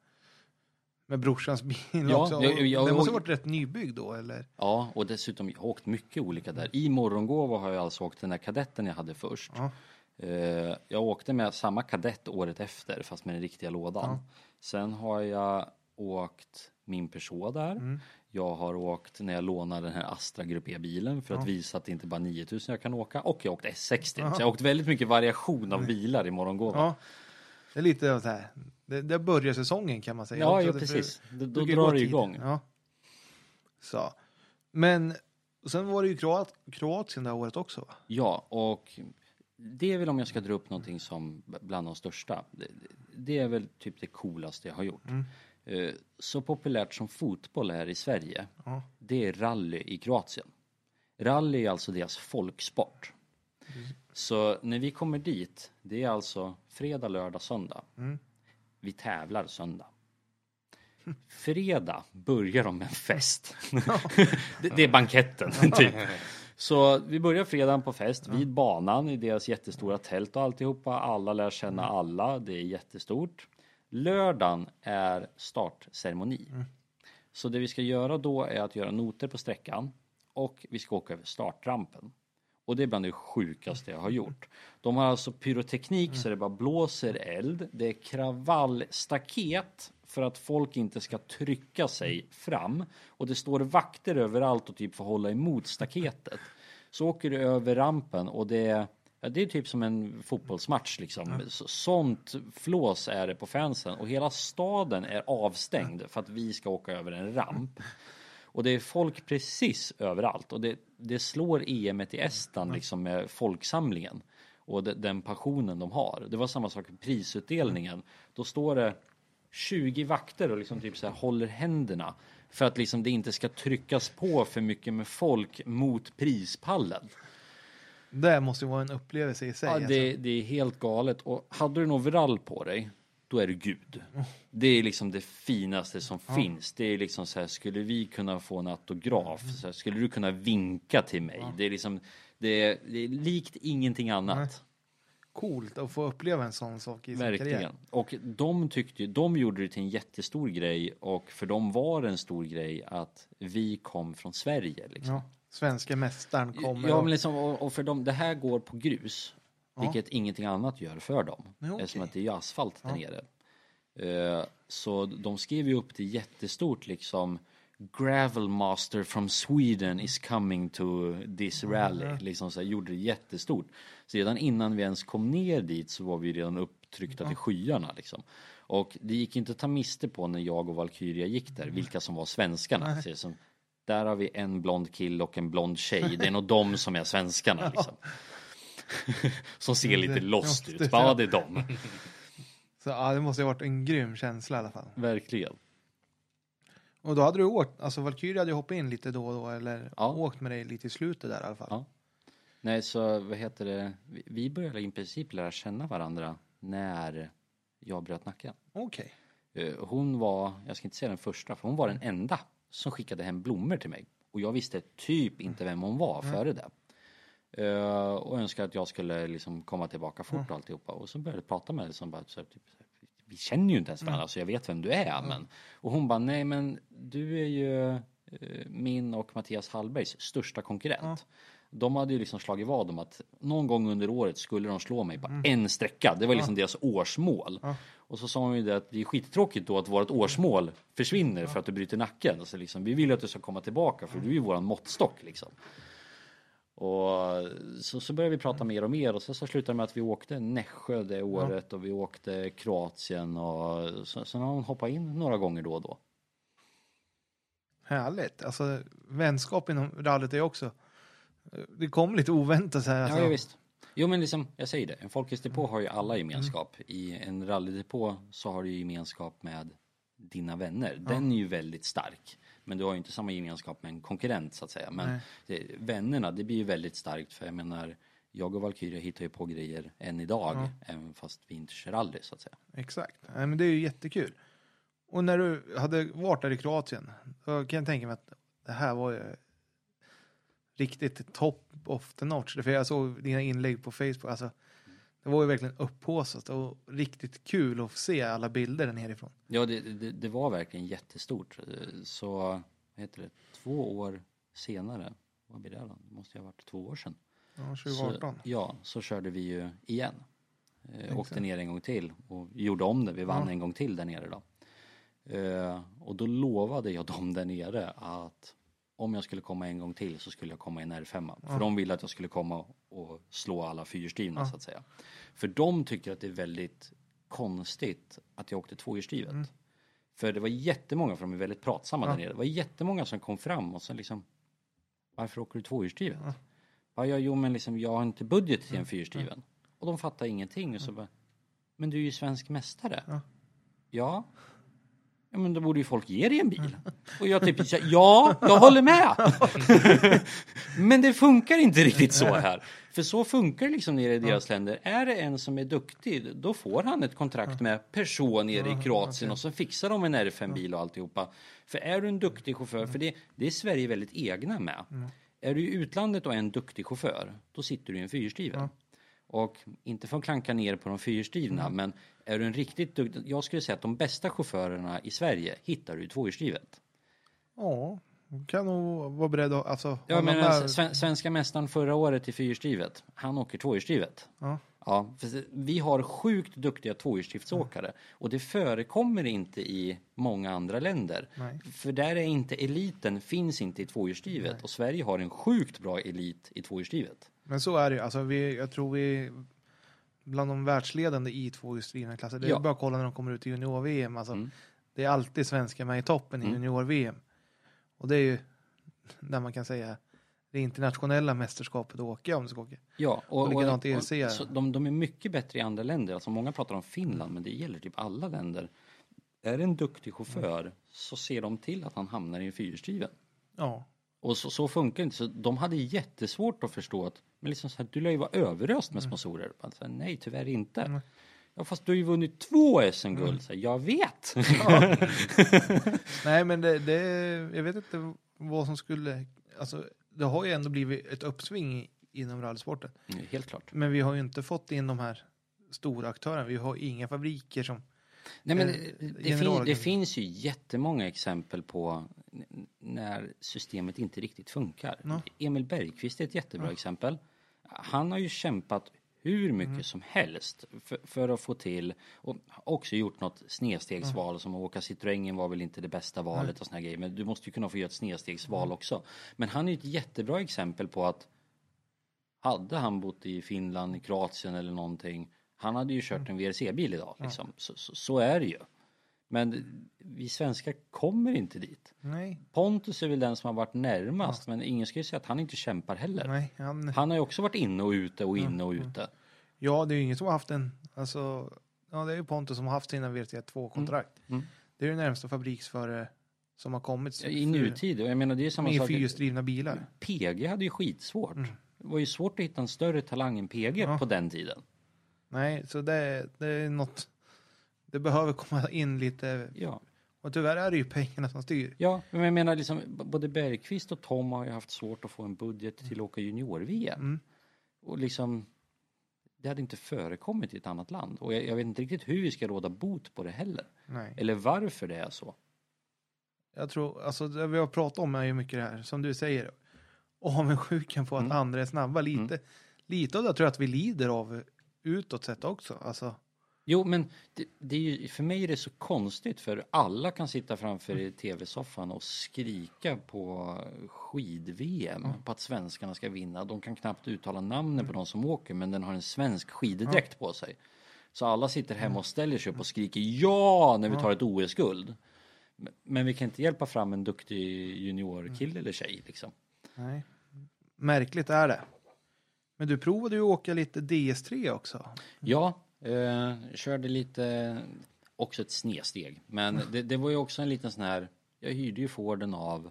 med brorsans bil Ja, också. Jag- jag- den måste ha varit rätt nybyggd då eller? Ja, och dessutom, jag har åkt mycket olika där. I Morgongåva har jag alltså åkt den där kadetten jag hade först. Ja. Eh, Jag åkte med samma kadett året efter, fast med den riktiga lådan. Ja. Sen har jag åkt min Peugeot där. Mm. Jag har åkt när jag lånade den här Astra Grupp E-bilen för att visa att det inte bara är 9000 jag kan åka. Och jag åkte S60. Så jag har åkt väldigt mycket variation av bilar i Morgongåva. Ja. Det är lite av så här. Det, det börjar säsongen kan man säga. Ja, ja precis. Då, då drar det igång. Ja. Så. Men sen var det ju Kroat, Kroatien det här året också va? Ja, och det är väl om jag ska dra upp någonting som bland de största. Det, det är väl typ det coolaste jag har gjort. Eh, Så populärt som fotboll är i Sverige, Ja. det är rally i Kroatien. Rally är alltså deras folksport. Så när vi kommer dit, det är alltså fredag, lördag, söndag. Vi tävlar söndag. Fredag börjar de med en fest. [LAUGHS] det, det är banketten, typ. Så vi börjar fredagen på fest vid banan i deras jättestora tält och alltihopa. Alla lär känna alla, det är jättestort. Lördagen är startceremoni. Så det vi ska göra då är att göra noter på sträckan och vi ska åka över startrampen. Och det är bland det sjukaste jag har gjort. De har alltså pyroteknik så det bara blåser eld. Det är kravallstaket för att folk inte ska trycka sig fram. Och det står vakter överallt och typ får hålla emot staketet. Så åker du över rampen och det är Ja, det är typ som en fotbollsmatch liksom. Så, sånt flås är det på fansen och hela staden är avstängd för att vi ska åka över en ramp. Och det är folk precis överallt och det, det slår EM i Estland liksom med folksamlingen och de, den passionen de har. Det var samma sak med prisutdelningen. Då står det 20 vakter och liksom typ så här håller händerna för att liksom det inte ska tryckas på för mycket med folk mot prispallen. Det måste ju vara en upplevelse i sig. Ja, alltså. det, det är helt galet. Och hade du en overall på dig, då är du gud. Det är liksom det finaste som finns. Det är liksom så här, skulle vi kunna få en autograf? Så här, skulle du kunna vinka till mig? Det är liksom, det är, det är likt ingenting annat. coolt att få uppleva en sån sak i sin karriär. Verkligen. Och de tyckte de gjorde det till en jättestor grej och för dem var det en stor grej att vi kom från Sverige. Liksom. Ja, svenska mästaren kommer. Ja, men liksom, och, och för dem, det här går på grus, vilket ingenting annat gör för dem. Ja, okej. Eftersom att det är ju asfalt där nere. Eh, så de skrev ju upp det jättestort liksom Gravel Master from Sweden is coming to this rally. Liksom så här, gjorde det jättestort. Så redan innan vi ens kom ner dit så var vi redan upptryckta till skyarna liksom. Och det gick inte att ta miste på när jag och Valkyria gick där, vilka som var svenskarna. Så som, där har vi en blond kill och en blond tjej. Det är nog de som är svenskarna [LAUGHS] liksom. [LAUGHS] som ser lite lost ut. Ja, det är de. [LAUGHS] Så ja, det måste ha varit en grym känsla i alla fall. Verkligen. Och då hade du åkt, alltså Valkyrie hade ju hoppat in lite då och då eller Ja. åkt med dig lite i slutet där i alla fall. Ja. Nej, så vad heter det? Vi- började i princip lära känna varandra när jag bröt nacken. Okej. Eh, Hon var, jag ska inte säga den första, för hon var den enda som skickade hem blommor till mig. Och jag visste typ inte vem hon var före det. Eh, och önskade att jag skulle liksom komma tillbaka fort och alltihopa. Och så började jag prata med henne som bara så här, typ, vi känner ju inte ens varandra så jag vet vem du är. Men, och hon bara, nej men du är ju eh, min och Mattias Hallbergs största konkurrent. De hade ju liksom slagit vad om att någon gång under året skulle de slå mig på en sträcka. Det var liksom deras årsmål. Och så sa hon ju det att det är skittråkigt då att vårt årsmål försvinner för att du bryter nacken. Så liksom, vi vill ju att du ska komma tillbaka för du är ju våran måttstock liksom. Och så, så började vi prata mer och mer och så, så slutade det med att vi åkte Nässjö det året och vi åkte Kroatien och så, sen har hon hoppat in några gånger då och då. Härligt. Alltså vänskap inom rallyt är också, det kom lite oväntat så här. Alltså. Ja, ja visst. Jo men liksom, jag säger det, en folkhetsdepå har ju alla gemenskap. I en rallydepå så har du gemenskap med dina vänner. Den är ju väldigt stark. Men du har ju inte samma gemenskap med en konkurrent så att säga. Men det, vännerna, det blir ju väldigt starkt för jag menar, jag och Valkyria hittar ju på grejer än idag, även fast vi inte kör rally så att säga. Exakt. Nej, men det är ju jättekul. Och när du hade varit där i Kroatien, då kan jag tänka mig att det här var ju riktigt top of the notch. För jag såg dina inlägg på Facebook. Alltså, det var ju verkligen upphaussat och riktigt kul att få se alla bilder där nerifrån. Ja, det, det, det var verkligen jättestort. Så, vad heter det, två år senare, vad blir det då? Det måste ju ha varit två år sedan. Ja, 2018. Så, ja, så körde vi ju igen. Eh, åkte ner en gång till och gjorde om det. Vi vann en gång till där nere då. Eh, och då lovade jag dem där nere att om jag skulle komma en gång till så skulle jag komma i en R5. För de ville att jag skulle komma och slå alla fyrhjulsdrivna så att säga. För de tycker att det är väldigt konstigt att jag åkte tvåhjulsdrivet. För det var jättemånga, för de är väldigt pratsamma där nere. Det var jättemånga som kom fram och så liksom Varför åker du tvåhjulsdrivet? Ja, ja, jo, men liksom, jag har inte budget till en fyrhjulsdriven. Och de fattar ingenting och så bara, men du är ju svensk mästare. Ja. Ja. men då borde ju folk ge dig en bil. Och jag typ, ja, jag håller med. [LAUGHS] men det funkar inte riktigt så här. För så funkar det liksom nere i deras länder. Är det en som är duktig, då får han ett kontrakt med person nere i Kroatien och så fixar de en R5-bil och alltihopa. För är du en duktig chaufför, för det, det är Sverige väldigt egna med. Är du i utlandet och är en duktig chaufför, då sitter du i en fyrhjulsdriven. Och inte för att klanka ner på de fyrhjulsdrivna, men är du en riktigt duktig... Jag skulle säga att de bästa chaufförerna i Sverige hittar du i tvåhjulsdrivet. Ja, kan nog vara beredd att... Alltså, Ja, men sven- svenska mästaren förra året i fyrhjulsdrivet, han åker tvåhjulsdrivet. Ja. Ja, vi har sjukt duktiga tvåhjulsdriftsåkare och det förekommer inte i många andra länder. Nej. För där är inte eliten, finns inte i tvåhjulsdrivet och Sverige har en sjukt bra elit i tvåhjulsdrivet. Men så är det ju. Alltså, vi, jag tror vi bland de världsledande i tvåhjulsdrivna klasser. Det är Ja. bara att kolla när de kommer ut i junior-VM. Alltså, Mm. Det är alltid svenskar med i toppen i Mm. junior-VM. Och det är ju [LAUGHS] där man kan säga det internationella mästerskapet att åka om du ska åka. Ja, och, Och i ERC. så de, de är mycket bättre i andra länder. Alltså många pratar om Finland, men det gäller typ alla länder. Är det en duktig chaufför så ser de till att han hamnar i en fyrhjulsdriven. Ja, Och så, så funkar det inte. Så de hade jättesvårt att förstå att men liksom så här, du lär ju vara överöst med sponsorer. Man sa, Nej, tyvärr inte. Ja, fast du har ju vunnit två SM-guld. Här, Jag vet. [LAUGHS] nej men det, det, jag vet inte vad som skulle, alltså det har ju ändå blivit ett uppsving inom rallysporten. Mm, Helt klart. Men vi har ju inte fått in de här stora aktörerna. Vi har inga fabriker som... Nej, men Eh, det, det, fin, det finns ju jättemånga exempel på när systemet inte riktigt funkar. Ja. Emil Bergqvist är ett jättebra exempel. Han har ju kämpat hur mycket Mm. som helst för, för att få till och också gjort något snedstegsval som att åka Citroën var väl inte det bästa valet och såna grejer. Men du måste ju kunna få göra ett snedstegsval också. Men han är ett jättebra exempel på att hade han bott i Finland, i Kroatien eller någonting. Han hade ju kört en VRC-bil idag liksom. Så, så, så är det ju. Men vi svenskar kommer inte dit. Nej, Pontus är väl den som har varit närmast men ingen ska ju säga att han inte kämpar heller. nej. Han, Han har ju också varit inne och ute och inne och ute. ja, det är ju ingen som har haft en... Alltså, ja, det är ju Pontus som har haft sina VRT2-kontrakt. Mm. Det är ju närmsta fabriksförare som har kommit. I nutid jag menar det är samma Med sak. fyrhjulsdrivna bilar. PG hade ju skitsvårt. Mm. Det var ju svårt att hitta en större talang än PG Ja. på den tiden. Nej, så det, det är något... Det behöver komma in lite... Ja. Och tyvärr är det ju pengarna som styr. Ja, men jag menar liksom både Bergqvist och Tom har ju haft svårt att få en budget till att åka junior-VM. Mm. Och liksom det hade inte förekommit i ett annat land. Och jag, jag vet inte riktigt hur vi ska råda bot på det heller. Nej. Eller varför det är så. Jag tror, alltså det vi har pratat om är ju mycket det här, som du säger. Avundsjukan på att Mm. andra är snabba. Lite, lite av det tror jag att vi lider av utåt sett också. Alltså, Jo, men det, det är ju, för mig är det så konstigt för alla kan sitta framför Mm. i tv-soffan och skrika på skid-VM på att svenskarna ska vinna. De kan knappt uttala namnen Mm. på de som åker men den har en svensk skiddräkt på sig. Så alla sitter Mm. hemma och ställer sig upp och skriker ja när vi tar ett OS-guld. Men- Men vi kan inte hjälpa fram en duktig juniorkille eller tjej liksom. nej. Märkligt är det. Men du provade ju att åka lite DS3 också. Ja, eh, körde lite, också ett snedsteg. Men det, det var ju också en liten sån här, jag hyrde ju Forden av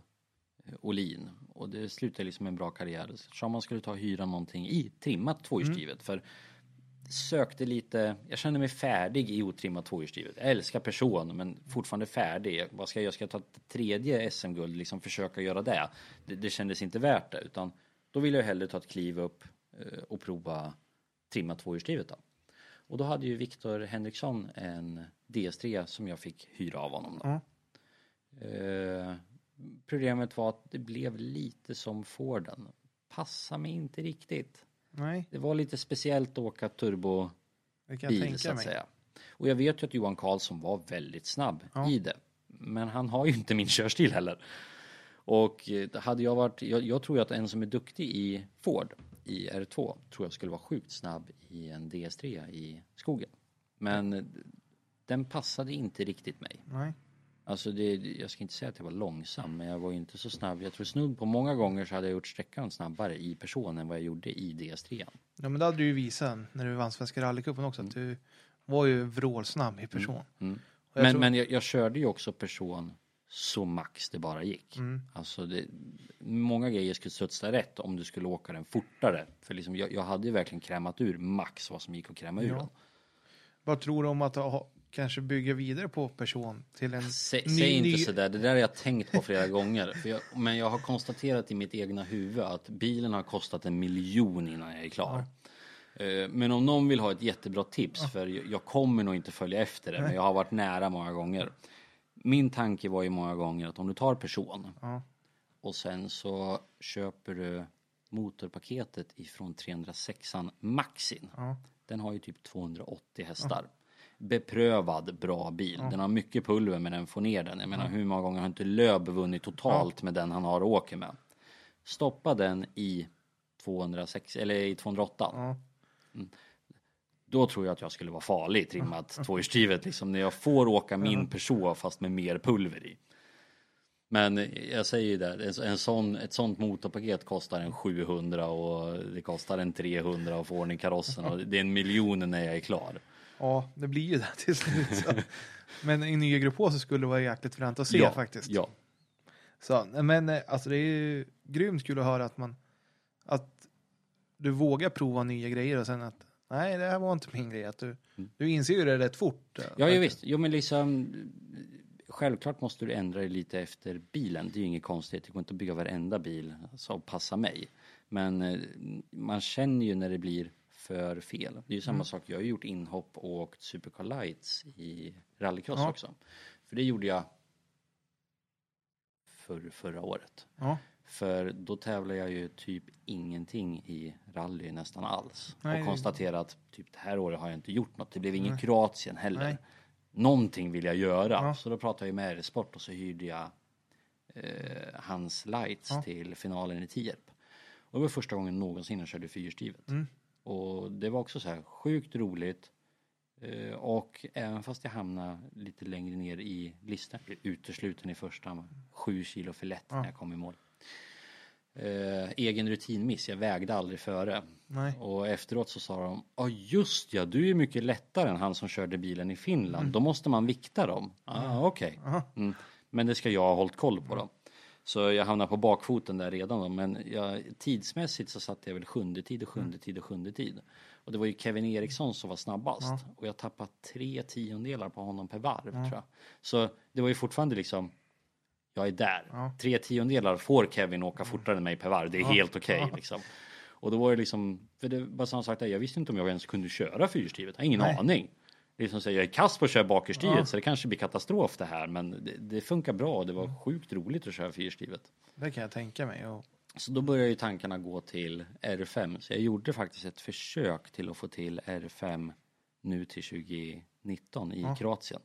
eh, Olin och det slutade liksom en bra karriär. Så man skulle ta och hyra någonting i trimmat tvåhjulsdrivet för sökte lite, jag kände mig färdig i otrimmat tvåhjulsdrivet. Jag älskar person men fortfarande färdig. Vad ska jag göra? Ska jag ta ett tredje SM-guld, liksom försöka göra det? det? Det kändes inte värt det utan då ville jag hellre ta ett kliv upp och prova trimmat tvåhjulsdrivet då. Och då hade ju Viktor Henriksson en DS3 som jag fick hyra av honom då. Ja. Eh, problemet var att det blev lite som Forden. Passade mig inte riktigt. Nej, Det var lite speciellt att åka kan jag så att mig. säga. Och jag vet ju att Johan Karlsson var väldigt snabb Ja. i det. Men han har ju inte min körstil heller. Och eh, hade jag varit, jag, jag tror ju att en som är duktig i Ford i R2 tror jag skulle vara sjukt snabb i en DS3 i skogen. Men den passade inte riktigt mig. Nej. Alltså det, jag ska inte säga att jag var långsam, men jag var ju inte så snabb. Jag tror snudd på många gånger så hade jag gjort sträckan snabbare i person än vad jag gjorde i DS3. Ja, men det hade du ju visat när du vann Svenska rallycupen också. Att du var ju vrålsnabb i person. Mm. Jag Men, tror- men jag, jag körde ju också person så max det bara gick. Mm. Alltså det, många grejer skulle studsa rätt om du skulle åka den fortare. För liksom jag, jag hade ju verkligen krämat ur max vad som gick att kräma ur Ja. den. Vad tror du om att ha, kanske bygga vidare på person till en Sä, ny, säg inte ny... sådär, det där har jag tänkt på flera gånger. Jag, men jag har konstaterat i mitt egna huvud att bilen har kostat en miljon innan jag är klar. Eh, Men om någon vill ha ett jättebra tips, för jag jag kommer nog inte följa efter det, men jag har varit nära många gånger. Min tanke var ju många gånger att om du tar person Ja. och sen så köper du motorpaketet ifrån 306an Maxin. Ja. Den har ju typ 280 hästar. Beprövad bra bil. Den har mycket pulver men den får ner den. Jag menar hur många gånger har inte Löb vunnit totalt med den han har och åker med. Stoppa den i 206 eller i 208. Ja. Då tror jag att jag skulle vara farlig trimmat tvåhjulsdrivet liksom när jag får åka min Peugeot fast med mer pulver i. Men jag säger ju det, en, sån, ett sånt motorpaket kostar en 700 och det kostar en 300 att få ordning karossen och det är en miljon när jag är klar. ja, det blir ju det till slut. Så. Men i nya grupp så skulle det vara jäkligt fränt att se ja, faktiskt. Ja, Så, men eh, alltså det är ju grymt kul att höra att man att du vågar prova nya grejer och sen att nej, det här var inte min grej. Att du, du inser ju det rätt fort. Mm. ja, ja visst. Jo, men liksom självklart måste du ändra dig lite efter bilen. Det är ju inget konstigt. Det går inte att bygga varenda bil som passar mig. Men eh, man känner ju när det blir för fel. Det är ju samma Mm. sak, jag har ju gjort inhopp och åkt Supercar Lights i rallycross Ja. också. För det gjorde jag för, förra året. Ja. För då tävlar jag ju typ ingenting i rally nästan alls. Nej, och konstaterar att typ det här året har jag inte gjort något. Det blev ingen Kroatien heller. Nej. Någonting vill jag göra. Ja. Så då pratade jag med R-sport och så hyrde jag eh, hans lights Ja. till finalen i Tierp. Och det var första gången någonsin jag körde fyrhjulsdrivet. Mm. Och det var också så här sjukt roligt. Eh, och även fast jag hamnade lite längre ner i listan, blev utesluten i första, sju kilo för lätt när jag kom i mål. Eh, egen rutinmiss, jag vägde aldrig före. Nej. Och efteråt så sa de, ja just ja, du är mycket lättare än han som körde bilen i Finland. Då måste man vikta dem. Ah, okej. Aha. Mm. Men det ska jag ha hållit koll på då. Så jag hamnade på bakfoten där redan då. Men jag, tidsmässigt så satt jag väl sjunde tid och sjunde tid och sjunde tid. Och det var ju Kevin Eriksson som var snabbast. Och jag tappade tre tiondelar på honom per varv tror jag. Så det var ju fortfarande liksom jag är där. Ja. Tre tiondelar får Kevin åka fortare än mig per varv. Det är helt okej liksom. Och då var det liksom, för det var sak där, jag visste inte om jag ens kunde köra fyrhjulsdrivet. Jag har ingen Nej. aning. Liksom så jag är kass på att köra bakhjulsdrivet så det kanske blir katastrof det här. Men det, det funkar bra och det var sjukt roligt att köra fyrhjulsdrivet. Det kan jag tänka mig. Och, Så då började ju tankarna gå till R5. Så jag gjorde faktiskt ett försök till att få till R5 nu till 2019 i Kroatien.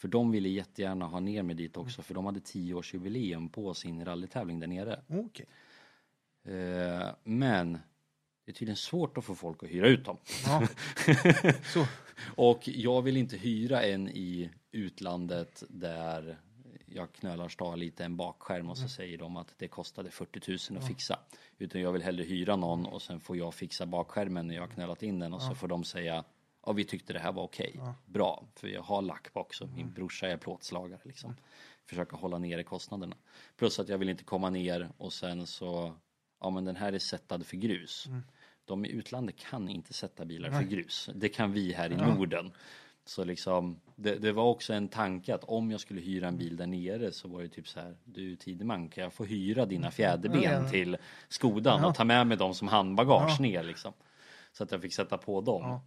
För de ville jättegärna ha ner mig dit också för de hade 10-årsjubileum på sin rallytävling där nere. okej. Eh, men det är tydligen svårt att få folk att hyra ut dem. Ja. [LAUGHS] Så. Och jag vill inte hyra en i utlandet där jag knölar stad lite en bakskärm och så säger de att det kostade 40 000 att fixa. Utan jag vill hellre hyra någon och sen får jag fixa bakskärmen när jag har knölat in den och så får de säga ja vi tyckte det här var okej, bra, för jag har lack på också, min brorsa är plåtslagare liksom. Försöka hålla nere kostnaderna. Plus att jag vill inte komma ner och sen så, ja men den här är sättad för grus. De i utlandet kan inte sätta bilar för grus. Det kan vi här i Norden. Så liksom, det, det var också en tanke att om jag skulle hyra en bil där nere så var det typ så här, du Tideman kan jag få hyra dina fjäderben Ja, ja. till Skodan och ta med mig dem som handbagage ner liksom. Så att jag fick sätta på dem.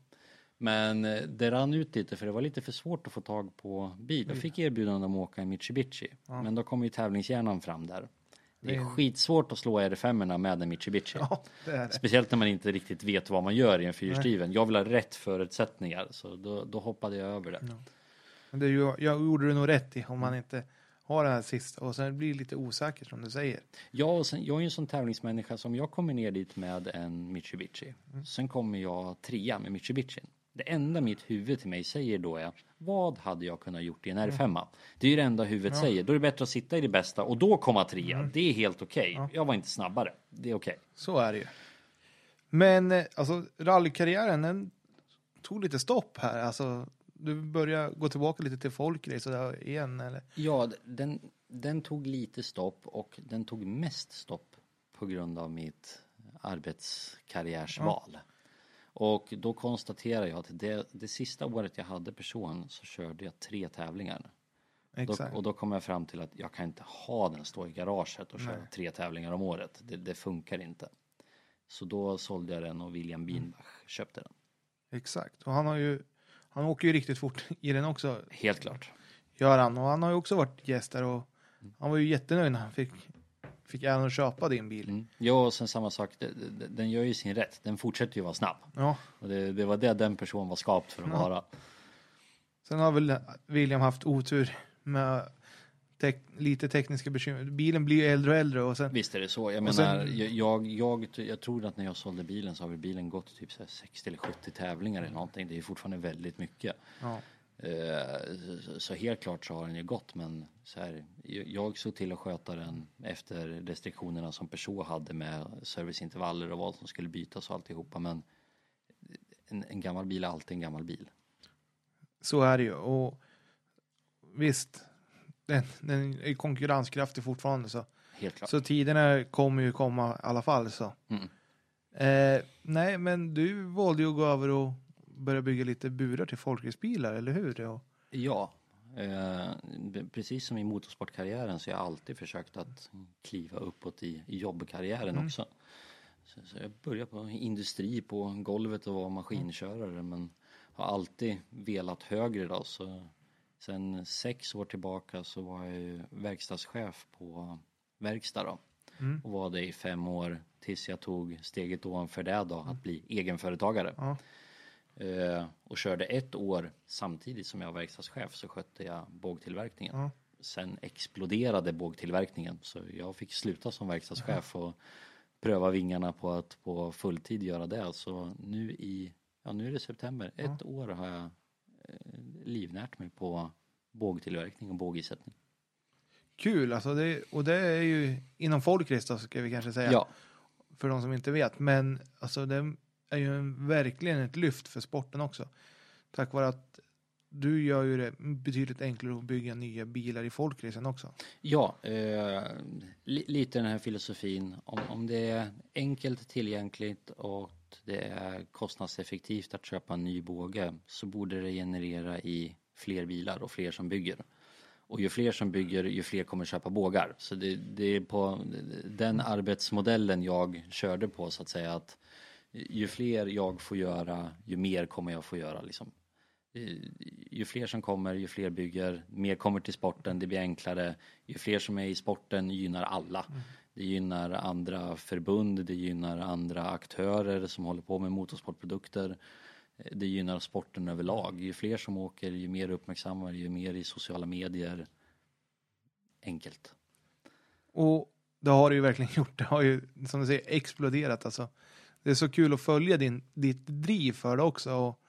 Ja. Men eh, det rann ut lite för det var lite för svårt att få tag på bil. Jag fick erbjudande om att åka i Mitsubishi. Men då kom ju tävlingshjärnan fram där. Det är skitsvårt att slå R5 med en Mitsubishi. Ja, det det. Speciellt när man inte riktigt vet vad man gör i en fyrhjulsdriven. Jag vill ha rätt förutsättningar så då, då hoppade jag över det. Men det ju, jag gjorde det nog rätt i om man inte har det här sista och sen blir det lite osäkert som du säger. Ja, och sen, jag är ju en sån tävlingsmänniska som jag kommer ner dit med en Mitsubishi. Sen kommer jag trea med Mitsubishi. Det enda mitt huvud till mig säger då är vad hade jag kunnat gjort i en R5? Det är ju det enda huvudet säger. Då är det bättre att sitta i det bästa och då komma trea. Det är helt okej. Jag var inte snabbare. Det är okej. Så är det ju. Men eh, alltså rallykarriären den tog lite stopp här. Alltså du börjar gå tillbaka lite till folkrace sådär igen eller? Ja, den, den tog lite stopp och den tog mest stopp på grund av mitt arbetskarriärsval. Och då konstaterar jag att det, det sista året jag hade person så körde jag tre tävlingar. Då, Exakt. och då kom jag fram till att jag kan inte ha den stå i garaget och köra tre tävlingar om året. Det, det funkar inte. Så då sålde jag den och William Bienbach köpte den. Exakt. Och han har ju han åker ju riktigt fort i den också, Helt klart. gör han. Och han har ju också varit gäst där och han var ju jättenöjd när han fick, fick äran att köpa din bil. Mm. Ja, och sen samma sak, den gör ju sin rätt. Den fortsätter ju vara snabb. Ja. Och det, det var det den personen var skapt för att vara. Sen har väl William haft otur med tek, lite tekniska bekymmer. Bilen blir ju äldre och äldre och sen Visst är det så. Jag Och sen- menar, jag, jag, jag, jag tror att när jag sålde bilen så har väl bilen gått typ så här 60 eller 70 tävlingar eller någonting. Det är fortfarande väldigt mycket. ja, så- Så helt klart så har den ju gått men så här, jag- jag såg till att sköta den efter restriktionerna som Peugeot hade med serviceintervaller och vad som skulle bytas och alltihopa men en, en gammal bil är alltid en gammal bil. så är det ju. Och visst, den, den är konkurrenskraftig fortfarande så. Helt klart. Så tiderna kommer ju komma i alla fall så. Mm. Eh, nej, men du valde ju att gå över och börja bygga lite burar till folkracebilar, eller hur? Och, Ja, eh, precis som i motorsportkarriären så har jag alltid försökt att kliva uppåt i, i jobbkarriären också. Så, så jag började på industri på golvet och var maskinkörare men har alltid velat högre då så sen sex år tillbaka så var jag ju verkstadschef på verkstad då. Och var det i fem år tills jag tog steget ovanför det då att bli egenföretagare. Ja. Eh, och körde ett år samtidigt som jag var verkstadschef så skötte jag bågtillverkningen. Ja. Sen exploderade bågtillverkningen så jag fick sluta som verkstadschef och pröva vingarna på att på fulltid göra det. Så nu i, ja nu är det september, ett år har jag eh, livnärt mig på bågtillverkning och bågisättning. Kul, alltså det, och det är ju inom folkrace då, ska vi kanske säga. Ja, För de som inte vet. Men alltså det är ju en, verkligen ett lyft för sporten också. Tack vare att du gör ju det betydligt enklare att bygga nya bilar i folkracen också. ja eh, li, lite den här filosofin om, om det är enkelt tillgängligt och det är kostnadseffektivt att köpa en ny båge så borde det generera i fler bilar och fler som bygger. Och ju fler som bygger, ju fler kommer köpa bågar. Så det, det är på den arbetsmodellen jag körde på så att säga att ju fler jag får göra, ju mer kommer jag få göra liksom. Ju fler som kommer, ju fler bygger, mer kommer till sporten, det blir enklare. Ju fler som är i sporten gynnar alla. Det gynnar andra förbund, det gynnar andra aktörer som håller på med motorsportprodukter. Det gynnar sporten överlag. Ju fler som åker, ju mer uppmärksammar, ju mer i sociala medier. Enkelt. Och det har det ju verkligen [LAUGHS] gjort. Det har ju, som du säger, exploderat alltså. Det är så kul att följa din, ditt driv för det också. Och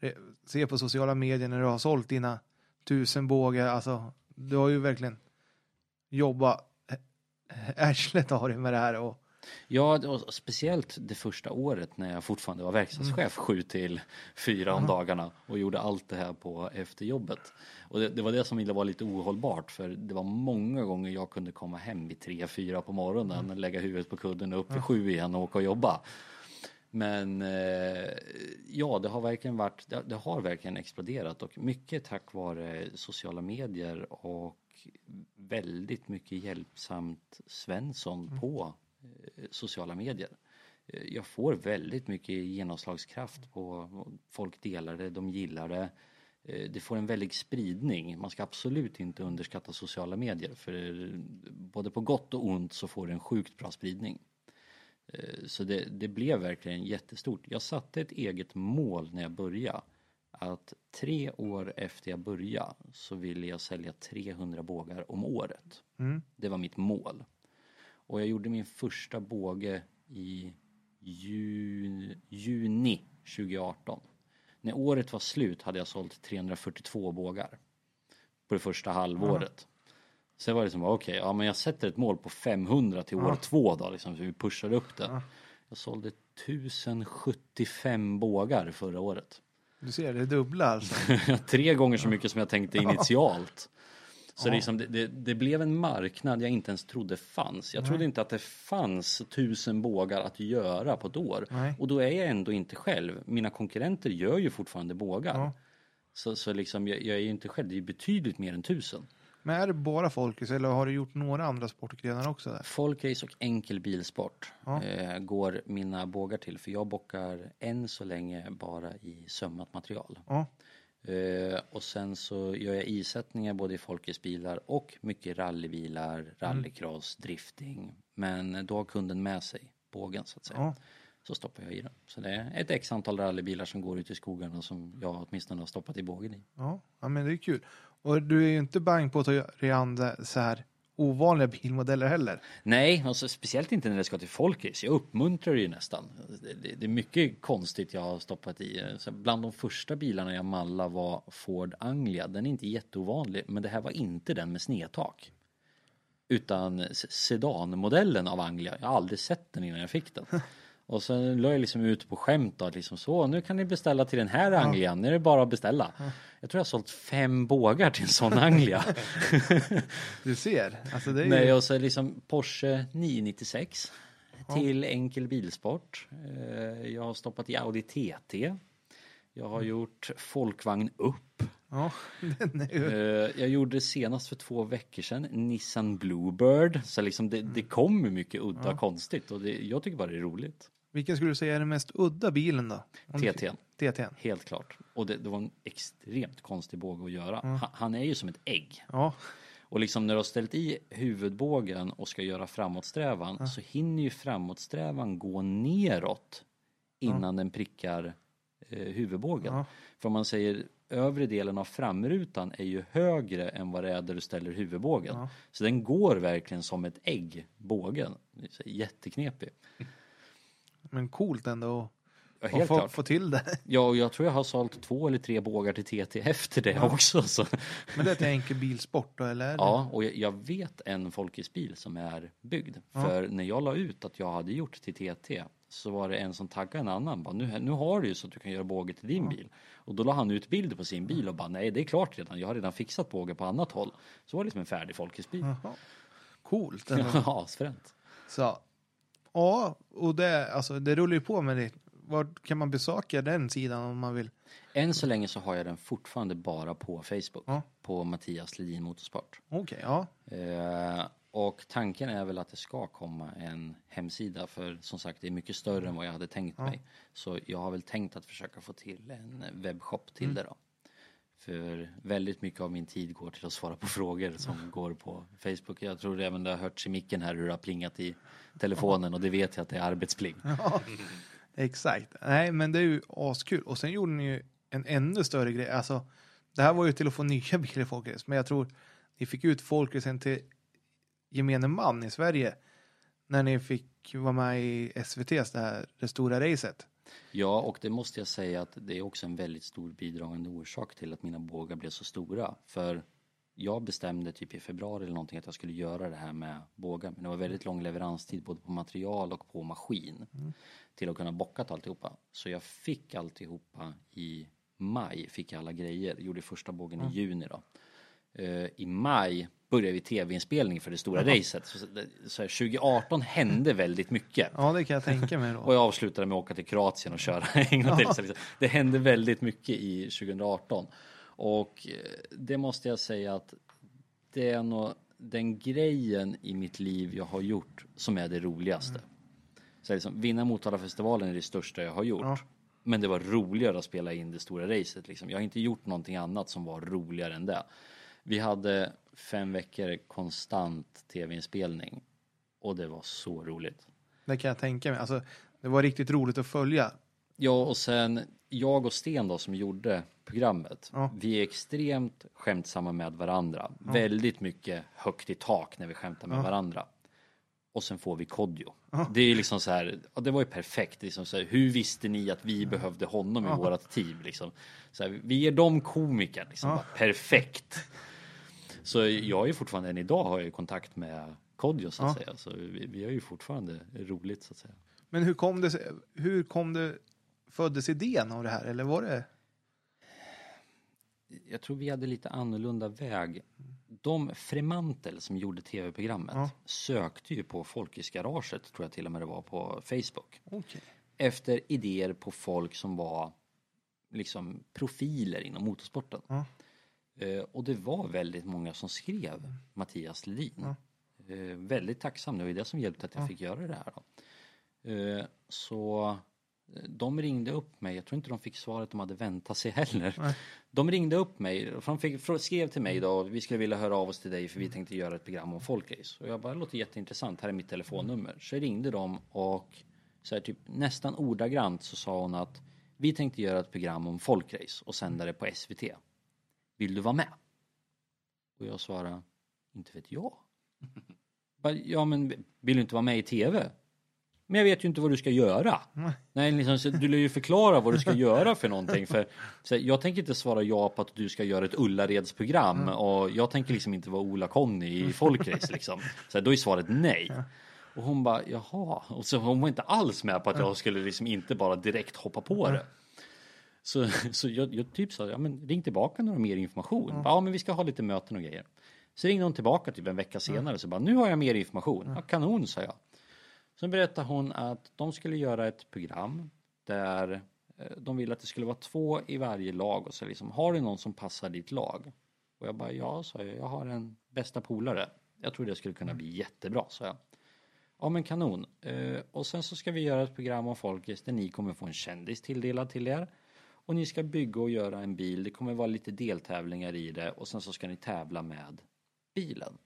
eh, se på sociala medier när du har sålt dina tusen bågar. Alltså, du har ju verkligen jobbat arslet har du med det här. Och, Ja, och speciellt det första året när jag fortfarande var verkstadschef sju till fyra om dagarna och gjorde allt det här på efterjobbet. Och det, det var det som var lite ohållbart för det var många gånger jag kunde komma hem vid tre, fyra på morgonen, lägga huvudet på kudden och upp vid sju igen och åka och jobba. Men eh, ja, det har verkligen varit, det, har verkligen exploderat och mycket tack vare sociala medier och väldigt mycket hjälpsamt Svensson på eh, sociala medier. Eh, Jag får väldigt mycket genomslagskraft på folk delar det, de gillar det. Det får en väldig spridning. Man ska absolut inte underskatta sociala medier för både på gott och ont så får det en sjukt bra spridning. Eh, Så det, det blev verkligen jättestort. Jag satte ett eget mål när jag började. Att tre år efter jag började så ville jag sälja 300 bågar om året. mm, Det var mitt mål. Och jag gjorde min första båge i juni, juni 2018. När året var slut hade jag sålt 342 bågar. På det första halvåret. Sen var det som, okej, ja men jag sätter ett mål på 500 till år två då liksom, så vi pushar upp det. Jag sålde 1075 bågar förra året. du ser, det är dubbla alltså. [LAUGHS] Tre gånger så mycket som jag tänkte initialt. Så Ja. liksom, det, det, det blev en marknad jag inte ens trodde fanns. Jag trodde inte att det fanns tusen bågar att göra på ett år. Nej. Och då är jag ändå inte själv. Mina konkurrenter gör ju fortfarande bågar. Ja. Så, så liksom, jag, jag är ju inte själv, det är betydligt mer än tusen. Men är det bara folkrace eller har du gjort några andra sportgrenar också där? Folkrace och enkel bilsport Ja. eh, går mina bågar till. För jag bockar än så länge bara i sömmat material. Ja, Eh, och sen så gör jag isättningar både i folkesbilar och mycket rallybilar, rallycross, drifting. Men då har kunden med sig bågen så att säga. ja. Så stoppar jag i den. Så det är ett x antal rallybilar som går ut i och som jag åtminstone har stoppat i bågen i. Ja, ja, men det är kul. Och du är ju inte bang på att ta dig an så här ovanliga bilmodeller heller. Nej, alltså, speciellt inte när det ska till folkrace. Jag uppmuntrar det ju nästan. Det, det, är mycket konstigt jag har stoppat i. Så bland de första bilarna jag mallade var Ford Anglia. Den är inte jätteovanlig, men det här var inte den med snedtak. Utan sedanmodellen av Anglia. Jag har aldrig sett den innan jag fick den. [LAUGHS] Och sen la jag liksom ut på skämt då, att liksom så, nu kan ni beställa till den här Anglian, nu är det bara att beställa. Jag tror jag har sålt fem bågar till en sån Anglia. [LAUGHS] Du ser, alltså det är ju... Nej, och så liksom Porsche 996 till enkel bilsport. Eh, Jag har stoppat i Audi TT. Jag har gjort folkvagn upp. Ja, [LAUGHS] den är ju... Eh, Jag gjorde det senast för två veckor sedan, Nissan Bluebird. Så liksom det, det kommer mycket udda Ja. konstigt och det, jag tycker bara det är roligt. Vilken skulle du säga är den mest udda bilen då? TT'n. TT'n. Helt klart. Och det, det var en extremt konstig båge att göra. Han, han är ju som ett ägg. Ja, Och liksom när du har ställt i huvudbågen och ska göra framåtsträvan så hinner ju framåtsträvan gå neråt innan den prickar eh, huvudbågen. Ja. För om man säger övre delen av framrutan är ju högre än vad det är där du ställer huvudbågen. Ja. Så den går verkligen som ett ägg, bågen. Jätteknepig. men coolt ändå Ja, att få, få till det. Ja, och jag tror jag har sålt två eller tre bågar till TT efter det också. Så. Men det är till enkel bilsport då, eller? Ja, och jag- jag vet en folkesbil som är byggd. För när jag la ut att jag hade gjort till TT så var det en som taggade en annan. Bara, nu, nu har du ju så att du kan göra båge till din bil. Och då la han ut bilder på sin bil och bara nej det är klart redan. Jag har redan fixat båge på annat håll. Så var det liksom en färdig folkesbil. Jaha. Coolt. [LAUGHS] Ja, asfränt. Så. Ja, och det, alltså, det rullar ju på med det. Var kan man besöka den sidan om man vill? Än så länge så har jag den fortfarande bara på Facebook. Ja. På Mattias Ledin Motorsport. Okej, ja. Eh, och tanken är väl att det ska komma en hemsida för som sagt det är mycket större än vad jag hade tänkt mig. Så jag har väl tänkt att försöka få till en webbshop till det då. För väldigt mycket av min tid går till att svara på frågor som går på Facebook. Jag tror även det har hörts i micken här hur det har plingat i telefonen och det vet jag att det är arbetspling. [LAUGHS] Exakt. Nej, men det är ju askul. Och sen gjorde ni ju en ännu större grej. Alltså, det här var ju till att få nya [LAUGHS] bilar i folkrace. Men jag tror ni fick ut folkracen till gemene man i Sverige. När ni fick vara med i SVTs, det här det stora racet. Ja, och det måste jag säga att det är också en väldigt stor bidragande orsak till att mina bågar blev så stora. För jag bestämde typ i februari eller någonting att jag skulle göra det här med bågar. Men det var väldigt lång leveranstid både på material och på maskin. Till att kunna bocka alltihopa. Så jag fick alltihopa i maj, fick jag alla grejer. Gjorde första bågen i juni då. Eh, I maj började vi tv-inspelning för det stora racet. Så, så här, 2018 hände väldigt mycket. Ja, det kan jag tänka mig Och då. jag avslutade med att åka till Kroatien och köra [LAUGHS] en gång till. Så liksom, det hände väldigt mycket i 2018. Och eh, det måste jag säga att det är nog den grejen i mitt liv jag har gjort som är det roligaste. Så liksom, vinna Motalafestivalen är det största jag har gjort. Ja. Men det var roligare att spela in det stora racet. Liksom. Jag har inte gjort någonting annat som var roligare än det. Vi hade fem veckor konstant tv-inspelning. Och det var så roligt. Det kan jag tänka mig. Alltså, det var riktigt roligt att följa. Ja, och sen jag och Sten då som gjorde programmet. Ja. Vi är extremt skämtsamma med varandra. Väldigt mycket högt i tak när vi skämtar med varandra. Och sen får vi Kodjo. Det är liksom så här, ja, det var ju perfekt. Liksom så här, hur visste ni att vi behövde honom i vårat team? Liksom? Så här, vi är de komiker, liksom. Bara, perfekt. Så jag är fortfarande, än idag har jag kontakt med Kodjo så att säga. Så vi, vi har ju fortfarande roligt så att säga. Men hur kom det, hur kom det, föddes idén av det här? Eller var det? jag tror vi hade lite annorlunda väg. De Fremantel som gjorde tv-programmet Ja. sökte ju på Folkisgaraget, tror jag till och med det var på Facebook. Okej. Efter idéer på folk som var liksom profiler inom motorsporten. Ja. Eh, och det var väldigt många som skrev Mattias Ledin. Eh, väldigt tacksam, det var ju det som hjälpte att jag fick göra det här. Då. Eh, så de ringde upp mig, jag tror inte de fick svaret de hade väntat sig heller. De ringde upp mig, de fick, skrev till mig då, vi skulle vilja höra av oss till dig för vi tänkte göra ett program om folkrace. Och jag bara, det låter jätteintressant, här är mitt telefonnummer. Så ringde de och så här, typ, nästan ordagrant så sa hon att vi tänkte göra ett program om folkrace och sända det på SVT. Vill du vara med? Och jag svarade, inte vet jag. [LAUGHS] Ja men vill du inte vara med i TV? Men jag vet ju inte vad du ska göra. [LAUGHS] Nej, liksom, du lär ju förklara vad du ska göra för någonting. För, så jag tänker inte svara ja på att du ska göra ett Ullareds-program och jag tänker liksom inte vara Ola-Conny i folkrace liksom. [LAUGHS] Så då är svaret nej. Och hon bara jaha, och så hon var inte alls med på att jag skulle liksom inte bara direkt hoppa på det. Så, [LAUGHS] så jag, jag typ sa, ja men ring tillbaka när du har mer information. Ja men vi ska ha lite möten och grejer. Så ringde hon tillbaka typ en vecka senare så bara, nu har jag mer information. Ja, kanon sa jag. Sen berättade hon att de skulle göra ett program där Eh, De ville att det skulle vara två i varje lag och så liksom, har du någon som passar ditt lag? Och jag bara, ja, sa jag, jag har en bästa polare. Jag tror det skulle kunna bli jättebra, sa jag. Ja men kanon. Eh, och sen så ska vi göra ett program om Folkis där ni kommer få en kändis tilldelad till er. Och ni ska bygga och göra en bil. Det kommer vara lite deltävlingar i det och sen så ska ni tävla med bilen.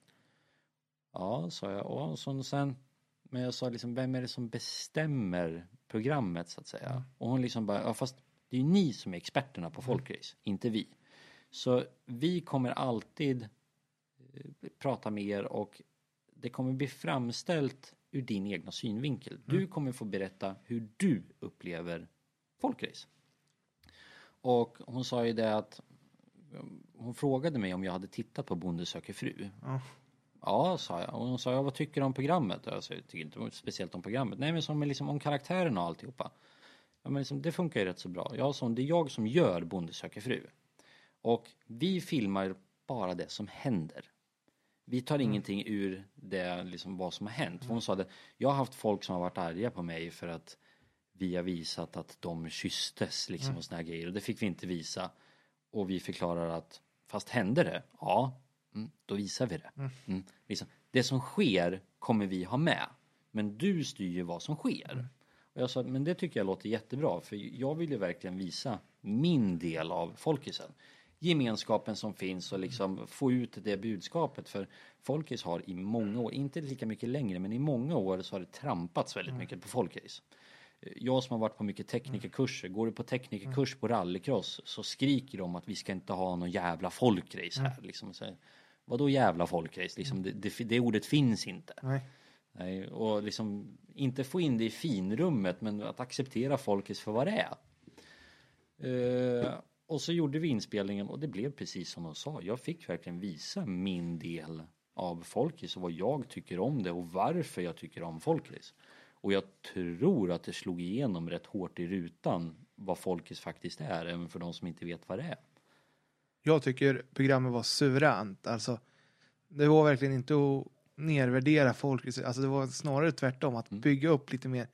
Ja, sa jag. Och så sen, men jag sa liksom, vem är det som bestämmer programmet så att säga? Och hon liksom bara, ja fast det är ju ni som är experterna på folkrace, inte vi. Så vi kommer alltid eh, prata med er och det kommer bli framställt ur din egna synvinkel. Du kommer få berätta hur du upplever folkrace. Och hon sa ju det att hon frågade mig om jag hade tittat på Bonde söker fru. Ja. Ja, sa jag. Och hon sa, ja, vad tycker du om programmet? Och Jag sa, jag tycker inte speciellt om programmet. Nej, men som liksom om karaktärerna och alltihopa. Ja, men liksom, det funkar ju rätt så bra. Jag sa, det är jag som gör Bonde söker fru. Och vi filmar bara det som händer. Vi tar ingenting ur det, liksom vad som har hänt. För hon sa det, jag har haft folk som har varit arga på mig för att vi har visat att de kysstes liksom och såna här grejer. Och det fick vi inte visa. Och vi förklarar att, fast hände det? Ja, mm, då visar vi det. Mm, liksom. Det som sker kommer vi ha med. Men du styr ju vad som sker. Och jag sa, men det tycker jag låter jättebra. För jag vill ju verkligen visa min del av folkisen. Gemenskapen som finns och liksom få ut det budskapet. För Folkis har i många år, inte lika mycket längre, men i många år så har det trampats väldigt mycket på Folkis. Jag som har varit på mycket teknikerkurser, går du på teknikerkurs på rallycross så skriker de att vi ska inte ha någon jävla folkrace här. Liksom, så, här, Vadå jävla folkrace? Liksom, det, det, det ordet finns inte. Nej. Nej, och liksom inte få in det i finrummet men att acceptera folket för vad det är. Eh, och så gjorde vi inspelningen och det blev precis som de sa. Jag fick verkligen visa min del av folkis och vad jag tycker om det och varför jag tycker om folkis. Och jag tror att det slog igenom rätt hårt i rutan vad folkis faktiskt är, även för de som inte vet vad det är. Jag tycker programmet var suveränt. Alltså, det var verkligen inte att nedvärdera folk. Alltså, det var snarare tvärtom. Att bygga upp lite mer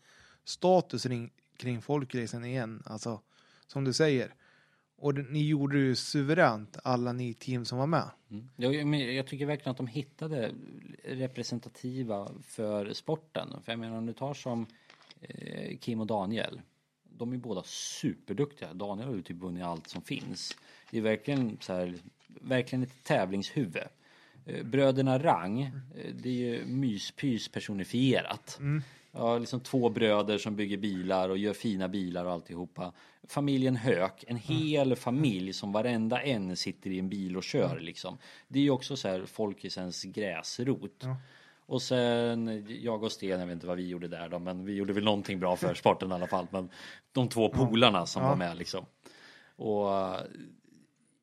status kring, kring folkracen igen. Alltså, som du säger. Och ni gjorde det ju suveränt, alla ni team som var med. Mm. Jag, men jag tycker verkligen att de hittade representativa för sporten. För jag menar om du tar som eh, Kim och Daniel. De är båda superduktiga. Daniel har ju typ vunnit allt som finns. Det är verkligen så här, verkligen ett tävlingshuvud. Eh, Bröderna Rang, eh, det är ju myspys personifierat. Ja, liksom två bröder som bygger bilar och gör fina bilar och alltihopa. Familjen Höök, en hel familj som varenda en sitter i en bil och kör liksom. Det är ju också så här folkisens gräsrot. Och sen jag och Sten, jag vet inte vad vi gjorde där då, men vi gjorde väl någonting bra för sporten i alla fall. Men de två polarna som var med liksom. Och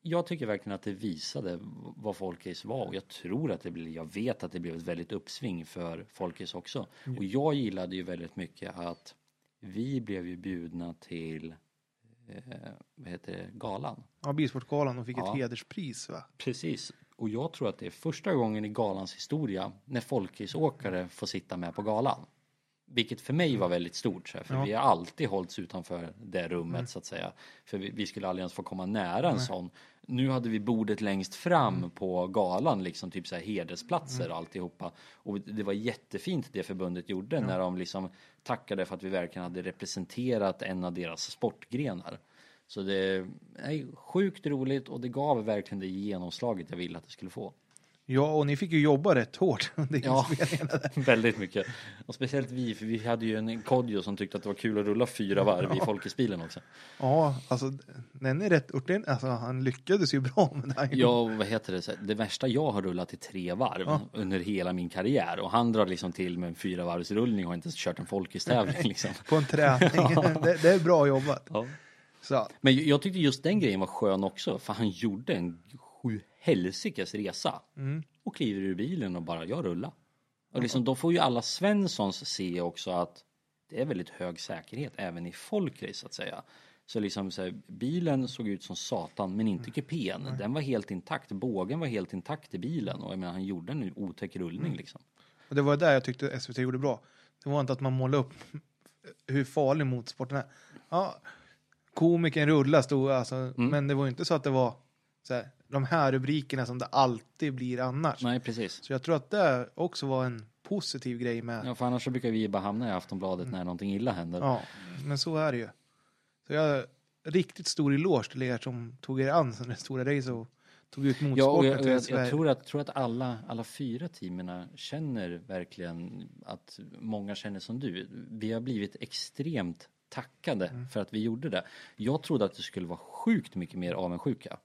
jag tycker verkligen att det visade vad Folkis var och jag tror att det blev, jag vet att det blev ett väldigt uppsving för Folkis också. Och jag gillade ju väldigt mycket att vi blev ju bjudna till, eh, vad heter det, galan. Ja, Bilsportgalan och fick Ja. ett hederspris va? Precis. Och jag tror att det är första gången i galans historia när folkisåkare får sitta med på galan. Vilket för mig var väldigt stort, så här, för Ja. vi har alltid hållits utanför det rummet så att säga. För vi, vi skulle aldrig ens få komma nära en sån. Nu hade vi bordet längst fram på galan, liksom typ så här hedersplatser och alltihopa. Och det var jättefint det förbundet gjorde när de liksom tackade för att vi verkligen hade representerat en av deras sportgrenar. Så det är sjukt roligt och det gav verkligen det genomslaget jag ville att det skulle få. Ja, och ni fick ju jobba rätt hårt [LAUGHS] under Ja. [LAUGHS] Väldigt mycket. Och speciellt vi, för vi hade ju en Kodjo som tyckte att det var kul att rulla fyra varv i Folkesbilen också. Ja, alltså den är rätt ordentlig. Alltså han lyckades ju bra med det här. Ja, vad heter det? Det värsta jag har rullat i tre varv under hela min karriär och han drar liksom till med en fyra varvsrullning och har inte ens kört en folkistävling liksom. På en träning. [LAUGHS] det, det är bra jobbat. Ja. Men jag tyckte just den grejen var skön också, för han gjorde en sju helsikes resa. Och kliver ur bilen och bara, jag rullar. Och liksom, då får ju alla Svenssons se också att det är väldigt hög säkerhet även i folkrace så att säga. Så liksom så här, bilen såg ut som satan men inte kupén. Den var helt intakt, bågen var helt intakt i bilen och jag menar han gjorde en otäck rullning liksom. och det var där jag tyckte SVT gjorde bra. Det var inte att man målade upp [LAUGHS] hur farlig motorsporten är. Ja, komikern rulla stod alltså, Mm. men det var ju inte så att det var så här, de här rubrikerna som det alltid blir annars. Nej, precis. Så jag tror att det också var en positiv grej med. Ja, för annars så brukar vi bara hamna i Aftonbladet när någonting illa händer. Ja, men så är det ju. Så jag riktigt stor eloge till er som tog er an det stora race och tog ut Ja, och motorsporten jag, till jag, jag tror att, tror att alla, alla fyra teamen känner verkligen att många känner som du. Vi har blivit extremt tackade Mm. för att vi gjorde det. Jag trodde att det skulle vara sjukt mycket mer avundsjuka.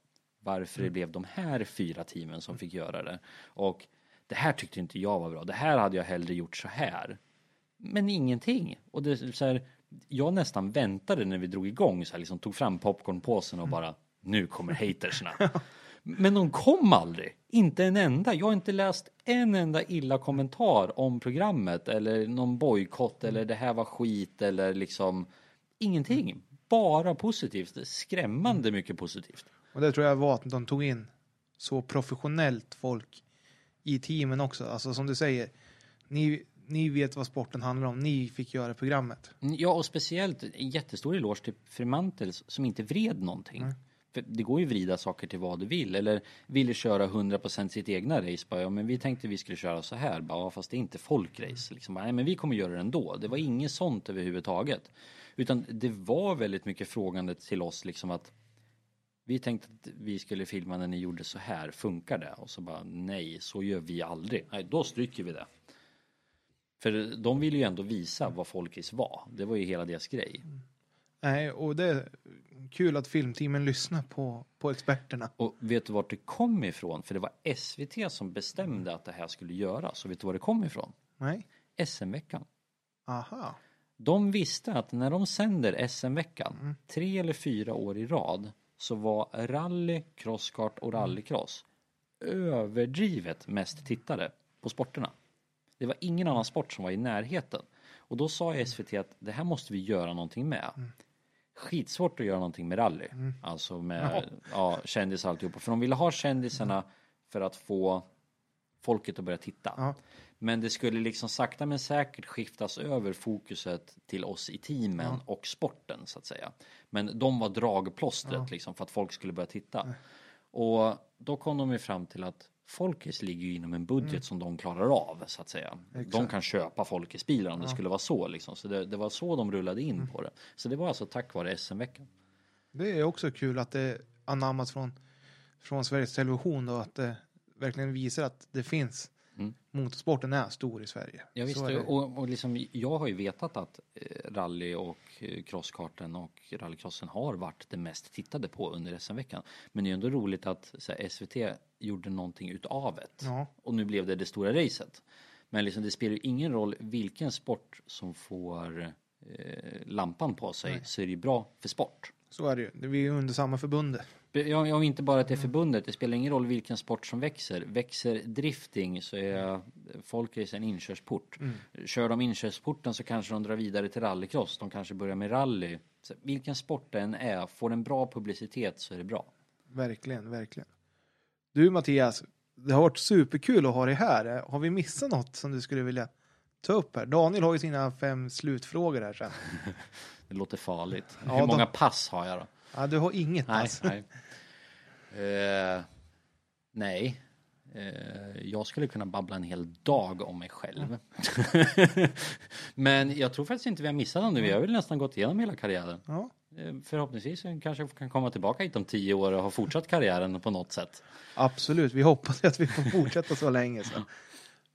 Varför Mm. det blev de här fyra teamen som fick göra det. Och det här tyckte inte jag var bra. Det här hade jag hellre gjort så här. Men ingenting. Och det så här, jag nästan väntade när vi drog igång så här, liksom tog fram popcornpåsen och bara nu kommer [LAUGHS] hatersna. Men de kom aldrig. Inte en enda. Jag har inte läst en enda illa kommentar om programmet eller någon bojkott eller det här var skit eller liksom ingenting. Bara positivt. Skrämmande mycket positivt. Och det tror jag var att de tog in så professionellt folk i teamen också. Alltså som du säger, ni, ni vet vad sporten handlar om. Ni fick göra programmet. Ja, och speciellt en jättestor eloge till Fremantle som inte vred någonting. För det går ju att vrida saker till vad du vill. Eller vill du köra 100% sitt egna race? Bara, ja, men vi tänkte vi skulle köra så här. Bara, ja, fast det är inte folkrace. Liksom, bara, nej, men vi kommer göra det ändå. Det var inget sånt överhuvudtaget. Utan det var väldigt mycket frågande till oss liksom att vi tänkte att vi skulle filma när ni gjorde så här. Funkar det? Och så bara nej, så gör vi aldrig. Nej, då stryker vi det. För de ville ju ändå visa vad folkrace var. Det var ju hela deras grej. Nej, och det är kul att filmteamen lyssnar på, på experterna. Och vet du vart det kom ifrån? För det var SVT som bestämde att det här skulle göras. Och vet du var det kom ifrån? Nej? SM-veckan. Aha. De visste att när de sänder SM-veckan, tre eller fyra år i rad, så var rally, crosskart och rallycross överdrivet mest tittade på sporterna. Det var ingen annan sport som var i närheten. Och då sa SVT att det här måste vi göra någonting med. Skitsvårt att göra någonting med rally. Alltså med ja, kändisar och alltihopa. För de ville ha kändisarna för att få folket att börja titta. Ja. Men det skulle liksom sakta men säkert skiftas över fokuset till oss i teamen och sporten så att säga. Men de var dragplåstret liksom för att folk skulle börja titta. Och då kom de ju fram till att Folkis ligger ju inom en budget som de klarar av så att säga. De kan köpa Folkis-bilar om det skulle vara så liksom. Så det, det var så de rullade in på det. Så det var alltså tack vare SM-veckan. Det är också kul att det anammas från, från Sveriges Television då, att det verkligen visar att det finns. Mm. Motorsporten är stor i Sverige. Ja, visst, och, och liksom, jag har ju vetat att eh, rally och eh, crosskarten och rallycrossen har varit det mest tittade på under SM-veckan. Men det är ju ändå roligt att här, SVT gjorde någonting utav det. Ja. Och nu blev det det stora racet. Men liksom, det spelar ju ingen roll vilken sport som får eh, lampan på sig så är det ju bra för sport. Så är det ju. Vi är under samma förbund. Ja, ja, inte bara det är förbundet. Det spelar ingen roll vilken sport som växer. Växer drifting så är folkrace en inkörsport. Kör de inkörsporten så kanske de drar vidare till rallycross. De kanske börjar med rally. Så vilken sport det än är, får den bra publicitet så är det bra. Verkligen, verkligen. Du Mattias, det har varit superkul att ha dig här. Har vi missat något som du skulle vilja ta upp här? Daniel har ju sina fem slutfrågor här sen. [LAUGHS] Det låter farligt. Ja, Hur många pass har jag då? Ja, du har inget Nej, pass. nej. Eh, nej. Eh, jag skulle kunna babbla en hel dag om mig själv. [LAUGHS] Men jag tror faktiskt inte vi har missat någon nu. Vi har väl nästan gått igenom hela karriären. Ja, Eh, Förhoppningsvis kanske jag kan komma tillbaka hit om tio år och ha fortsatt karriären på något sätt. absolut. Vi hoppas att vi får fortsätta så länge. Så.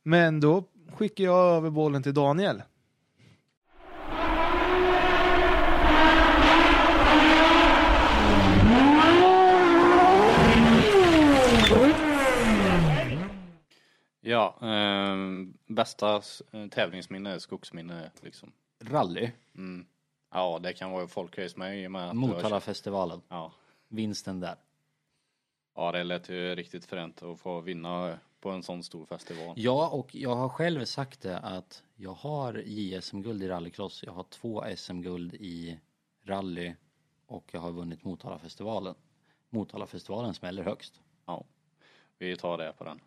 Men då skickar jag över bollen till Daniel. Ja, eh, bästa tävlingsminne skogsminne liksom. Rally, Mm. Ja, det kan vara folkrace med i och med att Motalafestivalen, Ja. vinsten där. ja, det lät ju riktigt fränt att få vinna på en sån stor festival. Ja, och jag har själv sagt det att jag har JSM-guld i rallycross. Jag har två SM-guld i rally och jag har vunnit Motalafestivalen. Motalafestivalen smäller högst. Ja, vi tar det på den.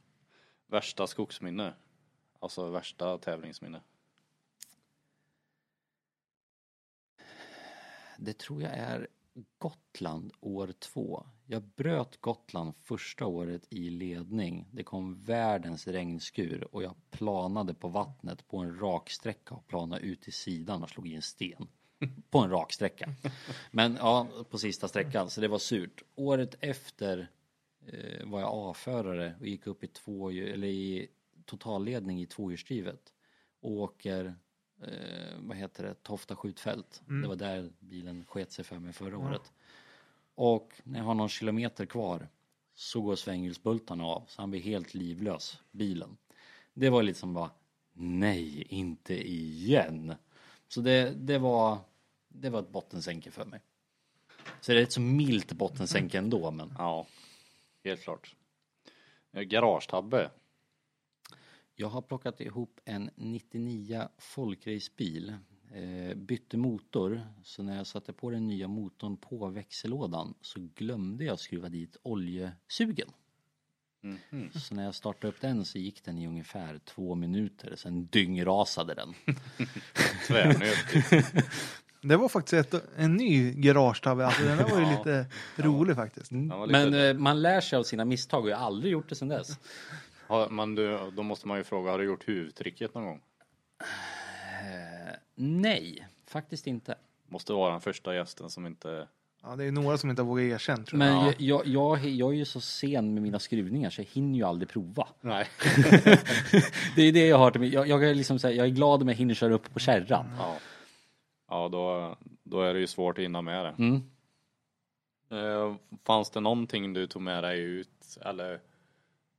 Värsta skogsminne. Alltså värsta tävlingsminne. Det tror jag är Gotland år två. Jag bröt Gotland första året i ledning. Det kom världens regnskur och jag planade på vattnet på en raksträcka och planade ut till sidan och slog i en sten. [LAUGHS] På en raksträcka. Men ja, på sista sträckan, så det var surt. Året efter eh, var jag A-förare och gick upp i två, eller i totalledning i tvåhjulsdrivet. Och åker eh, vad heter det, Tofta skjutfält. Det var där bilen sket sig för mig förra året. Och när jag har någon kilometer kvar så går svänghjulsbultarna av så han blir helt livlös, bilen. Det var lite som bara, nej, inte igen. Så det, det var, det var ett bottensänke för mig. Så det är ett så milt bottensänke ändå, men Ja, helt klart. Eh, Garagetabbe. Jag har plockat ihop en 99 folkracebil. Eh, bytte motor, så när jag satte på den nya motorn på växellådan så glömde jag skruva dit oljesugen. Så när jag startade upp den så gick den i ungefär två minuter, sen dyngrasade den. [LAUGHS] Tvärnöt. Det var faktiskt ett, en ny garagetabbe. Alltså, den där var ju lite rolig faktiskt. Lite- Men eh, man lär sig av sina misstag och jag har aldrig gjort det sen dess. Ja, men du, då måste man ju fråga, har du gjort huvudtricket någon gång? Eh, nej, faktiskt inte. Måste vara den första gästen som inte... Ja, det är några som inte har vågat erkänna tror jag. Men jag, jag, jag, jag är ju så sen med mina skruvningar så jag hinner ju aldrig prova. Nej. [LAUGHS] Det är det jag har till mig. Jag, jag, är liksom så här, jag är glad om jag hinner köra upp på kärran. Ja, ja då, då är det ju svårt att hinna med det. Mm. Eh, fanns det någonting du tog med dig ut eller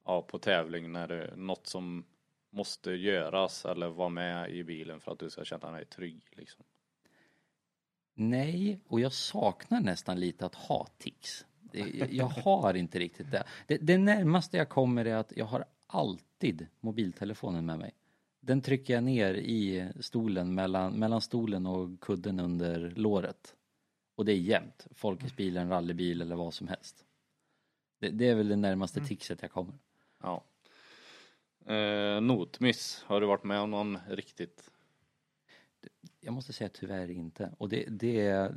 ja, på tävling när det något som måste göras eller vara med i bilen för att du ska känna dig trygg liksom? Nej, och jag saknar nästan lite att ha tics. Jag har inte riktigt det. det. Det närmaste jag kommer är att jag har alltid mobiltelefonen med mig. Den trycker jag ner i stolen mellan, mellan stolen och kudden under låret. Och det är jämnt. Folkesbil, en rallybil eller vad som helst. Det, det är väl det närmaste ticset jag kommer. Ja. Eh, notmiss, har du varit med om någon riktigt? Jag måste säga tyvärr inte. Och det, det,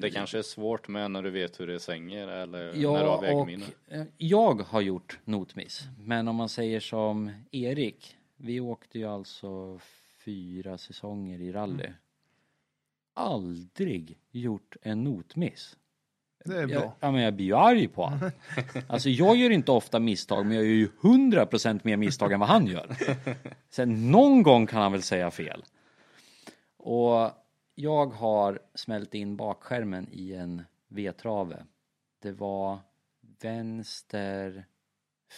Det kanske är svårt med när du vet hur det svänger eller när du Ja, har vägminne. eh, jag har gjort notmiss. Men om man säger som Erik, vi åkte ju alltså fyra säsonger i rally. Aldrig gjort en notmiss. Det är Jag, bra. ja, men jag blir ju arg på honom. [LAUGHS] Alltså jag gör inte ofta misstag, men jag gör ju 100% mer misstag än vad han gör. [LAUGHS] Sen någon gång kan han väl säga fel. Och jag har smält in bakskärmen i en V-trave. Det var vänster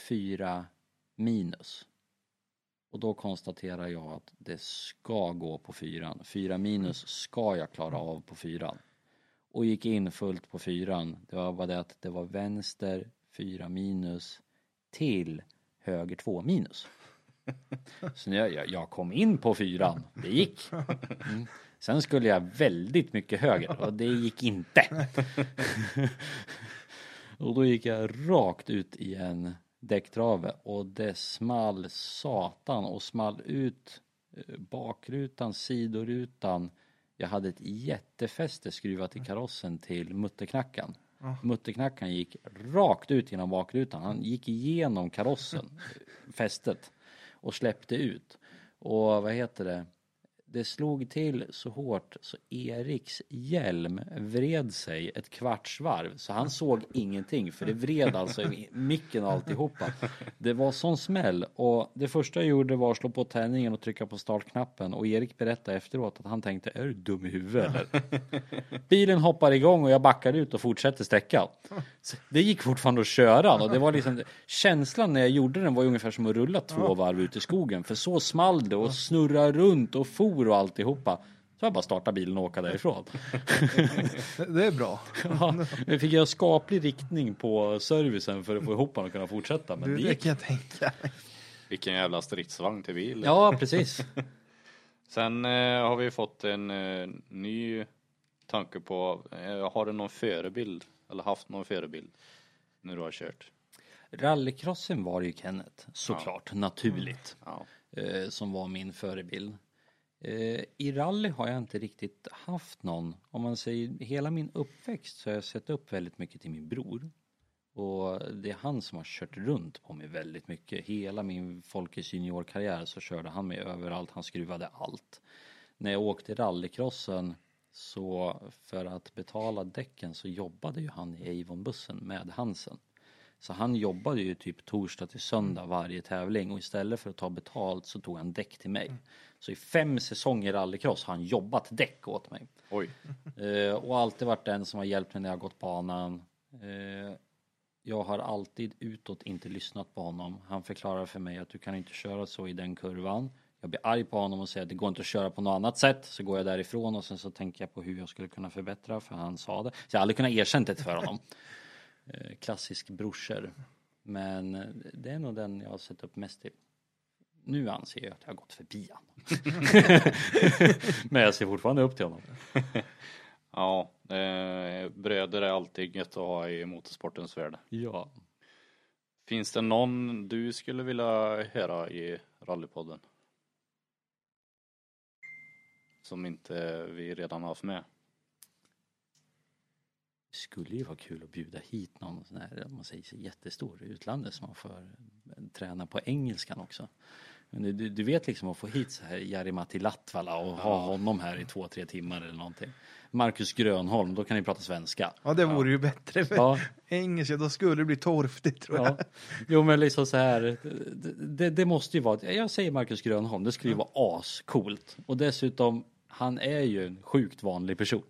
4 minus. Och då konstaterar jag att det ska gå på fyran. Fyra minus ska jag klara av på fyran. Och gick in fullt på fyran. Det var bara det att det var vänster 4 minus till höger 2 minus. [LAUGHS] Så när jag, jag kom in på fyran, det gick. Mm. Sen skulle jag väldigt mycket höger och det gick inte. [LAUGHS] [LAUGHS] Och då gick jag rakt ut i en däcktrave och det small satan och small ut eh, bakrutan, sidorutan. Jag hade ett jättefäste skruvat i karossen till mutterknackan. Mutterknackan gick rakt ut genom bakrutan. Han gick igenom karossen, eh, fästet och släppte ut. Och vad heter det? Det slog till så hårt så Eriks hjälm vred sig ett kvarts varv så han såg ingenting för det vred alltså i micken och alltihopa. Det var sån smäll och det första jag gjorde var att slå på tändningen och trycka på startknappen och Erik berättade efteråt att han tänkte är du dum i huvudet eller? Bilen hoppar igång och jag backar ut och fortsätter sträckan. Det gick fortfarande att köra och det var liksom känslan när jag gjorde den var ungefär som att rulla två varv ut i skogen för så small det och snurra runt och for och alltihopa. Så jag bara starta bilen och åka därifrån. Det, [LAUGHS] det är bra. [LAUGHS] Ja, jag fick göra skaplig riktning på servicen för att få ihop den och kunna fortsätta men Du, det det kan jag tänka. Vilken jävla stridsvagn till bil. Ja precis. [LAUGHS] Sen eh, har vi fått en eh, ny tanke på, eh, har du någon förebild eller haft någon förebild när du har kört? Rallycrossen var ju Kenneth såklart naturligt. Ja. eh, som var min förebild. Eh, I rally har jag inte riktigt haft någon. Om man säger hela min uppväxt så har jag sett upp väldigt mycket till min bror. Och det är han som har kört runt på mig väldigt mycket. Hela min Folkets juniorkarriär så körde han mig överallt. Han skruvade allt. När jag åkte rallycrossen så för att betala däcken så jobbade ju han i Avon-bussen med Hansen. Så han jobbade ju typ torsdag till söndag varje tävling och istället för att ta betalt så tog han däck till mig. Så i fem säsonger rallycross har han jobbat däck åt mig. Oj. Eh, och alltid varit den som har hjälpt mig när jag gått banan. Eh, jag har alltid utåt inte lyssnat på honom. Han förklarar för mig att du kan inte köra så i den kurvan. Jag blir arg på honom och säger att det går inte att köra på något annat sätt. Så går jag därifrån och sen så tänker jag på hur jag skulle kunna förbättra för han sa det. Så jag har aldrig kunnat erkänt det för honom. [LAUGHS] Eh, klassisk brorsor. Men det är nog den jag har sett upp mest till. Nu anser jag att jag har gått förbi honom. [LAUGHS] Men jag ser fortfarande upp till honom. [LAUGHS] Ja, eh, bröder är alltid gött att ha i motorsportens värld. Ja. Finns det någon du skulle vilja höra i Rallypodden? Som inte vi redan har haft med. Det skulle ju vara kul att bjuda hit någon sån här, om man säger så jättestor utlandet som man får eh, träna på engelskan också. Men du- du, du vet liksom att få hit så här Jari-Matti Latvala och ha honom här i två, tre timmar eller någonting. Marcus Grönholm, då kan ni prata svenska. Ja, det vore ju bättre. För Ja. engelska, då skulle det bli torftigt tror jag. Ja. Jo men liksom så här, det, det, det måste ju vara, jag säger Marcus Grönholm, det skulle ju vara ascoolt. Och dessutom, han är ju en sjukt vanlig person.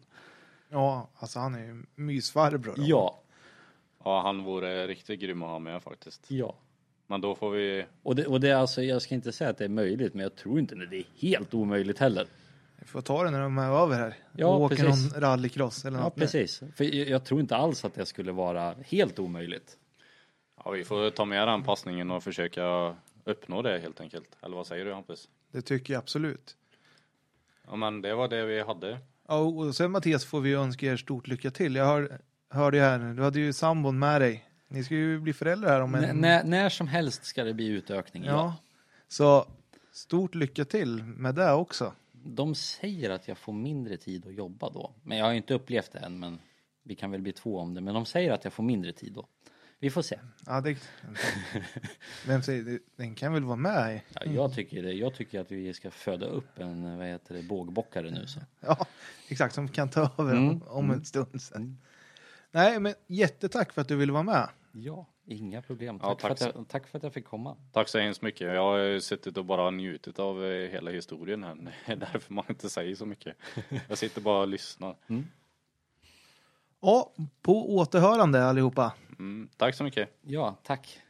Ja, alltså han är ju mysfarbror. Ja, Ja, han vore riktigt grym att ha med faktiskt. ja. Men då får vi, Och det, och det är alltså, jag ska inte säga att det är möjligt, men jag tror inte det är helt omöjligt heller. Vi får ta det när de är över här. Ja, och åker precis. någon rallycross eller Ja, något. precis. För jag, jag tror inte alls att det skulle vara helt omöjligt. ja, vi får ta med den passningen och försöka uppnå det helt enkelt. Eller vad säger du Hampus? Det tycker jag absolut. Ja men det var det vi hade. Ja, och sen Mattias får vi önska er stort lycka till. Jag hör, hörde ju här, du hade ju sambon med dig. Ni ska ju bli föräldrar här om en... N- när, när som helst ska det bli utökning. Ja. Ja. Så stort lycka till med det också. De säger att jag får mindre tid att jobba då. Men jag har inte upplevt det än, men vi kan väl bli två om det. Men de säger att jag får mindre tid då. Vi får se. Ja, det... [LAUGHS] Vem säger det? Den kan väl vara med? Ja, jag, tycker det. jag tycker att vi ska föda upp en vad heter det, bågbockare nu. Så. [LAUGHS] Ja, exakt. Som kan ta över Mm, om, om en stund sen. Nej, men jättetack för att du ville vara med. Ja, inga problem. Ja, Tack, tack för att jag, tack för att jag fick komma. Tack så hemskt mycket. Jag har suttit och bara njutit av eh, hela historien här. [LAUGHS] Det är därför man inte säger så mycket. Jag sitter bara och lyssnar. Och på återhörande allihopa. Mm, tack så mycket. Ja, tack.